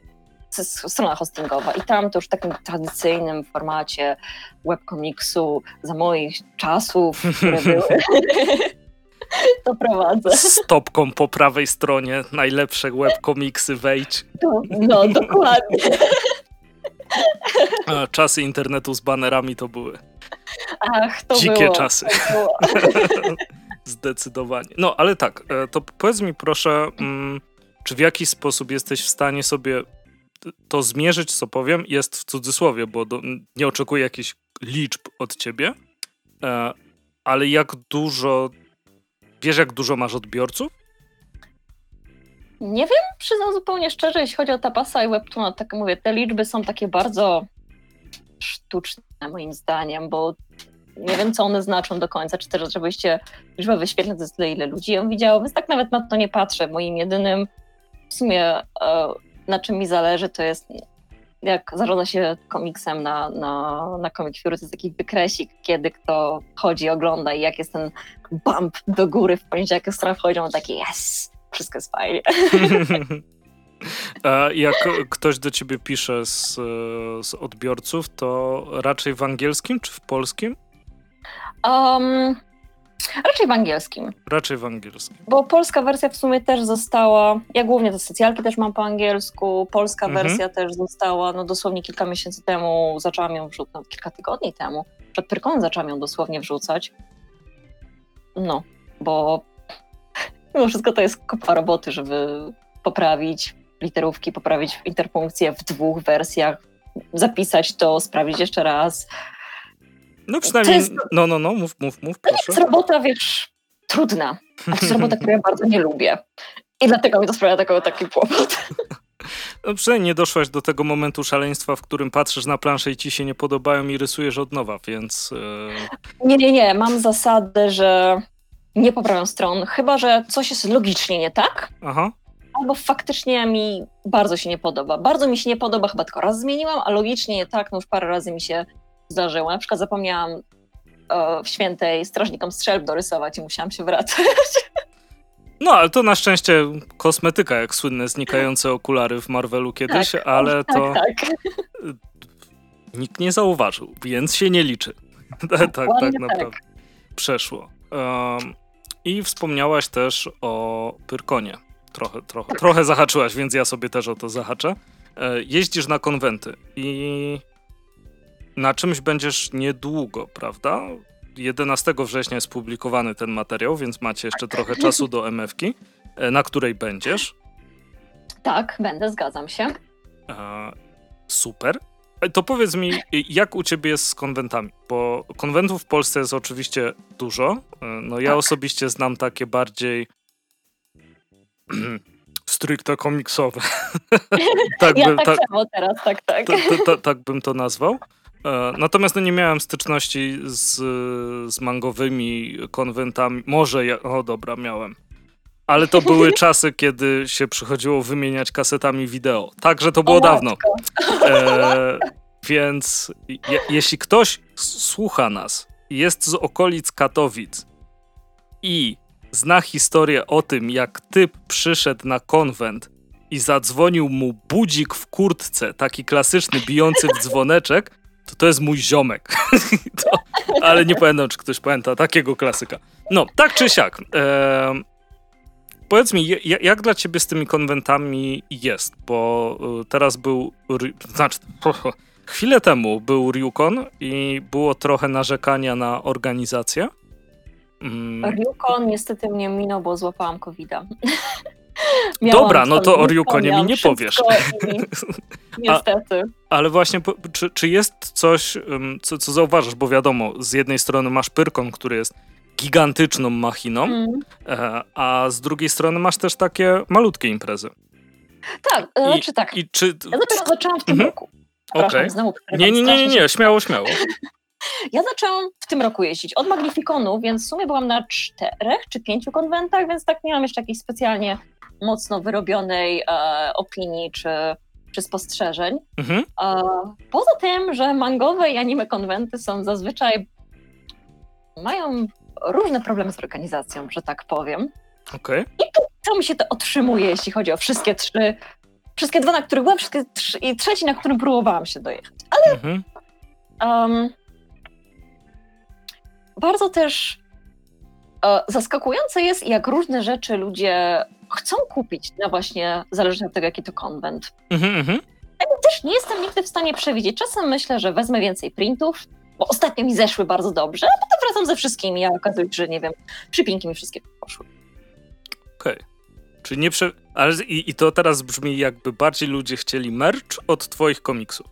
strona hostingowa i tam to już w takim tradycyjnym formacie webkomiksu za moich czasów, które były, to prowadzę. Stopką po prawej stronie najlepsze webkomiksy wejdź. No, no dokładnie. A, czasy internetu z banerami to były. Ach, to Dzikie było, czasy. było. Zdecydowanie. No, ale tak, e, to powiedz mi proszę, mm, czy w jakiś sposób jesteś w stanie sobie to zmierzyć, co powiem, jest w cudzysłowie, bo do, nie oczekuję jakichś liczb od ciebie, e, ale jak dużo, wiesz jak dużo masz odbiorców? Nie wiem, przyznam zupełnie szczerze, jeśli chodzi o Tapasa i Webtoona, tak mówię, te liczby są takie bardzo sztuczne moim zdaniem, bo nie wiem, co one znaczą do końca, czy też oczywiście liczba wyświetleń jest tyle, ile ludzi ją widziało, więc tak nawet na to nie patrzę. Moim jedynym w sumie e, na czym mi zależy, to jest jak zarządza się komiksem na, na, na Comic Fury, to jest taki wykresik, kiedy kto chodzi, ogląda i jak jest ten bump do góry w poniedziałek, jak strona wchodzi, on taki yes, wszystko jest fajnie. A jak ktoś do ciebie pisze z, z odbiorców, to raczej w angielskim czy w polskim? Um, raczej w angielskim. Raczej w angielskim. Bo polska wersja w sumie też została. Ja głównie te socjalki też mam po angielsku. Polska Mhm. wersja też została. No dosłownie kilka miesięcy temu zaczęłam ją wrzucać. No, kilka tygodni temu. Przed Pyrkonem zaczęłam ją dosłownie wrzucać. No, bo mimo wszystko to jest kopa roboty, żeby poprawić literówki, poprawić interpunkcję w dwóch wersjach, zapisać to, sprawdzić jeszcze raz. No przynajmniej, jest- no, no, no, mów, mów, mów, To jest proszę. robota, wiesz, trudna. To jest robota, którą ja bardzo nie lubię. I dlatego mi to sprawia taką, taki kłopot. No, przynajmniej nie doszłaś do tego momentu szaleństwa, w którym patrzysz na planszę i ci się nie podobają i rysujesz od nowa, więc... e, Nie, nie, nie. Mam zasadę, że nie poprawiam stron, chyba że coś jest logicznie nie tak, aha. albo faktycznie mi bardzo się nie podoba. Bardzo mi się nie podoba, chyba tylko raz zmieniłam, a logicznie nie tak, no już parę razy mi się zdarzyło. Na przykład zapomniałam e, w świętej strażnikom strzelb dorysować i musiałam się wracać. No, ale to na szczęście kosmetyka, jak słynne znikające okulary w Marvelu kiedyś, ale to Tak, tak. nikt nie zauważył, więc się nie liczy. tak, tak, tak Dokładnie naprawdę. Przeszło. Um, I wspomniałaś też o Pyrkonie. Trochę, trochę, trochę zahaczyłaś, więc ja sobie też o to zahaczę. E, Jeździsz na konwenty i na czymś będziesz niedługo, prawda? 11 września jest publikowany ten materiał, więc macie jeszcze trochę czasu do MF-ki, e, na której będziesz. tak, będę, zgadzam się. E, Super. E, To powiedz mi, jak u ciebie jest z konwentami? Bo konwentów w Polsce jest oczywiście dużo. E, No ja Tak. osobiście znam takie bardziej stricte komiksowe. tak, Ja bym, tak tak, samo teraz, tak, tak. ta- ta- ta- tak bym to nazwał. E, Natomiast no, nie miałem styczności z, z mangowymi konwentami. Może ja. O, dobra, miałem. Ale to były czasy, kiedy się przychodziło wymieniać kasetami wideo. Także to było O dawno. E, więc je, jeśli ktoś słucha nas, jest z okolic Katowic i zna historię o tym, jak typ przyszedł na konwent i zadzwonił mu budzik w kurtce, taki klasyczny, bijący w dzwoneczek, to to jest mój ziomek. to, ale nie pamiętam, czy ktoś pamięta takiego klasyka. No, tak czy siak. E, powiedz mi, jak dla ciebie z tymi konwentami jest? Bo y, teraz był, znaczy, chwilę temu był Ryukon i było trochę narzekania na organizację. Mm, Ryukon niestety mnie minął, bo złapałam Dobra, no to o stolnictwo, Ryukonie mi nie powiesz. i Niestety. Ale właśnie, czy, czy jest coś, co, co zauważasz? Bo wiadomo, z jednej strony masz Pyrkon, który jest gigantyczną machiną, Mm. e, a z drugiej strony masz też takie malutkie imprezy. Tak, I- znaczy tak. I czy... Ja dopiero zaczęłam w tym Mhm. roku. Okej. znowu Nie, nie, nie, nie, nie, śmiało, śmiało. Ja zaczęłam w tym roku jeździć od Magnifikonu, więc w sumie byłam na czterech czy pięciu konwentach, więc tak nie mam jeszcze jakiejś specjalnie mocno wyrobionej e, opinii czy, czy spostrzeżeń. Mhm. E, poza tym, że mangowe i anime konwenty są zazwyczaj mają różne problemy z organizacją, że tak powiem. Okej. To mi się to otrzymuje, jeśli chodzi o wszystkie trzy, wszystkie dwa, na których byłam, wszystkie trzy, i trzeci, na którym próbowałam się dojechać. Mhm. Um, bardzo też e, zaskakujące jest, jak różne rzeczy ludzie chcą kupić na właśnie, zależnie od tego, jaki to konwent. Mhm, mhm. Też nie jestem nigdy w stanie przewidzieć. Czasem myślę, że wezmę więcej printów, bo ostatnio mi zeszły bardzo dobrze, a potem wracam ze wszystkimi, a okazuje się, że nie wiem, przypinki mi wszystkie poszły. Okej. Czy nie prze... Ale i, i to teraz brzmi jakby bardziej ludzie chcieli merch od twoich komiksów.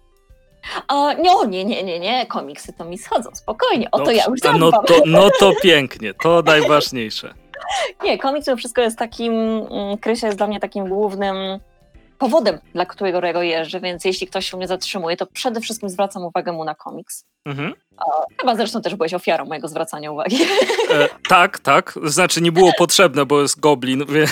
A, nie, o, nie, nie, nie, nie, komiksy to mi schodzą, spokojnie, o to ja już no to, no to pięknie, to najważniejsze. Nie, komiks to wszystko jest takim, mm, Krysia jest dla mnie takim głównym powodem, dla którego jeżdżę, więc jeśli ktoś się mnie zatrzymuje, to przede wszystkim zwracam uwagę mu na komiks. Mhm. Chyba zresztą też byłeś ofiarą mojego zwracania uwagi. E, tak, tak. Znaczy nie było potrzebne, bo jest goblin, więc...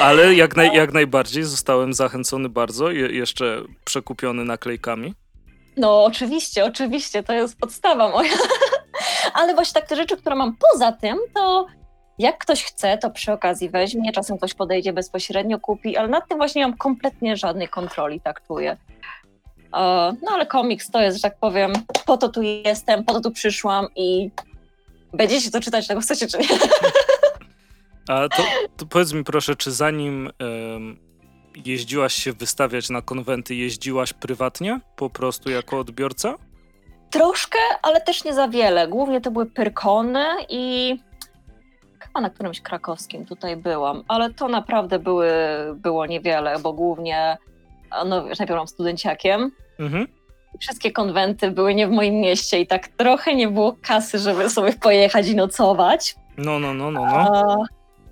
Ale jak, naj, jak najbardziej zostałem zachęcony bardzo, je, jeszcze przekupiony naklejkami. No oczywiście, oczywiście, to jest podstawa moja. Ale właśnie tak te rzeczy, które mam poza tym, to jak ktoś chce, to przy okazji weźmie, czasem ktoś podejdzie bezpośrednio, kupi, ale nad tym właśnie nie mam kompletnie żadnej kontroli, tak czuję. No ale komiks to jest, że tak powiem, po to tu jestem, po to tu przyszłam i będziecie to czytać, tego chcecie czy nie. A to, to powiedz mi proszę, czy zanim um, jeździłaś się wystawiać na konwenty, jeździłaś prywatnie po prostu jako odbiorca? Troszkę, ale też nie za wiele. Głównie to były Pyrkony i chyba na którymś krakowskim tutaj byłam, ale to naprawdę były, było niewiele, bo głównie, no wiesz, najpierw byłam studenciakiem. Mhm. Wszystkie konwenty były nie w moim mieście i tak trochę nie było kasy, żeby sobie pojechać i nocować. No, no, no, no. no. A,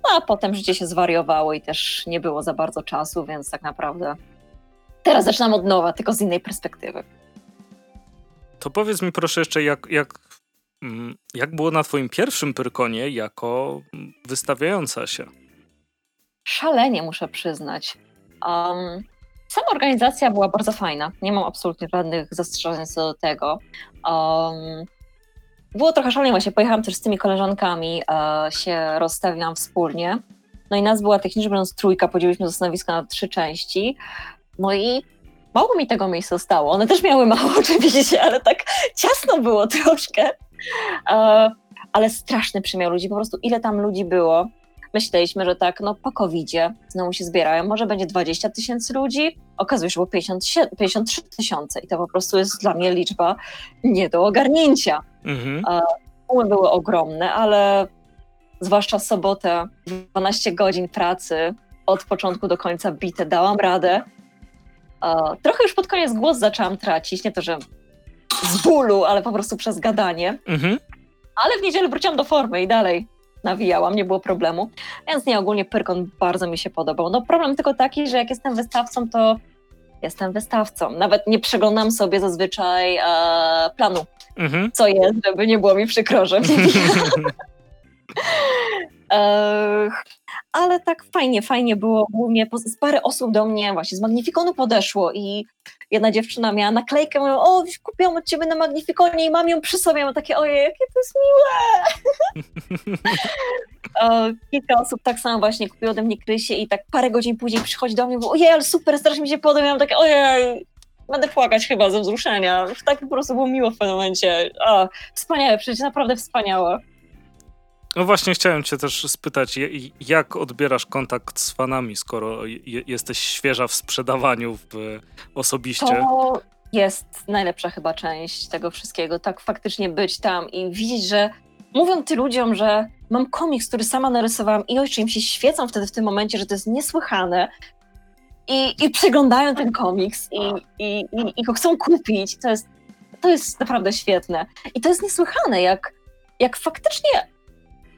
no, a potem życie się zwariowało i też nie było za bardzo czasu, więc tak naprawdę teraz zaczynam od nowa, tylko z innej perspektywy. To powiedz mi proszę jeszcze, jak, jak, mm, jak było na twoim pierwszym Pyrkonie jako wystawiająca się? Szalenie, muszę przyznać. Um, sama organizacja była bardzo fajna. Nie mam absolutnie żadnych zastrzeżeń co do tego. Um, było trochę szalenie, właśnie pojechałam też z tymi koleżankami, e, się rozstawiłam wspólnie. No i nas była technicznie będąc trójka, podzieliliśmy to stanowisko na trzy części. No i mało mi tego miejsca stało. One też miały mało oczywiście, ale tak ciasno było troszkę. E, ale straszny przymiar ludzi, po prostu ile tam ludzi było. Myśleliśmy, że tak, no po covidzie znowu się zbierają, może będzie 20 tysięcy ludzi, okazuje się, że było 50, 53 tysiące i to po prostu jest dla mnie liczba nie do ogarnięcia. Mhm. E, były ogromne, ale zwłaszcza sobotę, 12 godzin pracy, od początku do końca bite, dałam radę. Trochę już pod koniec głos zaczęłam tracić, nie to, że z bólu, ale po prostu przez gadanie. Mhm. Ale w niedzielę wróciłam do formy i dalej nawijałam, nie było problemu. Więc nie, ogólnie Pyrkon bardzo mi się podobał. No problem tylko taki, że jak jestem wystawcą, to jestem wystawcą. Nawet nie przeglądam sobie zazwyczaj e, planu, mhm. co jest, żeby nie było mi przykro, że mnie ale tak fajnie, fajnie było. Głównie parę osób do mnie właśnie z Magnifikonu podeszło i jedna dziewczyna miała naklejkę, mówią, o, kupiłam od ciebie na Magnifikonie i mam ją przy sobie. Mam takie, ojej, jakie to jest miłe. kilka osób tak samo właśnie kupiło ode mnie Krysie i tak parę godzin później przychodzi do mnie, mówi, ojej, ale super, strasznie mi się podoba. Ja mam takie, ojej, będę płakać chyba ze wzruszenia. Tak po prostu było miło w pewnym momencie. O, wspaniałe, przecież naprawdę wspaniałe. No właśnie chciałem cię też spytać, jak odbierasz kontakt z fanami, skoro jesteś świeża w sprzedawaniu w, osobiście? To jest najlepsza chyba część tego wszystkiego, tak faktycznie być tam i widzieć, że mówią ty ludziom, że mam komiks, który sama narysowałam i ojcze, im się świecą wtedy w tym momencie, że to jest niesłychane i, i przeglądają ten komiks i, i, i, i go chcą kupić. To jest, to jest naprawdę świetne. I to jest niesłychane, jak, jak faktycznie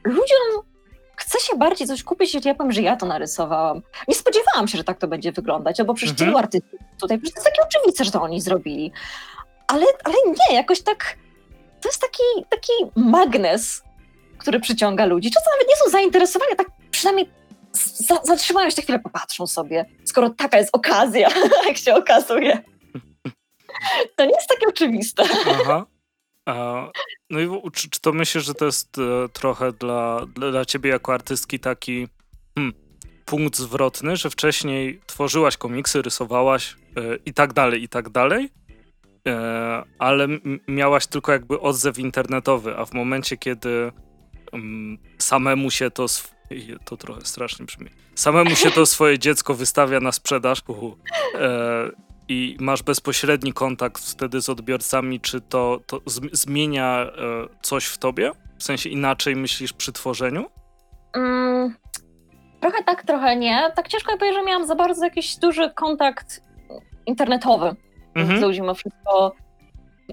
ludziom chce się bardziej coś kupić, jeśli ja powiem, że ja to narysowałam. Nie spodziewałam się, że tak to będzie wyglądać, no bo przecież mhm. tylu artystów tutaj, przecież to jest takie oczywiste, że to oni zrobili. Ale, ale nie, jakoś tak, to jest taki, taki magnes, który przyciąga ludzi. Czasem nawet nie są zainteresowani, tak przynajmniej za, zatrzymają się chwilę, popatrzą sobie, skoro taka jest okazja, jak się okazuje. To nie jest takie oczywiste. Aha. No i czy, czy, to myślisz, że to jest e, trochę dla, dla ciebie jako artystki taki hmm, punkt zwrotny, że wcześniej tworzyłaś komiksy, rysowałaś e, i tak dalej, i tak dalej, e, ale miałaś tylko jakby odzew internetowy, a w momencie, kiedy mm, samemu się to to trochę strasznie brzmi. Samemu się to swoje dziecko wystawia na sprzedaż. Uhu, i masz bezpośredni kontakt wtedy z odbiorcami, czy to, to zmienia e, coś w tobie? W sensie inaczej myślisz przy tworzeniu? Mm, trochę tak, trochę nie. Tak ciężko powiedzieć, że miałam za bardzo jakiś duży kontakt internetowy mhm. z ludźmi. Wszystko,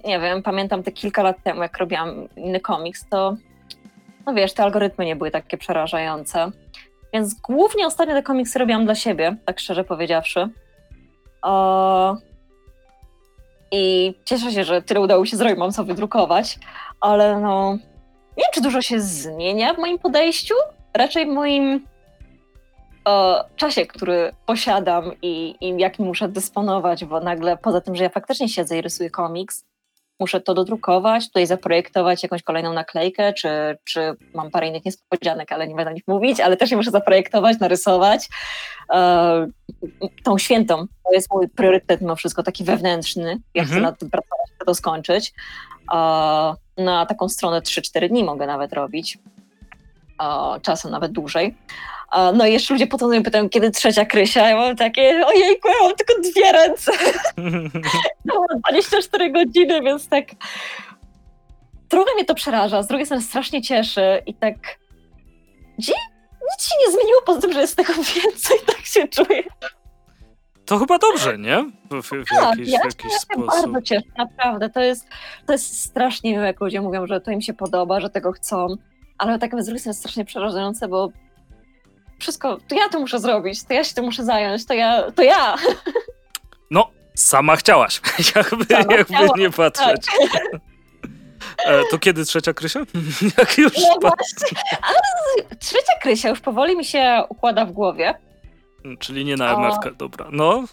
nie wiem, pamiętam te kilka lat temu, jak robiłam inny komiks, to no wiesz, te algorytmy nie były takie przerażające. Więc głównie ostatnio te komiksy robiłam dla siebie, tak szczerze powiedziawszy. O... I cieszę się, że tyle udało się zrobić, mam co wydrukować, ale no nie wiem, czy dużo się zmienia w moim podejściu. Raczej w moim o, czasie, który posiadam i, i jakim muszę dysponować, bo nagle poza tym, że ja faktycznie siedzę i rysuję komiks, muszę to dodrukować, tutaj zaprojektować jakąś kolejną naklejkę, czy, czy mam parę innych niespodzianek, ale nie będę o nich mówić, ale też je muszę zaprojektować, narysować. E, tą świętą, to jest mój priorytet mimo wszystko, taki wewnętrzny. Ja chcę Mhm. nad tym pracować, chcę to skończyć. E, na taką stronę 3-4 dni mogę nawet robić. Czasem nawet dłużej. No i jeszcze ludzie potem mnie pytają, kiedy trzecia Krysia? Ja mam takie, ojejku, ja mam tylko dwie ręce. To ma 24 godziny, więc tak trochę mnie to przeraża, z drugiej strony strasznie cieszy i tak Gdzie? nic się nie zmieniło poza tym, że jest tego więcej, tak się czuję. To chyba dobrze, nie? W, w, w Tak, jakiś, ja w jakiś ja się sposób. bardzo cieszę, naprawdę. To jest, to jest strasznie miłe, jak ludzie mówią, że to im się podoba, że tego chcą, ale tak z drugiej strony strasznie przerażające, bo wszystko, to ja to muszę zrobić, to ja się tym muszę zająć, to ja, to ja. No, sama chciałaś, jakby, Sama jakby chciałam, nie patrzeć. E, to kiedy trzecia Krysia? Jak już No właśnie, ale trzecia Krysia już powoli mi się układa w głowie. Czyli nie na. MFK, dobra. No,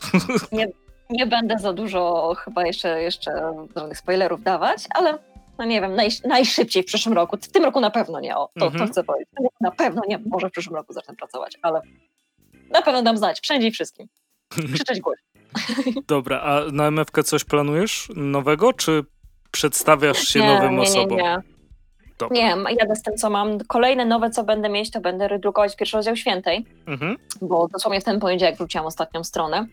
Nie będę za dużo chyba jeszcze, jeszcze żadnych spoilerów dawać, ale no nie wiem, naj, najszybciej w przyszłym roku. W tym roku na pewno nie, o, to, Mhm. to chcę powiedzieć. Na pewno nie, może w przyszłym roku zacznę pracować, ale na pewno dam znać, wszędzie i wszystkim. Krzyczeć głośno. dobra, a na MFK coś planujesz nowego, czy przedstawiasz się nie, nowym nie, nie, osobom? nie. Dobra. Nie, jadę z tym, co mam. Kolejne nowe, co będę mieć, to będę redrukować pierwszy rozdział Świętej. Mhm. bo dosłownie w ten poniedziałek wróciłam ostatnią stronę.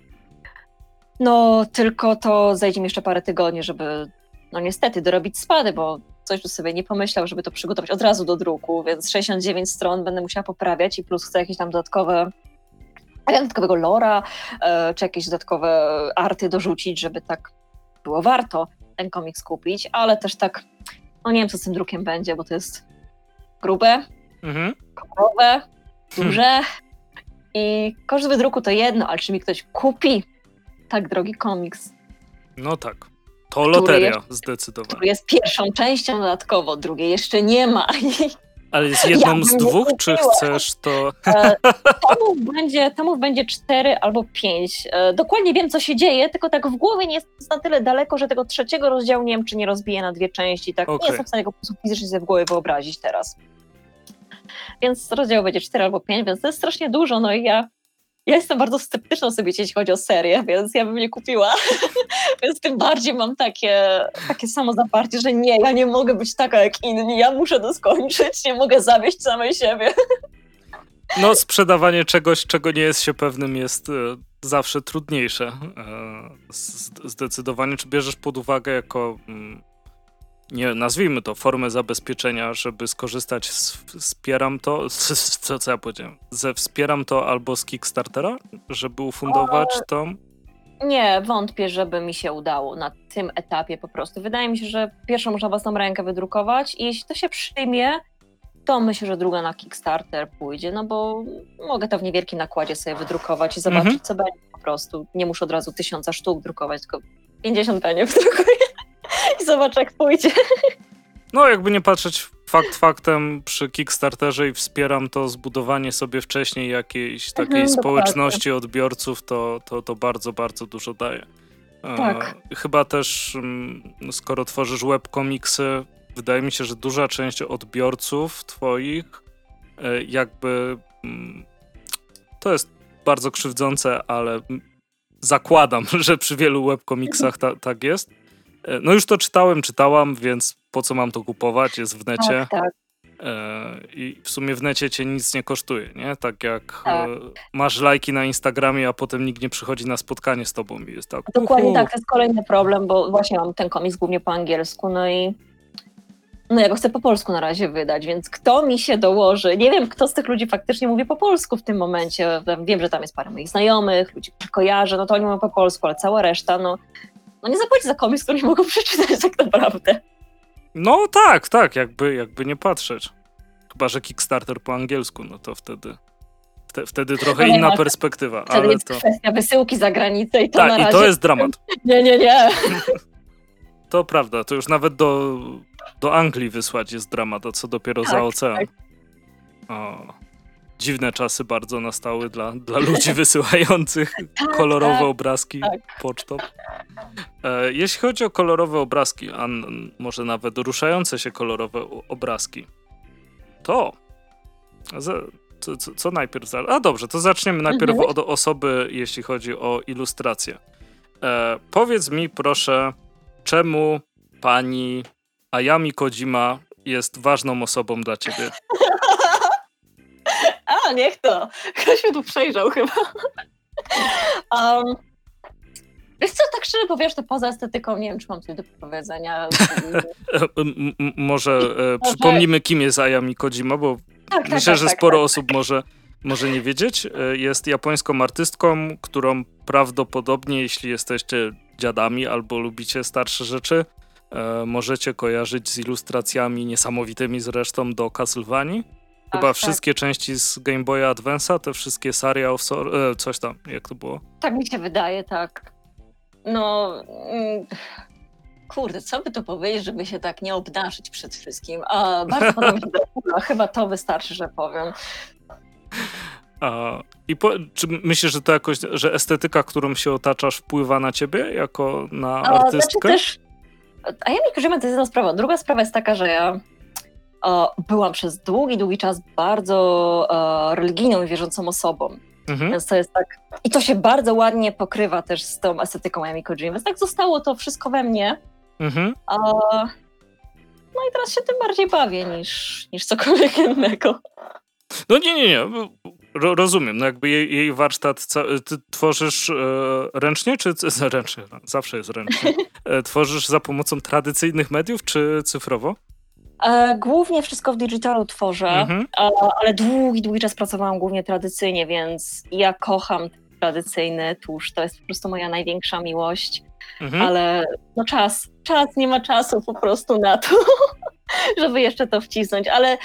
No, tylko to zajdzie mi jeszcze parę tygodni, żeby, no niestety, dorobić spady, bo coś tu sobie nie pomyślał, żeby to przygotować od razu do druku, więc 69 stron będę musiała poprawiać i plus chcę jakieś tam dodatkowe dodatkowego lora, e, czy jakieś dodatkowe arty dorzucić, żeby tak było warto ten komiks kupić, ale też tak, no nie wiem, co z tym drukiem będzie, bo to jest grube, Mhm. kolorowe, duże i koszt wydruku to jedno, ale czy mi ktoś kupi tak drogi komiks, No tak. To loteria, jest- zdecydowanie. który jest pierwszą częścią dodatkowo, drugiej jeszcze nie ma. Ale jest jedną Ja z nie dwóch, czy chcesz to... E, Tomów będzie, tomów będzie cztery albo pięć. E, Dokładnie wiem, co się dzieje, tylko tak w głowie nie jest na tyle daleko, że tego trzeciego rozdziału nie wiem, czy nie rozbiję na dwie części. Tak nie Okej. jestem w stanie go po prostu fizycznie sobie w głowie wyobrazić teraz. Więc rozdział będzie cztery albo pięć, więc to jest strasznie dużo. No i ja, ja jestem bardzo sceptyczna sobie, jeśli chodzi o serię, więc ja bym nie kupiła. więc tym bardziej mam takie, takie samo zaparcie, że nie, ja nie mogę być taka jak inni, ja muszę to skończyć, nie mogę zawieść samej siebie. No, sprzedawanie czegoś, czego nie jest się pewnym, jest e, zawsze trudniejsze. E, zdecydowanie. Czy bierzesz pod uwagę jako, mm, nie nazwijmy to, formę zabezpieczenia, żeby skorzystać z Wspieram to, co, co ja powiedziałem, ze Wspieram to albo z Kickstartera, żeby ufundować to? Nie, wątpię, żeby mi się udało na tym etapie po prostu. Wydaje mi się, że pierwszą można własną rękę wydrukować i jeśli to się przyjmie, to myślę, że druga na Kickstarter pójdzie, no bo mogę to w niewielkim nakładzie sobie wydrukować i zobaczyć, Mhm. co będzie po prostu. Nie muszę od razu tysiąca sztuk drukować, tylko 50 penny wydrukuję i zobaczę, jak pójdzie. No, jakby nie patrzeć fakt faktem przy Kickstarterze i wspieram to zbudowanie sobie wcześniej jakiejś takiej Mhm, społeczności odbiorców, to, to, to bardzo, bardzo dużo daje. E, Tak. Chyba też, mm, skoro tworzysz webkomiksy, wydaje mi się, że duża część odbiorców twoich e, jakby mm, to jest bardzo krzywdzące, ale zakładam, że przy wielu webkomiksach ta, tak jest. E, No już to czytałem, czytałam, więc po co mam to kupować? Jest w necie. Tak, tak. I w sumie w necie cię nic nie kosztuje, nie? Tak jak Tak. e, masz lajki na Instagramie, a potem nikt nie przychodzi na spotkanie z tobą i jest tak. Dokładnie uhu. tak, to jest kolejny problem, bo właśnie mam ten komiks głównie po angielsku, no i no ja go chcę po polsku na razie wydać, więc kto mi się dołoży? Nie wiem, kto z tych ludzi faktycznie mówi po polsku w tym momencie. Wiem, że tam jest parę moich znajomych, ludzi, których kojarzę, no to oni mówią po polsku, ale cała reszta, no, no nie zapłaci za komiks, który nie mogą przeczytać tak naprawdę. No tak, tak, jakby, jakby nie patrzeć. Chyba, że Kickstarter po angielsku, no to wtedy, wte, wtedy trochę No inna ma- perspektywa, Wtedy ale jest to... kwestia wysyłki za granicę i to na Tak, razie... i to jest dramat. Nie, nie, nie. To prawda, to już nawet do, do Anglii wysłać jest dramat, a co dopiero za Tak, ocean. tak. O. dziwne czasy bardzo nastały dla, dla ludzi wysyłających kolorowe tak, obrazki tak. pocztą. E, jeśli chodzi o kolorowe obrazki, a może nawet ruszające się kolorowe obrazki, to co, co, co najpierw? za- A dobrze, to zaczniemy najpierw Mhm. od osoby, jeśli chodzi o ilustrację. E, powiedz mi proszę, czemu pani Ayami Kojima jest ważną osobą dla ciebie? A, niech to. Ktoś mnie tu przejrzał chyba. Um, wiesz co, tak szczerze powiesz, to poza estetyką nie wiem, czy mam coś do powiedzenia. E, może przypomnimy, kim jest Ayami Kojima, bo Tak, tak, myślę, tak, że tak, sporo tak. osób może, może nie wiedzieć. E, Jest japońską artystką, którą prawdopodobnie, jeśli jesteście dziadami albo lubicie starsze rzeczy, e, możecie kojarzyć z ilustracjami niesamowitymi zresztą do Castlevanii. Chyba tak. wszystkie części z Game Boya Advance'a, te wszystkie Saria of Sor- e, coś tam, jak to było? Tak mi się wydaje, tak. No. mm, Kurde, co by to powiedzieć, żeby się tak nie obnaszyć przed wszystkim? A, bardzo mi się chyba to wystarczy, że powiem. A, I po, czy myślisz, że to jakoś, że estetyka, którą się otaczasz, wpływa na ciebie jako na A, znaczy artystkę? też, a ja mi korzyma, to jest jedna sprawa. Druga sprawa jest taka, że ja byłam przez długi, długi czas bardzo e, religijną i wierzącą osobą. Mhm. Więc to jest tak. I to się bardzo ładnie pokrywa też z tą estetyką Amy Kojima. Więc tak zostało to wszystko we mnie. Mhm. A, no i teraz się tym bardziej bawię niż, niż cokolwiek innego. No nie, nie, nie. Ro, rozumiem. No jakby jej, jej warsztat. Ty tworzysz e, ręcznie, czy ręcznie? Zawsze jest ręcznie. E, tworzysz za pomocą tradycyjnych mediów, czy cyfrowo? E, głównie wszystko w digitalu tworzę, Mhm. ale długi, długi czas pracowałam głównie tradycyjnie, więc ja kocham tradycyjny tusz. To jest po prostu moja największa miłość. Mhm. ale no czas, czas, nie ma czasu po prostu na to, żeby jeszcze to wcisnąć, ale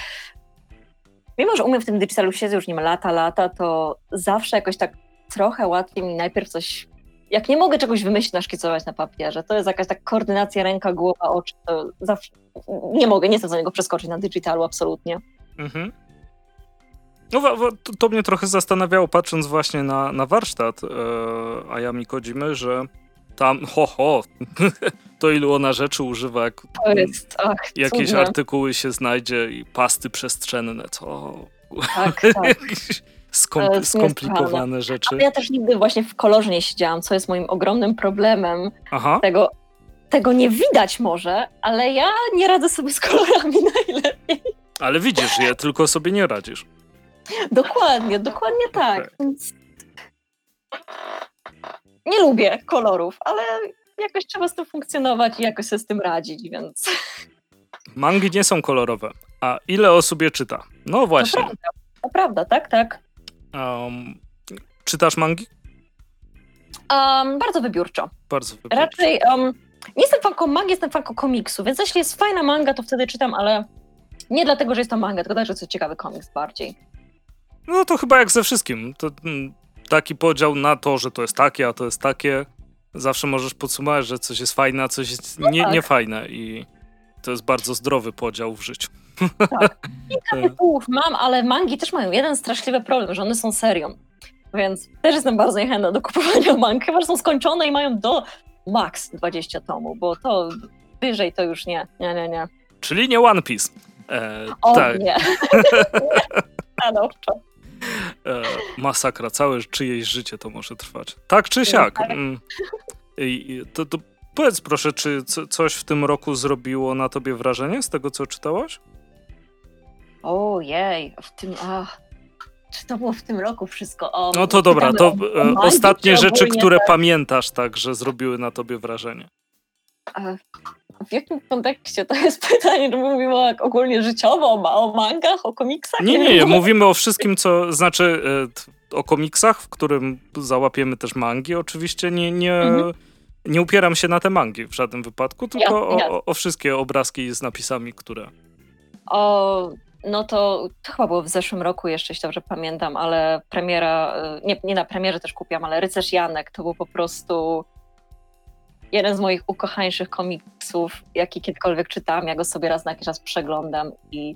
mimo, że umiem w tym digitalu siedzę już nie ma lata, lata, to zawsze jakoś tak trochę łatwiej mi najpierw coś, jak nie mogę czegoś wymyślić, naszkicować na papierze, to jest jakaś tak koordynacja ręka, głowa, oczy, to zawsze nie mogę, nie chcę za niego przeskoczyć na digitalu absolutnie. Mhm. No, to, to mnie trochę zastanawiało, patrząc właśnie na, na warsztat e, Ayami Kojimy, że tam, ho, ho, to ilu ona rzeczy używa, jak To jest, ach, jakieś cudne. artykuły się znajdzie i pasty przestrzenne, co... Tak, tak. Skom- skomplikowane rzeczy. Ja też nigdy właśnie w kolorze nie siedziałam, co jest moim ogromnym problemem, Aha, tego, tego nie widać może, ale ja nie radzę sobie z kolorami najlepiej. ale widzisz je, tylko sobie nie radzisz. Dokładnie, dokładnie tak. Nie lubię kolorów, ale jakoś trzeba z tym funkcjonować i jakoś sobie z tym radzić, więc Mangi nie są kolorowe. A ile osób je czyta? No to właśnie. prawda. To prawda, tak, tak. Um, czytasz mangi? Um, bardzo wybiórczo. Bardzo wybiórczo. Raczej um, nie jestem fanką mangi, jestem fanką komiksu, więc jeśli jest fajna manga, to wtedy czytam, ale nie dlatego, że jest to manga, tylko dlatego, że jest ciekawy komiks bardziej. No to chyba jak ze wszystkim. To mm, taki podział na to, że to jest takie, a to jest takie. Zawsze możesz podsumować, że coś jest fajne, a coś jest nie, tak. niefajne i to jest bardzo zdrowy podział w życiu. Kilka tytułów mam, ale mangi też mają jeden straszliwy problem, że one są serią. Więc też jestem bardzo niechętna do kupowania mang, chyba że są skończone i mają do max 20 tomów, bo to wyżej to już nie, nie, nie, nie. Czyli nie One Piece. E, O tak, nie. Stanowczo. e, masakra, całe czyjeś życie to może trwać. Tak czy siak. tak. Mm. I to, to powiedz proszę, czy co, coś w tym roku zrobiło na tobie wrażenie z tego, co czytałaś? Ojej, w tym, ach, czy to było w tym roku wszystko? O, No to dobra, to pytamy o e, ostatnie czy rzeczy, które tak? pamiętasz tak, że zrobiły na tobie wrażenie. E, W jakim kontekście to jest pytanie? Czy mówimy o, jak ogólnie życiowo, o, ma- o mangach, o komiksach? Nie, nie, nie, mówimy o wszystkim, co znaczy e, o komiksach, w którym załapiemy też mangi. Oczywiście nie, nie, Mhm. nie upieram się na te mangi w żadnym wypadku, tylko Jasne, jasne. o, o wszystkie obrazki z napisami, które. O, no to, to chyba było w zeszłym roku jeszcze, jeśli dobrze pamiętam, ale premiera, y, nie, nie na premierze też kupiłam, ale Rycerz Janek to był po prostu jeden z moich ukochańszych komiksów, jaki kiedykolwiek czytałam. Ja go sobie raz na jakiś czas przeglądam i,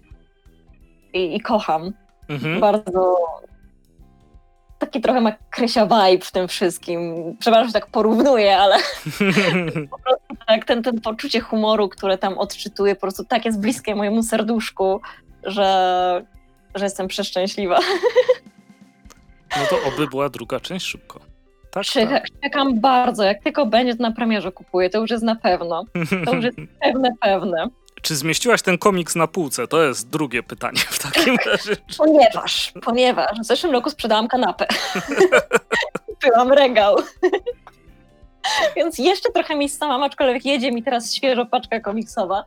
i, i kocham. Mhm. Bardzo taki trochę ma Krysia vibe w tym wszystkim. Przepraszam, że tak porównuję, ale po prostu tak, ten, ten poczucie humoru, które tam odczytuję, po prostu tak jest bliskie mojemu serduszku, że, że jestem przeszczęśliwa. No to oby była druga część szybko. Tak, tak. czekam bardzo, jak tylko będzie, to na premierze kupuję, to już jest na pewno. To już jest pewne, pewne. Czy zmieściłaś ten komiks na półce? To jest drugie pytanie w takim razie. Ponieważ, ponieważ w zeszłym roku sprzedałam kanapę. Kupiłam regał. Więc jeszcze trochę miejsca mam, aczkolwiek jedzie mi teraz świeżo paczka komiksowa.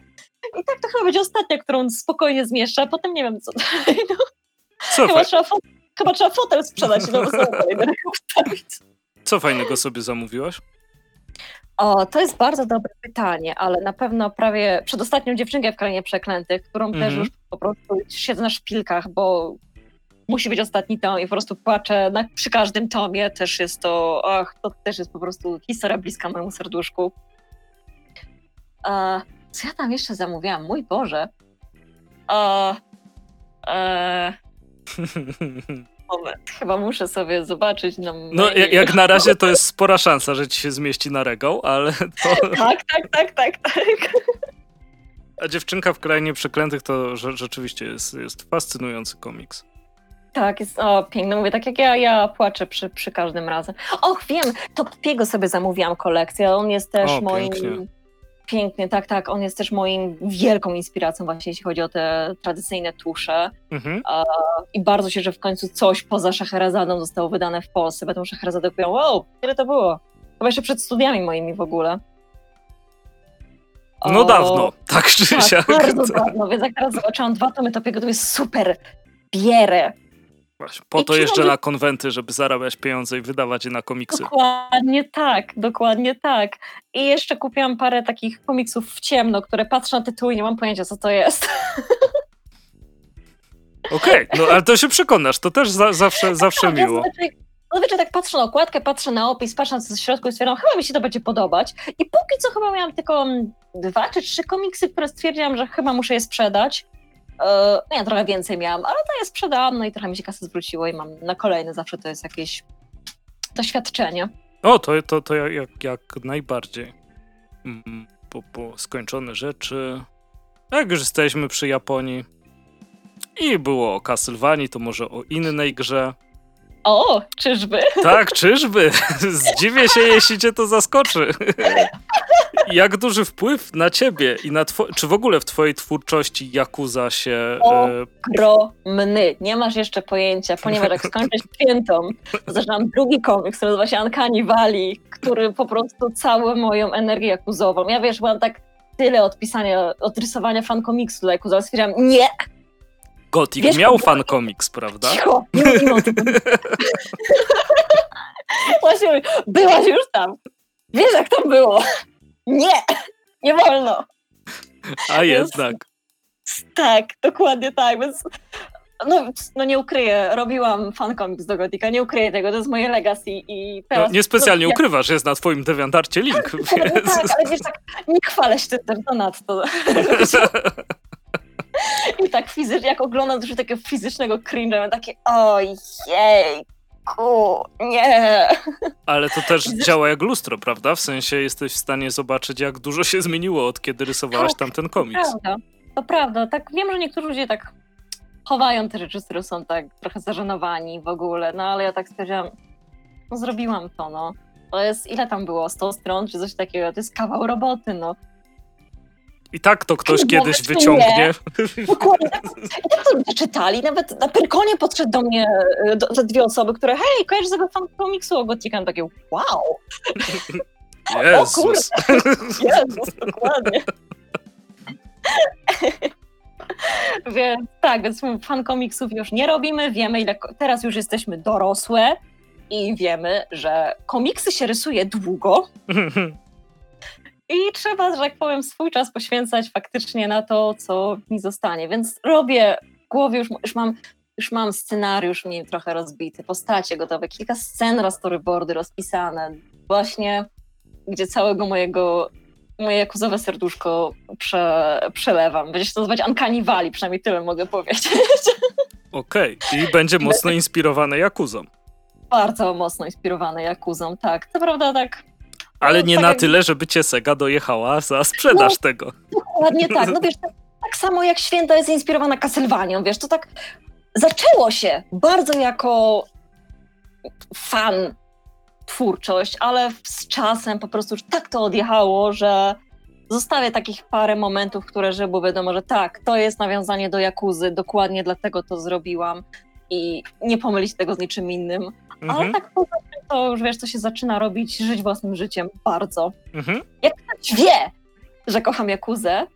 I tak to chyba będzie ostatnia, którą spokojnie zmieszczę, a potem nie wiem co dalej. No, chyba, trzeba fo- chyba trzeba fotel sprzedać i regał wstawić. co fajnego sobie zamówiłaś? O, to jest bardzo dobre pytanie, ale na pewno prawie przedostatnią dziewczynkę w Krainie Przeklętych, którą też Mhm. już po prostu siedzę na szpilkach, bo musi być ostatni tom i po prostu płaczę na, przy każdym tomie. Też jest to, ach, to też jest po prostu historia bliska mojemu serduszku. A, co ja tam jeszcze zamówiłam? Mój Boże. A, e, moment, chyba muszę sobie zobaczyć na No, jak, jak na razie to jest spora szansa, że ci się zmieści na regał, ale to... Tak, tak, tak, tak, tak. A dziewczynka w Krainie Przeklętych to rzeczywiście jest, jest fascynujący komiks. Tak, jest o, piękne. Mówię, tak jak ja, ja płaczę przy, przy każdym razem. Och, wiem, Toppiego sobie zamówiłam kolekcję. On jest też O, moim. pięknie. Pięknie, tak, tak. On jest też moim wielką inspiracją, właśnie jeśli chodzi o te tradycyjne tusze. Mhm. I bardzo się, że w końcu coś poza Szacherazadą zostało wydane w Polsce. Bo tą Szacherazadę kupiłam. Wow, kiedy to było? Chyba jeszcze przed studiami moimi w ogóle. No O, dawno, tak czy Tak, siak. bardzo dawno, więc jak teraz zobaczyłam dwa tomy Topiego, to jest super. Bierę. Właśnie, Po I to mogę- na konwenty, żeby zarabiać pieniądze i wydawać je na komiksy. Dokładnie tak, dokładnie tak. I jeszcze kupiłam parę takich komiksów w ciemno, które patrzę na tytuł i nie mam pojęcia, co to jest. Okej, no ale to się przekonasz, to też za, zawsze, zawsze Tak, miło. Zazwyczaj, zazwyczaj tak patrzę na okładkę, patrzę na opis, patrzę na co w środku i stwierdzam, chyba mi się to będzie podobać. I póki co chyba miałam tylko mm, dwa czy trzy komiksy, które stwierdziłam, że chyba muszę je sprzedać. E, No ja trochę więcej miałam, ale to je sprzedałam, no i trochę mi się kasy zwróciło i mam na kolejne zawsze to jest jakieś doświadczenie. O, to, to, to jak, jak, najbardziej. Mm, Po, po skończone rzeczy. Jak już jesteśmy przy Japonii i było o Castlevanii, to może o innej grze. O, czyżby? Tak, czyżby? Zdziwię się, jeśli cię to zaskoczy. Jak duży wpływ na ciebie i na two- czy w ogóle w twojej twórczości Yakuza się... O. E, Ogromny. Nie masz jeszcze pojęcia, ponieważ jak skończę świętą, zaczynam drugi komiks, który nazywa się Uncanny Valley, który po prostu całą moją energię jakuzową. Ja wiesz, byłam tak tyle odpisania, odrysowania fan komiksu dla Yakuza, ale stwierdziłam, nie, Gothic Wiesz, miał bo- fan komiks, prawda? cicho, nie mówimy o tym. Właśnie byłaś już tam. Wiesz, jak to było. Nie, nie wolno. A jednak. Tak, dokładnie tak, więc no, no nie ukryję, robiłam fan comics do Gotika, nie ukryję tego, to jest moje legacy i No, teraz... niespecjalnie no, ukrywasz, jest na twoim dewiantarcie link. ja, więc- tak, ale wiesz, tak, nie chwalę się tym zanadto. I tak fizycznie, jak oglądam coś takiego fizycznego cringe'a, mam takie nie. Ale to też działa jak lustro, prawda? W sensie jesteś w stanie zobaczyć, jak dużo się zmieniło od kiedy rysowałaś Tak, tamten komiks. Prawda, to prawda, tak wiem, że niektórzy ludzie tak chowają te rzeczy, które są tak trochę zażenowani w ogóle, no ale ja tak stwierdziłam, no zrobiłam to, no. To jest, ile tam było, 100 stron czy coś takiego, to jest kawał roboty, no. I tak to ktoś kiedyś wyciągnie. Dokładnie, i tak to czytali, nawet na Pyrkonie podszedł do mnie e, do, te dwie osoby, które, hej, kojarzysz sobie fan komiksu o Gotika? Takie, wow, Jezus. Jezus, dokładnie. więc tak, więc fan komiksów już nie robimy, wiemy ile, teraz już jesteśmy dorosłe i wiemy, że komiksy się rysuje długo i trzeba, że tak powiem, swój czas poświęcać faktycznie na to, co mi zostanie, więc robię w głowie, już, już mam już mam scenariusz mi trochę rozbity, postacie gotowe, kilka scen na storyboardy rozpisane, właśnie gdzie całego mojego moje jakuzowe serduszko prze, przelewam. Będzie się to nazywać Uncanny Valley, przynajmniej tyle mogę powiedzieć. Okej, okay. i będzie mocno inspirowane Jakuzą. Bardzo mocno inspirowane Jakuzą, tak. To prawda tak... Ale no, nie tak na jak... tyle, żeby cię Sega dojechała za sprzedaż no, tego. Dokładnie tak. No wiesz, tak, tak samo jak Święta jest inspirowana Castlevanią, wiesz, to tak zaczęło się bardzo jako fan twórczość, ale z czasem po prostu już tak to odjechało, że zostawię takich parę momentów, które że było wiadomo, że tak, to jest nawiązanie do Jakuzy, dokładnie dlatego to zrobiłam i nie pomylić tego z niczym innym. Mhm. Ale tak poza tym to już wiesz, to się zaczyna robić, żyć własnym życiem bardzo. Mhm. Jak ktoś wie, że kocham Jakuzę,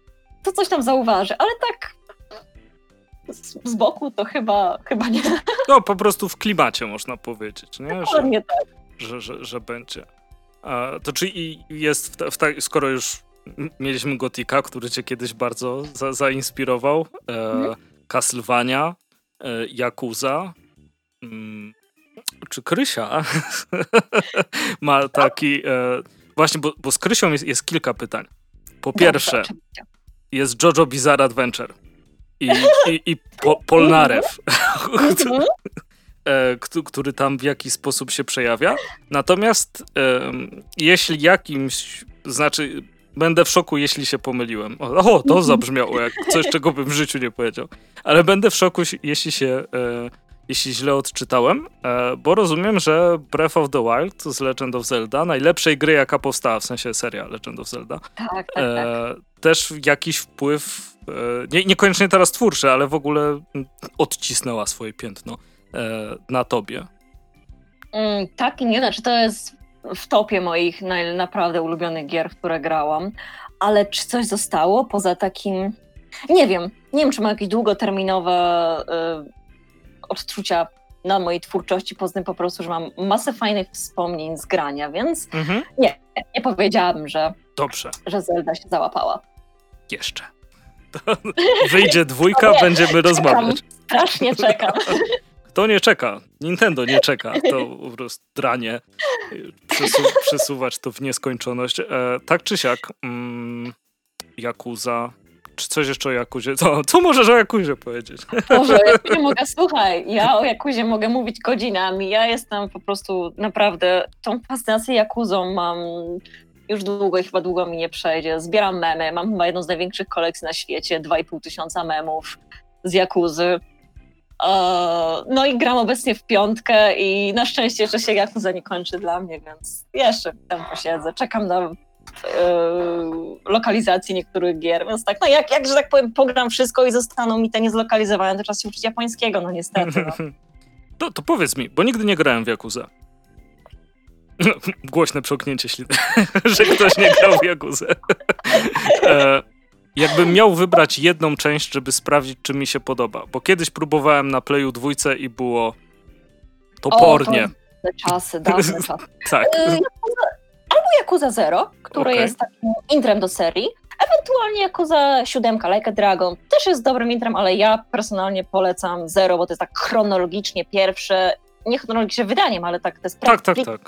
to coś tam zauważy, ale tak z, z boku to chyba, chyba nie. No po prostu w klimacie można powiedzieć, nie? Dokładnie że, tak. Że, że, że będzie. A, to czy jest, w, w skoro już mieliśmy Gotika, który cię kiedyś bardzo za, zainspirował, e, mhm. Castlevania, e, Yakuza, mm, czy Krysia ma taki... E, właśnie, bo, bo z Krysią jest, jest kilka pytań. Po pierwsze, jest JoJo Bizarre Adventure i, i, i po, Polnarew, mhm. e, który tam w jakiś sposób się przejawia. Natomiast e, jeśli jakimś, znaczy będę w szoku, jeśli się pomyliłem. O, o, to mhm. zabrzmiało jak coś, czego bym w życiu nie powiedział. Ale będę w szoku, jeśli się, e, jeśli źle odczytałem, e, bo rozumiem, że Breath of the Wild z Legend of Zelda, najlepszej gry, jaka powstała, w sensie seria Legend of Zelda, tak, tak, tak. E, też jakiś wpływ, e, nie, niekoniecznie teraz twórczy, ale w ogóle odcisnęła swoje piętno na tobie. Mm, tak i nie, znaczy to jest w topie moich naj, naprawdę ulubionych gier, w które grałam, ale czy coś zostało poza takim... Nie wiem, nie wiem, czy mam jakieś długoterminowe y, odczucia na mojej twórczości, tym po prostu, że mam masę fajnych wspomnień z grania, więc mhm. nie, nie powiedziałabym, że, Dobrze. że Zelda się załapała. Jeszcze. To wyjdzie dwójka, nie, będziemy czekam, rozmawiać. Strasznie czekam. Kto nie czeka? Nintendo nie czeka. To po prostu dranie. Przesu przesuwać to w nieskończoność. E, tak czy siak, mm, Yakuza. Czy coś jeszcze o Jakuzie? Co, co możesz o Jakuzie powiedzieć? Może, ja mogę, słuchaj, ja o Jakuzie mogę mówić godzinami. Ja jestem po prostu naprawdę, tą fascynację Jakuzą mam już długo i chyba długo mi nie przejdzie. Zbieram memy, mam chyba jedną z największych kolekcji na świecie, 2,5 tysiąca memów z Jakuzy. No i gram obecnie w piątkę i na szczęście że się Yakuza nie kończy dla mnie, więc jeszcze tam posiedzę. Czekam na yy, lokalizację niektórych gier, więc tak, no jak, jak, że tak powiem, pogram wszystko i zostaną mi te niezlokalizowane, to czas się uczyć japońskiego, no niestety. No. To, to powiedz mi, bo nigdy nie grałem w Yakuza. Głośne przełknięcie śliny, że ktoś nie grał w Yakuzę. e, jakbym miał wybrać jedną część, żeby sprawdzić, czy mi się podoba. Bo kiedyś próbowałem na Playu dwójce i było topornie. O, to czasy, dawne czasy. tak. Yakuza Zero, który okay. jest takim intrem do serii. Ewentualnie Yakuza 7, Like a Dragon też jest dobrym intrem, ale ja personalnie polecam Zero, bo to jest tak chronologicznie pierwsze, nie chronologicznie wydaniem, ale tak to jest Tak, tak, tak.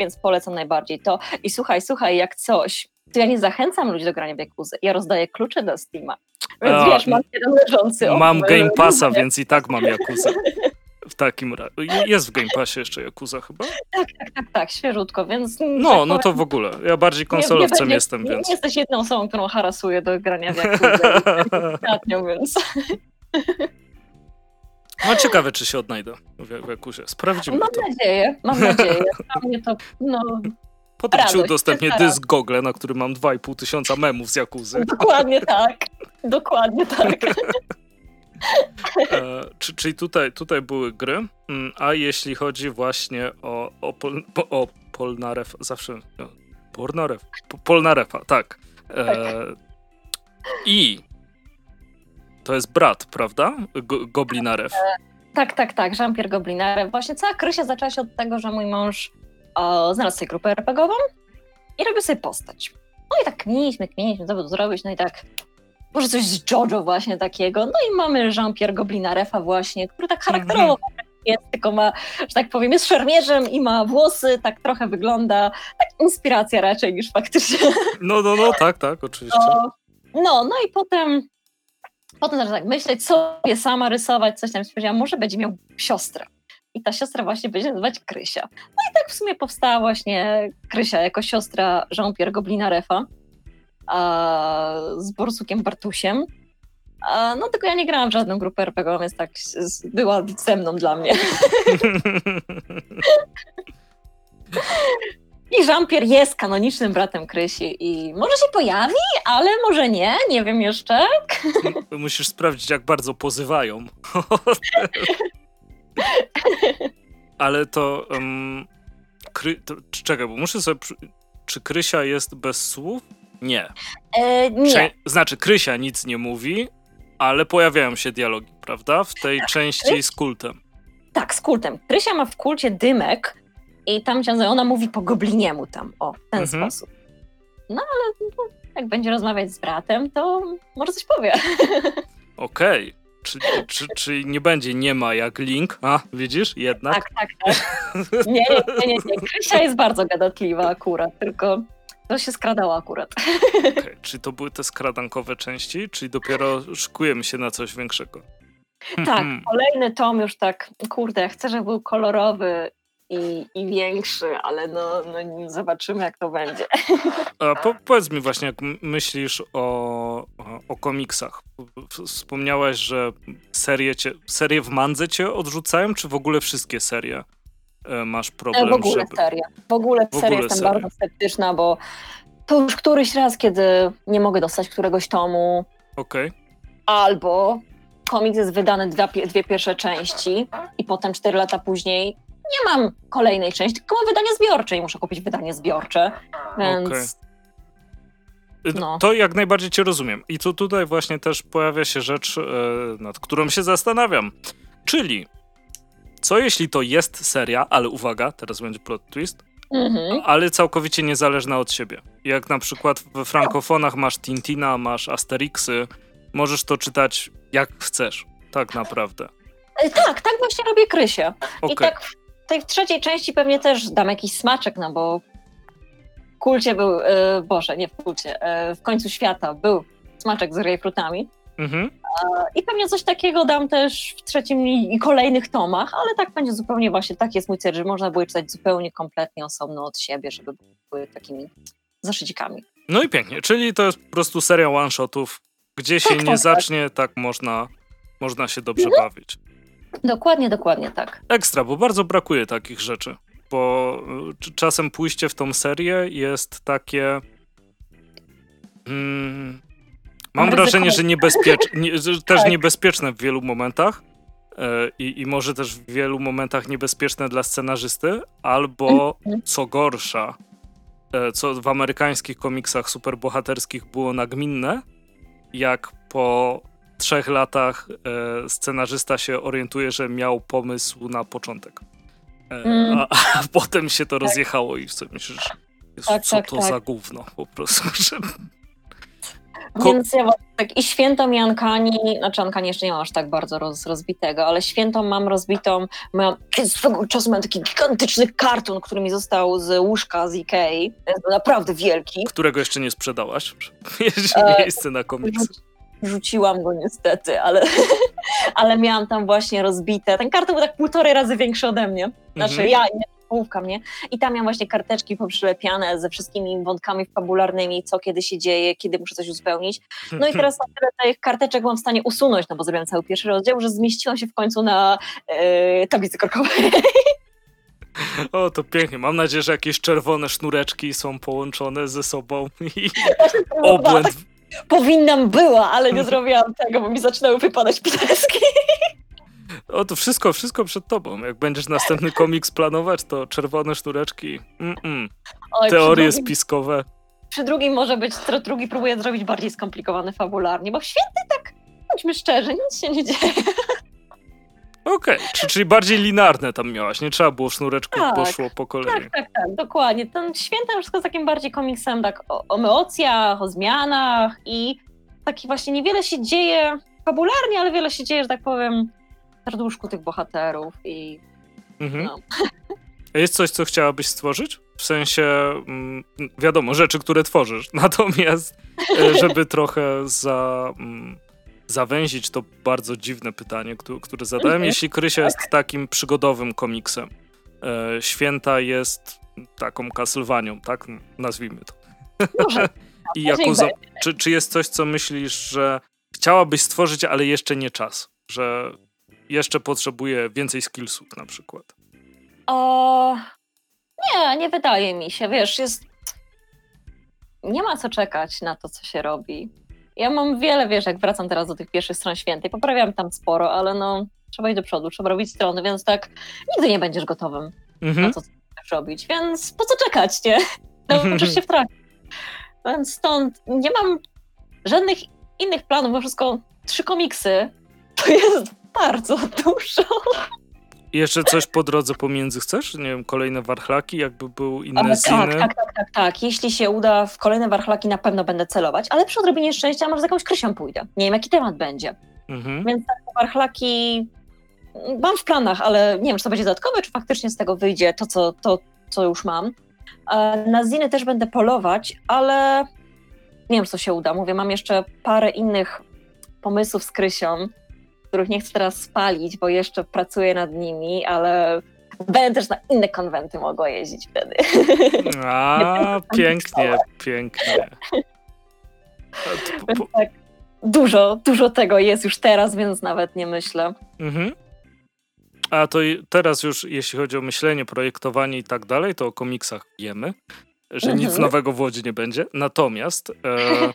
Więc polecam najbardziej to. I słuchaj, słuchaj, jak coś to ja nie zachęcam ludzi do grania w Yakuza. Ja rozdaję klucze do Steama. Więc A, wiesz, mam jeden leżący. Mam Game Passa, więc i tak mam Yakuza. W takim razie. Jest w Game Passie jeszcze Yakuza chyba? Tak, tak, tak, tak, świeżutko, więc... No, tak no to w ogóle. Ja bardziej konsolowcem nie, nie jestem, więc... Nie jesteś jedną osobą, którą harasuję do grania w ostatnio, więc... No ciekawe, czy się odnajdę w, w Jakuzie. Sprawdzimy mam to. Mam nadzieję, mam nadzieję. Dla mnie to, no, Potem ci udostępnię dysk Google, na którym mam 2,5 tysiąca memów z Jakuzy. Dokładnie tak. Dokładnie tak. e, czy, czyli tutaj, tutaj były gry, mm, a jeśli chodzi właśnie o, o, pol, o Polnarew, zawsze no, Polnarew, Polnarefa, tak. E, tak. I to jest brat, prawda? Go, Goblinarew. E, tak, tak, tak, Jean-Pierre Goblinarew. Właśnie cała krysia zaczęła się od tego, że mój mąż o, znalazł sobie grupę RPGową i robił sobie postać. No i tak kminiliśmy, kminiliśmy, co by zrobić, no i tak może coś z JoJo właśnie takiego. No i mamy Jean-Pierre Goblinarefa właśnie, który tak charakterowo mm-hmm. jest, tylko ma, że tak powiem, jest szermierzem i ma włosy, tak trochę wygląda, tak inspiracja raczej niż faktycznie. No, no, no, tak, tak, oczywiście. No, no, no i potem potem zaczęła tak myśleć, sobie sama rysować, coś tam. Powiedziałam, może będzie miał siostrę. I ta siostra właśnie będzie nazywać Krysia. No i tak w sumie powstała właśnie Krysia jako siostra Jean-Pierre Goblina Refa z Borsukiem Bartusiem. A, no tylko ja nie grałam w żadną grupę RPG, więc tak była ze mną dla mnie. I Jean-Pierre jest kanonicznym bratem Krysi i może się pojawi, ale może nie, nie wiem jeszcze. Musisz sprawdzić, jak bardzo pozywają. ale to, um, kry, to... Czekaj, bo muszę sobie... Czy Krysia jest bez słów? Nie. E, nie. Prze znaczy, Krysia nic nie mówi, ale pojawiają się dialogi, prawda? W tej tak. części z kultem. Tak, z kultem. Krysia ma w kulcie dymek, i tam ciągle ona mówi po gobliniemu tam, o, w ten mhm. sposób. No ale no, jak będzie rozmawiać z bratem, to może coś powie. Okej. Okay. Czyli, czy, czyli nie będzie nie ma jak Link, a widzisz, jednak? Tak, tak, tak. Nie, nie, nie, nie. nie. Krysia jest bardzo gadatliwa akurat, tylko to się skradało akurat. Okay. Czy to były te skradankowe części, czyli dopiero szykujemy się na coś większego? Tak, hmm. kolejny tom już tak, kurde, chcę, żeby był kolorowy i, i większy, ale no, no zobaczymy, jak to będzie. A po, powiedz mi właśnie, jak myślisz o, o komiksach. Wspomniałaś, że serie, cię, serie w mandze cię odrzucają, czy w ogóle wszystkie serie masz problem? W ogóle żeby... serie. W ogóle w serie jestem bardzo sceptyczna, bo to już któryś raz, kiedy nie mogę dostać któregoś tomu. Okej. Okay. Albo komiks jest wydany dwie, dwie pierwsze części i potem cztery lata później nie mam kolejnej części, tylko mam wydanie zbiorcze i muszę kupić wydanie zbiorcze, więc... Okay. No. To jak najbardziej cię rozumiem. I tu tutaj właśnie też pojawia się rzecz, e, nad którą się zastanawiam. Czyli, co jeśli to jest seria, ale uwaga, teraz będzie plot twist, mhm. ale całkowicie niezależna od siebie. Jak na przykład we frankofonach masz Tintina, masz Asterixy, możesz to czytać jak chcesz, tak naprawdę. E, tak, tak właśnie robię Krysie. Okay. I tak tej trzeciej części pewnie też dam jakiś smaczek, no bo w kulcie był, e, Boże, nie w kulcie, e, w końcu świata był smaczek z grejpfrutami. Mhm. I pewnie coś takiego dam też w trzecim i, kolejnych tomach, ale tak będzie zupełnie właśnie, tak jest mój cel, że można było czytać zupełnie kompletnie osobno od siebie, żeby były takimi zaszycikami. No i pięknie, czyli to jest po prostu seria one-shotów, gdzie się tak, nie tak, tak. zacznie, tak. tak można, można się dobrze mhm. bawić. Dokładnie, dokładnie tak. Ekstra, bo bardzo brakuje takich rzeczy. Bo y, czasem pójście w tą serię jest takie. Mm, mam wrażenie, że, niebezpiecz, nie, że też tak. niebezpieczne w wielu momentach. E, I, I może też w wielu momentach niebezpieczne dla scenarzysty, albo mhm. co gorsza, e, co w amerykańskich komiksach superbohaterskich było nagminne, jak po trzech latach e, scenarzysta się orientuje, że miał pomysł na początek. Mm. a, a, potem się to tak. rozjechało i sobie myślisz, tak, co tak, to tak. za gówno po prostu. Że... Więc ja tak i świętom i Ankani, znaczy Ankani jeszcze nie mam aż tak bardzo roz, rozbitego, ale świętom mam rozbitą, mam, swego czasu miałem taki gigantyczny karton, który mi został z łóżka z Ikei, jest naprawdę wielki. Którego jeszcze nie sprzedałaś? Jest e, miejsce na komiks. Rzuciłam go niestety, ale, ale miałam tam właśnie rozbite. Ten karton był tak półtorej razy większy ode mnie. Znaczy mhm. ja, nie, połówka mnie. I tam miałam właśnie karteczki poprzylepiane ze wszystkimi wątkami fabularnymi, co kiedy się dzieje, kiedy muszę coś uzupełnić. No i teraz na tyle tych karteczek byłam w stanie usunąć, no bo zrobiłam cały pierwszy rozdział, że zmieściłam się w końcu na yy, tablicy korkowej. O, to pięknie. Mam nadzieję, że jakieś czerwone sznureczki są połączone ze sobą i obłęd Powinnam była, ale nie zrobiłam tego, bo mi zaczynały wypadać pieski. O, to wszystko, wszystko przed tobą. Jak będziesz następny komiks planować, to czerwone sznureczki, mm -mm. Oj, teorie drugim, spiskowe. Przy drugim może być, drugi próbuje zrobić bardziej skomplikowany fabularnie, bo w święty tak, bądźmy szczerzy, nic się nie dzieje. Okej, okay. czyli bardziej linarne tam miałaś, nie trzeba było sznureczków, tak, poszło po kolei. Tak, tak, tak, dokładnie. Ten święta wszystko z takim bardziej komiksem tak o, o emocjach, o zmianach i taki właśnie niewiele się dzieje fabularnie, ale wiele się dzieje, że tak powiem, serduszku tych bohaterów i mhm. no. A jest coś, co chciałabyś stworzyć? W sensie, mm, wiadomo, rzeczy, które tworzysz. Natomiast, e, żeby trochę za, mm, zawęzić to bardzo dziwne pytanie, które, zadałem. Mhm. Jeśli Krysia jest takim przygodowym komiksem, e, Święta jest taką Castlevanią, tak? Nazwijmy to. Może. I Yakuza, będzie. czy, czy jest coś, co myślisz, że chciałabyś stworzyć, ale jeszcze nie czas? Że jeszcze potrzebuje więcej skillsów na przykład? O, nie, nie wydaje mi się. Wiesz, jest. Nie ma co czekać na to, co się robi. Ja mam wiele, wiesz, jak wracam teraz do tych pierwszych stron świętej, poprawiam tam sporo, ale no, trzeba iść do przodu, trzeba robić strony, więc tak, nigdy nie będziesz gotowym Mhm. na to, co chcesz robić, więc po co czekać, nie? No, uczysz się w trakcie. Więc stąd nie mam żadnych innych planów, bo wszystko trzy komiksy to jest bardzo dużo. I Jeszcze coś po drodze pomiędzy chcesz? Nie wiem, kolejne warchlaki, jakby był inne Ale tak, tak, tak, tak, tak. Jeśli się uda w kolejne warchlaki, na pewno będę celować, ale przy odrobinie szczęścia może z jakąś Krysią pójdę. Nie wiem, jaki temat będzie. Mhm. Więc tak, warchlaki mam w planach, ale nie wiem, czy to będzie dodatkowe, czy faktycznie z tego wyjdzie to, co, to, co już mam. E, Na ziny też będę polować, ale nie wiem, to się uda. Mówię, mam jeszcze parę innych pomysłów z Krysią, których nie chcę teraz spalić, bo jeszcze pracuję nad nimi, ale będę też na inne konwenty mogła jeździć wtedy. A, pięknie, pięknie. Więc tak, dużo, dużo tego jest już teraz, więc nawet nie myślę. Mhm. A to teraz już, jeśli chodzi o myślenie, projektowanie i tak dalej, to o komiksach wiemy, że nic Mhm. nowego w Łodzi nie będzie. Natomiast e,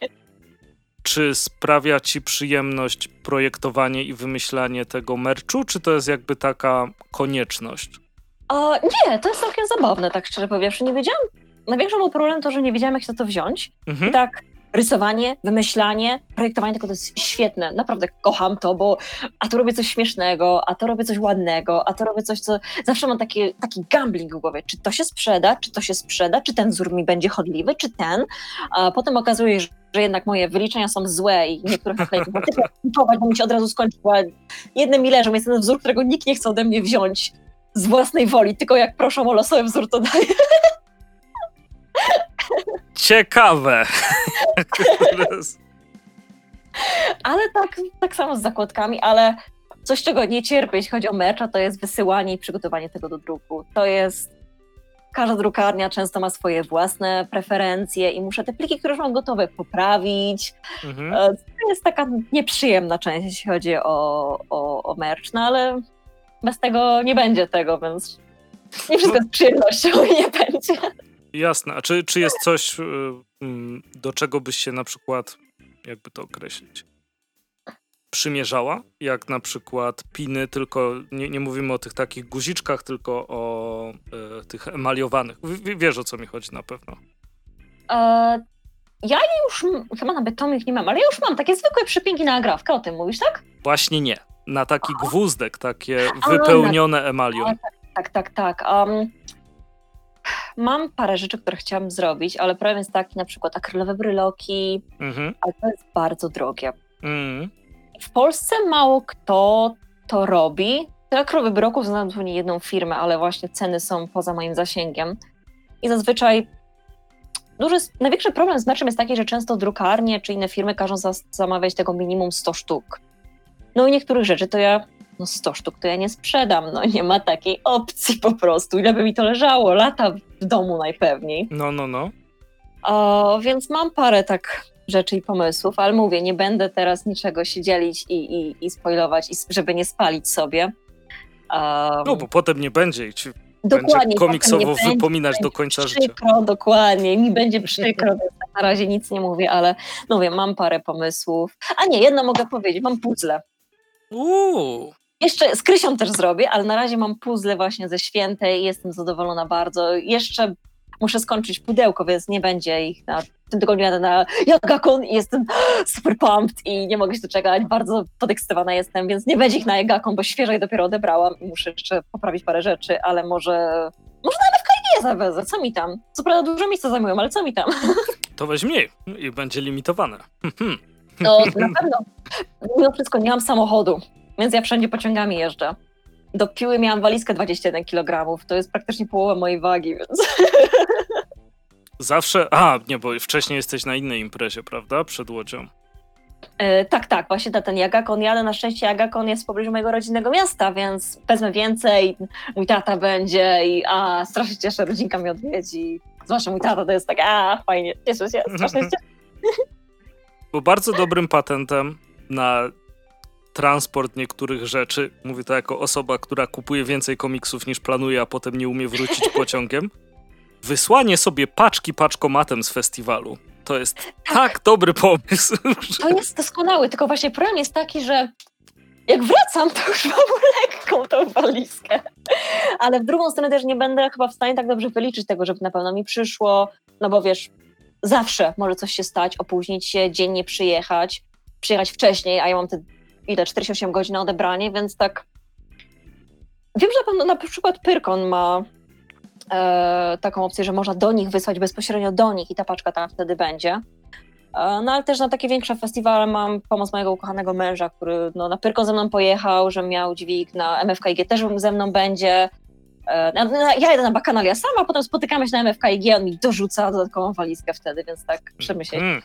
czy sprawia ci przyjemność projektowanie i wymyślanie tego merczu, czy to jest jakby taka konieczność? A, nie, to jest całkiem zabawne, tak szczerze powiedziawszy. Nie wiedziałam, największy był problem to, że nie wiedziałam, jak się to wziąć. Mhm. Tak, rysowanie, wymyślanie, projektowanie tego to jest świetne. Naprawdę kocham to, bo a to robię coś śmiesznego, a to robię coś ładnego, a to robię coś, co zawsze mam taki, taki gambling w głowie. Czy to się sprzeda, czy to się sprzeda, czy ten wzór mi będzie chodliwy, czy ten. A potem okazuje się, że jednak moje wyliczenia są złe i niektórych tylko kupować, bo mi się od razu skończyła. Jedne mi leżą, jest ten wzór, którego nikt nie chce ode mnie wziąć z własnej woli, tylko jak proszą o losowy wzór, to daję. Ciekawe. Ale tak, tak samo z zakładkami, ale coś, czego nie cierpię, jeśli chodzi o mercha, to jest wysyłanie i przygotowanie tego do druku. To jest... Każda drukarnia często ma swoje własne preferencje i muszę te pliki, które już mam gotowe, poprawić. mhm. E, To jest taka nieprzyjemna część, jeśli chodzi o, o, o merch, no ale bez tego nie będzie tego, więc nie wszystko z przyjemnością i nie będzie. Jasne. A czy, czy jest coś, y, mm, do czego byś się na przykład, jakby to określić, przymierzała? Jak na przykład piny, tylko nie, nie mówimy o tych takich guziczkach, tylko o y, tych emaliowanych. W, wiesz o co mi chodzi na pewno. E, ja już, chyba na betomik nie mam, ale ja już mam takie zwykłe przypinki na agrawkę, o tym mówisz, tak? Właśnie nie. Na taki gwózdek, takie A, wypełnione emalią. Tak, tak, tak. Um, mam parę rzeczy, które chciałam zrobić, ale problem jest taki, na przykład akrylowe bryloki, Mhm. ale to jest bardzo drogie. Mm. W Polsce mało kto to robi. Te akrylowe bryloków znam zupełnie jedną firmę, ale właśnie ceny są poza moim zasięgiem. I zazwyczaj duży, największy problem z meczem jest taki, że często drukarnie czy inne firmy każą za, zamawiać tego minimum 100 sztuk. No i niektórych rzeczy to ja, no 100 sztuk to ja nie sprzedam, no nie ma takiej opcji po prostu. Ile by mi to leżało? Lata w domu najpewniej. No, no, no. O, więc mam parę tak rzeczy i pomysłów, ale mówię, nie będę teraz niczego się dzielić i, i, i spoilować, i, żeby nie spalić sobie. Um, No, bo potem nie będzie i ci dokładnie, komiksowo wypominać do końca życia. Przykro, dokładnie, mi będzie przykro, tak na razie nic nie mówię, ale no wiem, mam parę pomysłów. A nie, jedno mogę powiedzieć, mam puzzle. Uuu. Jeszcze z Krysią też zrobię, ale na razie mam puzzle właśnie ze świętej i jestem zadowolona bardzo. Jeszcze muszę skończyć pudełko, więc nie będzie ich na w tym tygodniu jadę na Jagakon i jestem super pumped i nie mogę się doczekać. Bardzo podekscytowana jestem, więc nie będzie ich na Jagakon, bo świeżo je dopiero odebrałam i muszę jeszcze poprawić parę rzeczy, ale może może na MFK nie zawezę, co mi tam? Co prawda dużo miejsca zajmują, ale co mi tam? To weź mniej i będzie limitowane. No na pewno. Mimo wszystko nie mam samochodu, więc ja wszędzie pociągami jeżdżę. Do piły miałam walizkę 21 kg, to jest praktycznie połowa mojej wagi, więc Zawsze. A, nie, bo wcześniej jesteś na innej imprezie, prawda? Przed łodzią. E, tak, tak, właśnie na ten Jagakon jadę. Na szczęście Jagakon jest w pobliżu mojego rodzinnego miasta, więc wezmę więcej. Mój tata będzie i a, strasznie cieszę, rodzinka mnie odwiedzi. Zwłaszcza mój tata to jest tak, a, fajnie, cieszę się, strasznie cieszę. Bo bardzo dobrym patentem na transport niektórych rzeczy, mówię to jako osoba, która kupuje więcej komiksów niż planuje, a potem nie umie wrócić pociągiem, wysłanie sobie paczki paczkomatem z festiwalu. To jest tak dobry pomysł. To jest doskonały, tylko właśnie problem jest taki, że jak wracam, to już mam lekką tą walizkę. Ale w drugą stronę też nie będę chyba w stanie tak dobrze wyliczyć tego, żeby na pewno mi przyszło, no bo wiesz, zawsze może coś się stać, opóźnić się, dziennie przyjechać, przyjechać wcześniej, a ja mam te ile, 48 godzin na odebranie, więc tak wiem, że na na przykład Pyrkon ma e, taką opcję, że można do nich wysłać bezpośrednio do nich i ta paczka tam wtedy będzie. E, no ale też na takie większe festiwale mam pomoc mojego ukochanego męża, który no, na Pyrkon ze mną pojechał, że miał dźwig, na MFKIG też ze mną będzie. E, na, na, ja jedę na Bakanalia sama, a potem spotykamy się na MFKIG, on mi dorzuca dodatkową walizkę wtedy, więc tak przemyśleć. Mm,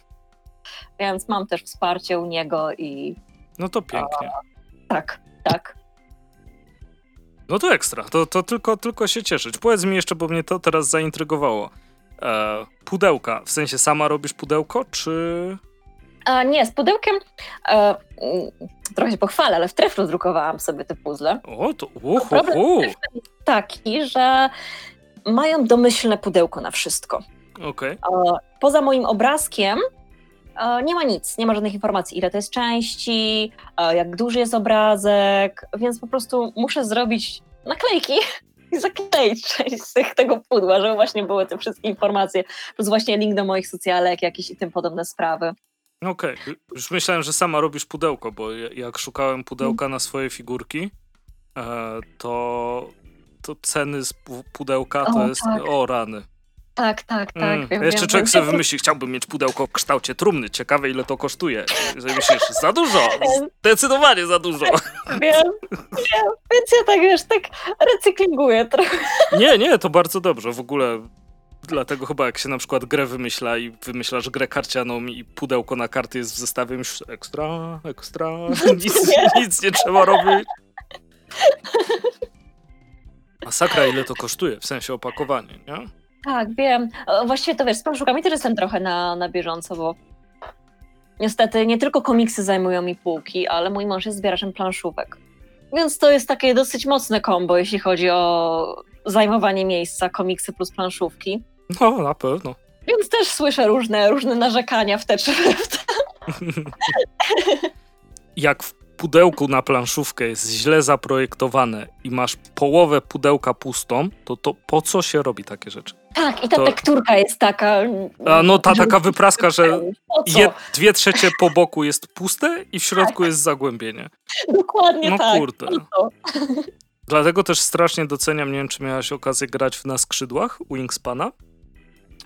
Więc mam też wsparcie u niego i no to pięknie. tak, tak. No to ekstra, to, to tylko, tylko się cieszyć. Powiedz mi jeszcze, bo mnie to teraz zaintrygowało. E, pudełka, w sensie sama robisz pudełko, czy... A nie, z pudełkiem e, trochę się pochwalę, ale w treflu drukowałam sobie te puzzle. O, to uhu, Problem hu. jest taki, że mają domyślne pudełko na wszystko. Okej. E, Poza moim obrazkiem nie ma nic, nie ma żadnych informacji, ile to jest części, e, jak duży jest obrazek, więc po prostu muszę zrobić naklejki i zakleić część z tych, tego pudła, żeby właśnie były te wszystkie informacje, plus właśnie link do moich socjalek, jakieś i tym podobne sprawy. Okej, już myślałem, że sama robisz pudełko, bo ja- jak szukałem pudełka na swoje figurki, e, to, to ceny z pu- pudełka to O, jest... tak. O, rany. Tak, tak, tak. Mm. wiem, Jeszcze wiem, człowiek wiem. sobie wymyśli, chciałbym mieć pudełko w kształcie trumny. Ciekawe, ile to kosztuje. I sobie myślisz, za dużo, zdecydowanie za dużo. Wiem, wiem, więc ja tak wiesz, tak recyklinguję trochę. Nie, nie, to bardzo dobrze. W ogóle dlatego chyba jak się na przykład grę wymyśla i wymyślasz grę karcianą i pudełko na karty jest w zestawie, myślisz ekstra, ekstra, nic, Nie. nic nie trzeba robić. Masakra, ile to kosztuje, w sensie opakowanie, nie? Tak, wiem. Właściwie to wiesz, z planszówkami też jestem trochę na, na bieżąco, bo niestety nie tylko komiksy zajmują mi półki, ale mój mąż jest zbieraczem planszówek. Więc to jest takie dosyć mocne kombo, jeśli chodzi o zajmowanie miejsca komiksy plus planszówki. No, na pewno. Więc też słyszę różne, różne narzekania w te czy w te. Jak w pudełku na planszówkę jest źle zaprojektowane i masz połowę pudełka pustą, to, to po co się robi takie rzeczy? Tak, i ta To- tekturka jest taka. A no ta taka wypraska, że? Je, dwie trzecie po boku jest puste i w środku jest zagłębienie. Dokładnie No tak. kurde. Po co? Dlatego też strasznie doceniam, nie wiem czy miałaś okazję grać w na skrzydłach Wingspana.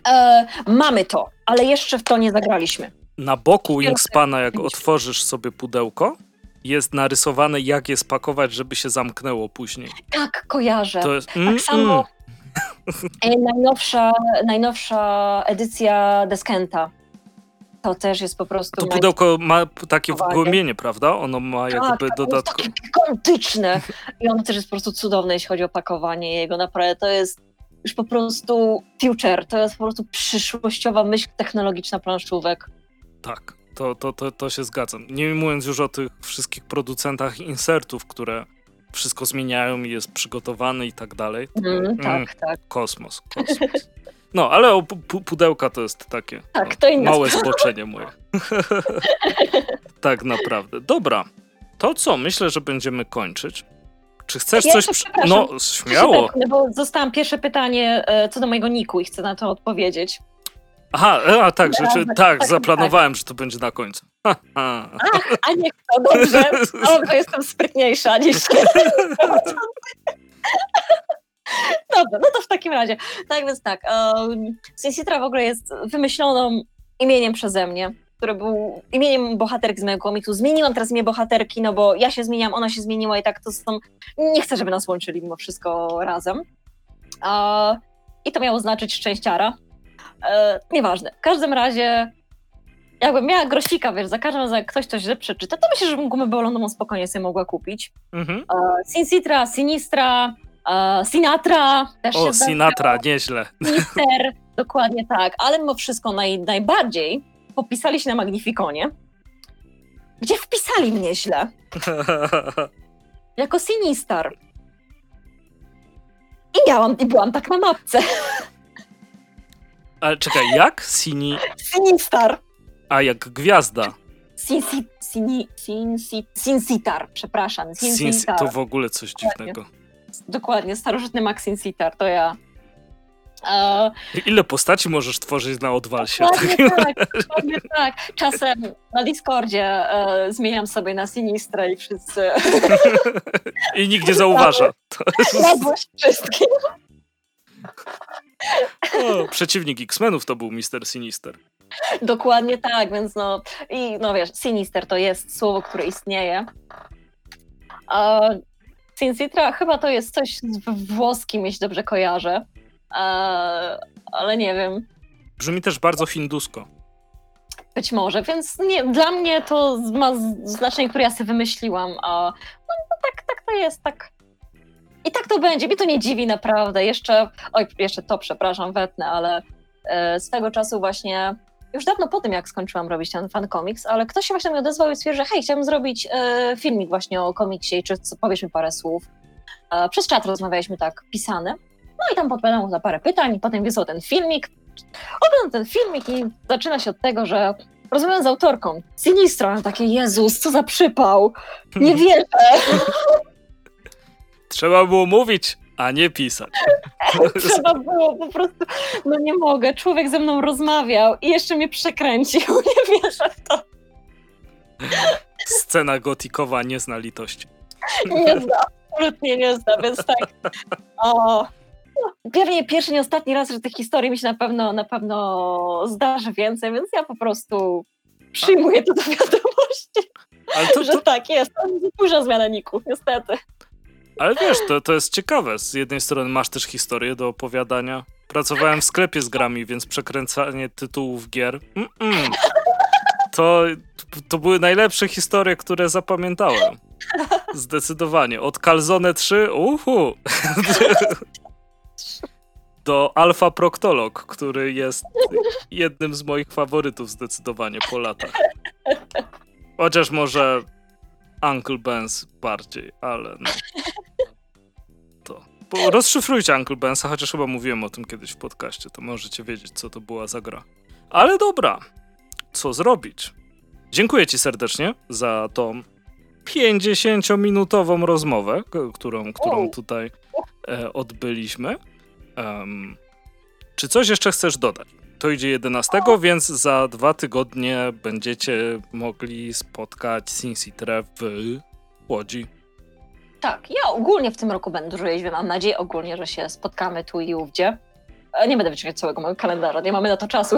E, mamy to, ale jeszcze w to nie zagraliśmy. Na boku Wingspana, jak otworzysz sobie pudełko, jest narysowane jak je spakować, żeby się zamknęło później. Tak, kojarzę. To jest... Tak Mm, samo e, najnowsza, najnowsza edycja Deskenta. To też jest po prostu. To pudełko ma takie wgłębienie, prawda? Ono ma tak, jakby tak, dodatkowe... Jest takie gigantyczne. I ono też jest po prostu cudowne, jeśli chodzi o pakowanie jego. Naprawdę to jest już po prostu future. To jest po prostu przyszłościowa myśl technologiczna planszówek. Tak, to, to, to, to się zgadzam. Nie mówiąc już o tych wszystkich producentach insertów, które wszystko zmieniają i jest przygotowany i tak dalej. Mm, Mm. tak, tak. Kosmos, kosmos. No, ale o pu- pu- pudełka to jest takie Tak, no, to inna małe zboczenie moje. tak naprawdę. Dobra, to co? Myślę, że będziemy kończyć. Czy chcesz Ja coś... przy-. No, śmiało. No bo zostałam pierwsze pytanie e, co do mojego niku i chcę na to odpowiedzieć. Aha, e, a tak, rzeczy, tak, tak, zaplanowałem, że to będzie na końcu. Ha, ha. Ach, a nie to dobrze. To jestem sprytniejsza niż. Dobra, no to w takim razie. Tak więc tak. Um, w ogóle jest wymyśloną imieniem przeze mnie, które był imieniem bohaterki z mojego komiksu. Zmieniłam teraz imię bohaterki, no bo ja się zmieniam, ona się zmieniła i tak to są. Nie chcę, żeby nas łączyli mimo wszystko razem. I to miało znaczyć szczęściara. E, nieważne. W każdym razie jakbym miała grosika, wiesz, za każdym razem jak ktoś coś źle przeczyta, to myślę, że gumę balonową spokojnie sobie mogła kupić. Mhm. E, Sin Citra, Sinistra, e, Sinatra, też O. Sinatra, nieźle. Sinister, dokładnie tak, ale mimo wszystko naj, najbardziej popisali się na Magnificonie, gdzie wpisali mnie źle, jako Sinistar. I miałam, i byłam tak na mapce. Ale czekaj, jak? Sini... Sinistar. A, jak gwiazda. Sinsi, sini, sinsi, Sinsitar, przepraszam. Sins... Sinsitar. To w ogóle coś dziwnego. Dokładnie, starożytny Max Sinsitar, to ja. E, Ile postaci możesz tworzyć na odwalsie? Dokładnie tak, dokładnie tak. Czasem na Discordzie e, zmieniam sobie na Sinistra i wszyscy I nikt nie zauważa. Radość wszystkim. o, przeciwnik X-Menów to był Mister Sinister. Dokładnie tak, więc no i no wiesz, Sinister to jest słowo, które istnieje. A Sinsitra chyba to jest coś włoskim, jeśli dobrze kojarzę. E, ale nie wiem, Brzmi też bardzo hindusko. być może, więc nie, dla mnie to ma znaczenie, które ja sobie wymyśliłam, a no, no tak, tak to jest, tak. I tak to będzie, mnie to nie dziwi naprawdę. Jeszcze, oj, jeszcze to, przepraszam, wetnę, ale e, swego czasu właśnie, już dawno po tym, jak skończyłam robić ten fan comics, ale ktoś się właśnie mi odezwał i stwierdził, że hej, chciałbym zrobić e, filmik właśnie o komiksie i czy powiesz mi parę słów. E, przez czat rozmawialiśmy tak, pisany. No i tam podpowiadam mu za parę pytań, potem wysłał ten filmik. Oglądam ten filmik i zaczyna się od tego, że rozmawiam z autorką. Sinistro, takie, Jezus, co za przypał. Nie wierzę. Trzeba było mówić, a nie pisać. Trzeba było po prostu, no nie mogę. Człowiek ze mną rozmawiał i jeszcze mnie przekręcił. Nie wierzę w to. Scena gotikowa nie zna litości. Nie zna, absolutnie nie zna, więc tak. O. Pewnie pierwszy, nie ostatni raz, że tych historii mi się na pewno, na pewno zdarzy więcej, więc ja po prostu przyjmuję to do wiadomości, to, że to, tak jest Duża zmiana niku, niestety. Ale wiesz, to, to jest ciekawe. Z jednej strony masz też historię do opowiadania. Pracowałem w sklepie z grami, więc przekręcanie tytułów gier. Mm-mm. To, to były najlepsze historie, które zapamiętałem. Zdecydowanie. Od Calzone 3, uhu. Do Alfa Proktolog, który jest jednym z moich faworytów zdecydowanie po latach. Chociaż może Uncle Benz bardziej, ale no. Bo rozszyfrujcie Uncle Benza, chociaż chyba mówiłem o tym kiedyś w podcaście, to możecie wiedzieć, co to była za gra. Ale dobra, co zrobić? Dziękuję Ci serdecznie za tą 50-minutową rozmowę, którą, którą tutaj e, odbyliśmy. Em, czy coś jeszcze chcesz dodać? To idzie 11, więc za dwa tygodnie będziecie mogli spotkać Sin Citre w Łodzi. Tak, ja ogólnie w tym roku będę dużo jeździć. Mam nadzieję ogólnie, że się spotkamy tu i ówdzie. E, Nie będę wyciągać całego mojego kalendarza, nie mamy na to czasu,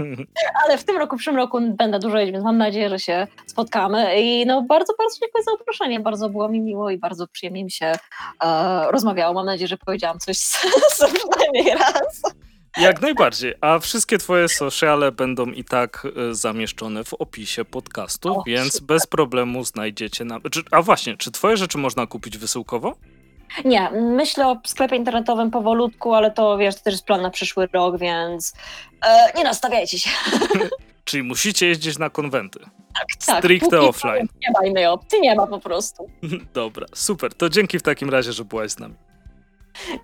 ale w tym roku, w przyszłym roku będę dużo jeździć, więc mam nadzieję, że się spotkamy. I no bardzo, bardzo dziękuję za zaproszenie. Bardzo było mi miło i bardzo przyjemnie mi się e, rozmawiało. Mam nadzieję, że powiedziałam coś z przynajmniej raz. Jak najbardziej. A wszystkie twoje sociale będą i tak e, zamieszczone w opisie podcastu, O, więc super. bez problemu znajdziecie na. Czy, a właśnie, czy twoje rzeczy można kupić wysyłkowo? Nie, myślę o sklepie internetowym powolutku, ale to wiesz, to też jest plan na przyszły rok, więc e, nie nastawiajcie się. Czyli musicie jeździć na konwenty. Tak, Stricte póki co offline. Nie ma innej opcji, nie ma po prostu. Dobra, super. To dzięki w takim razie, że byłaś z nami.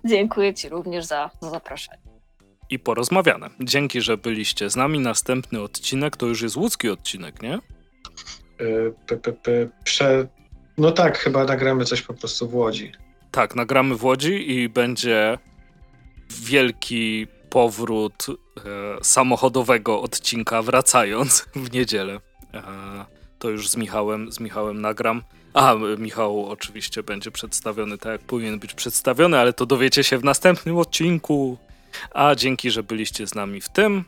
Dziękuję Ci również za, za zaproszenie. I porozmawiane. Dzięki, że byliście z nami. Następny odcinek to już jest łódzki odcinek, nie? P, p, p, prze... No tak, chyba nagramy coś po prostu w Łodzi. Tak, nagramy w Łodzi i będzie wielki powrót e, samochodowego odcinka wracając w niedzielę. E, to już z Michałem, z Michałem nagram. A, Michał oczywiście będzie przedstawiony tak, jak powinien być przedstawiony, ale to dowiecie się w następnym odcinku. A dzięki, że byliście z nami w tym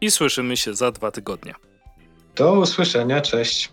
i słyszymy się za dwa tygodnie. Do usłyszenia, cześć.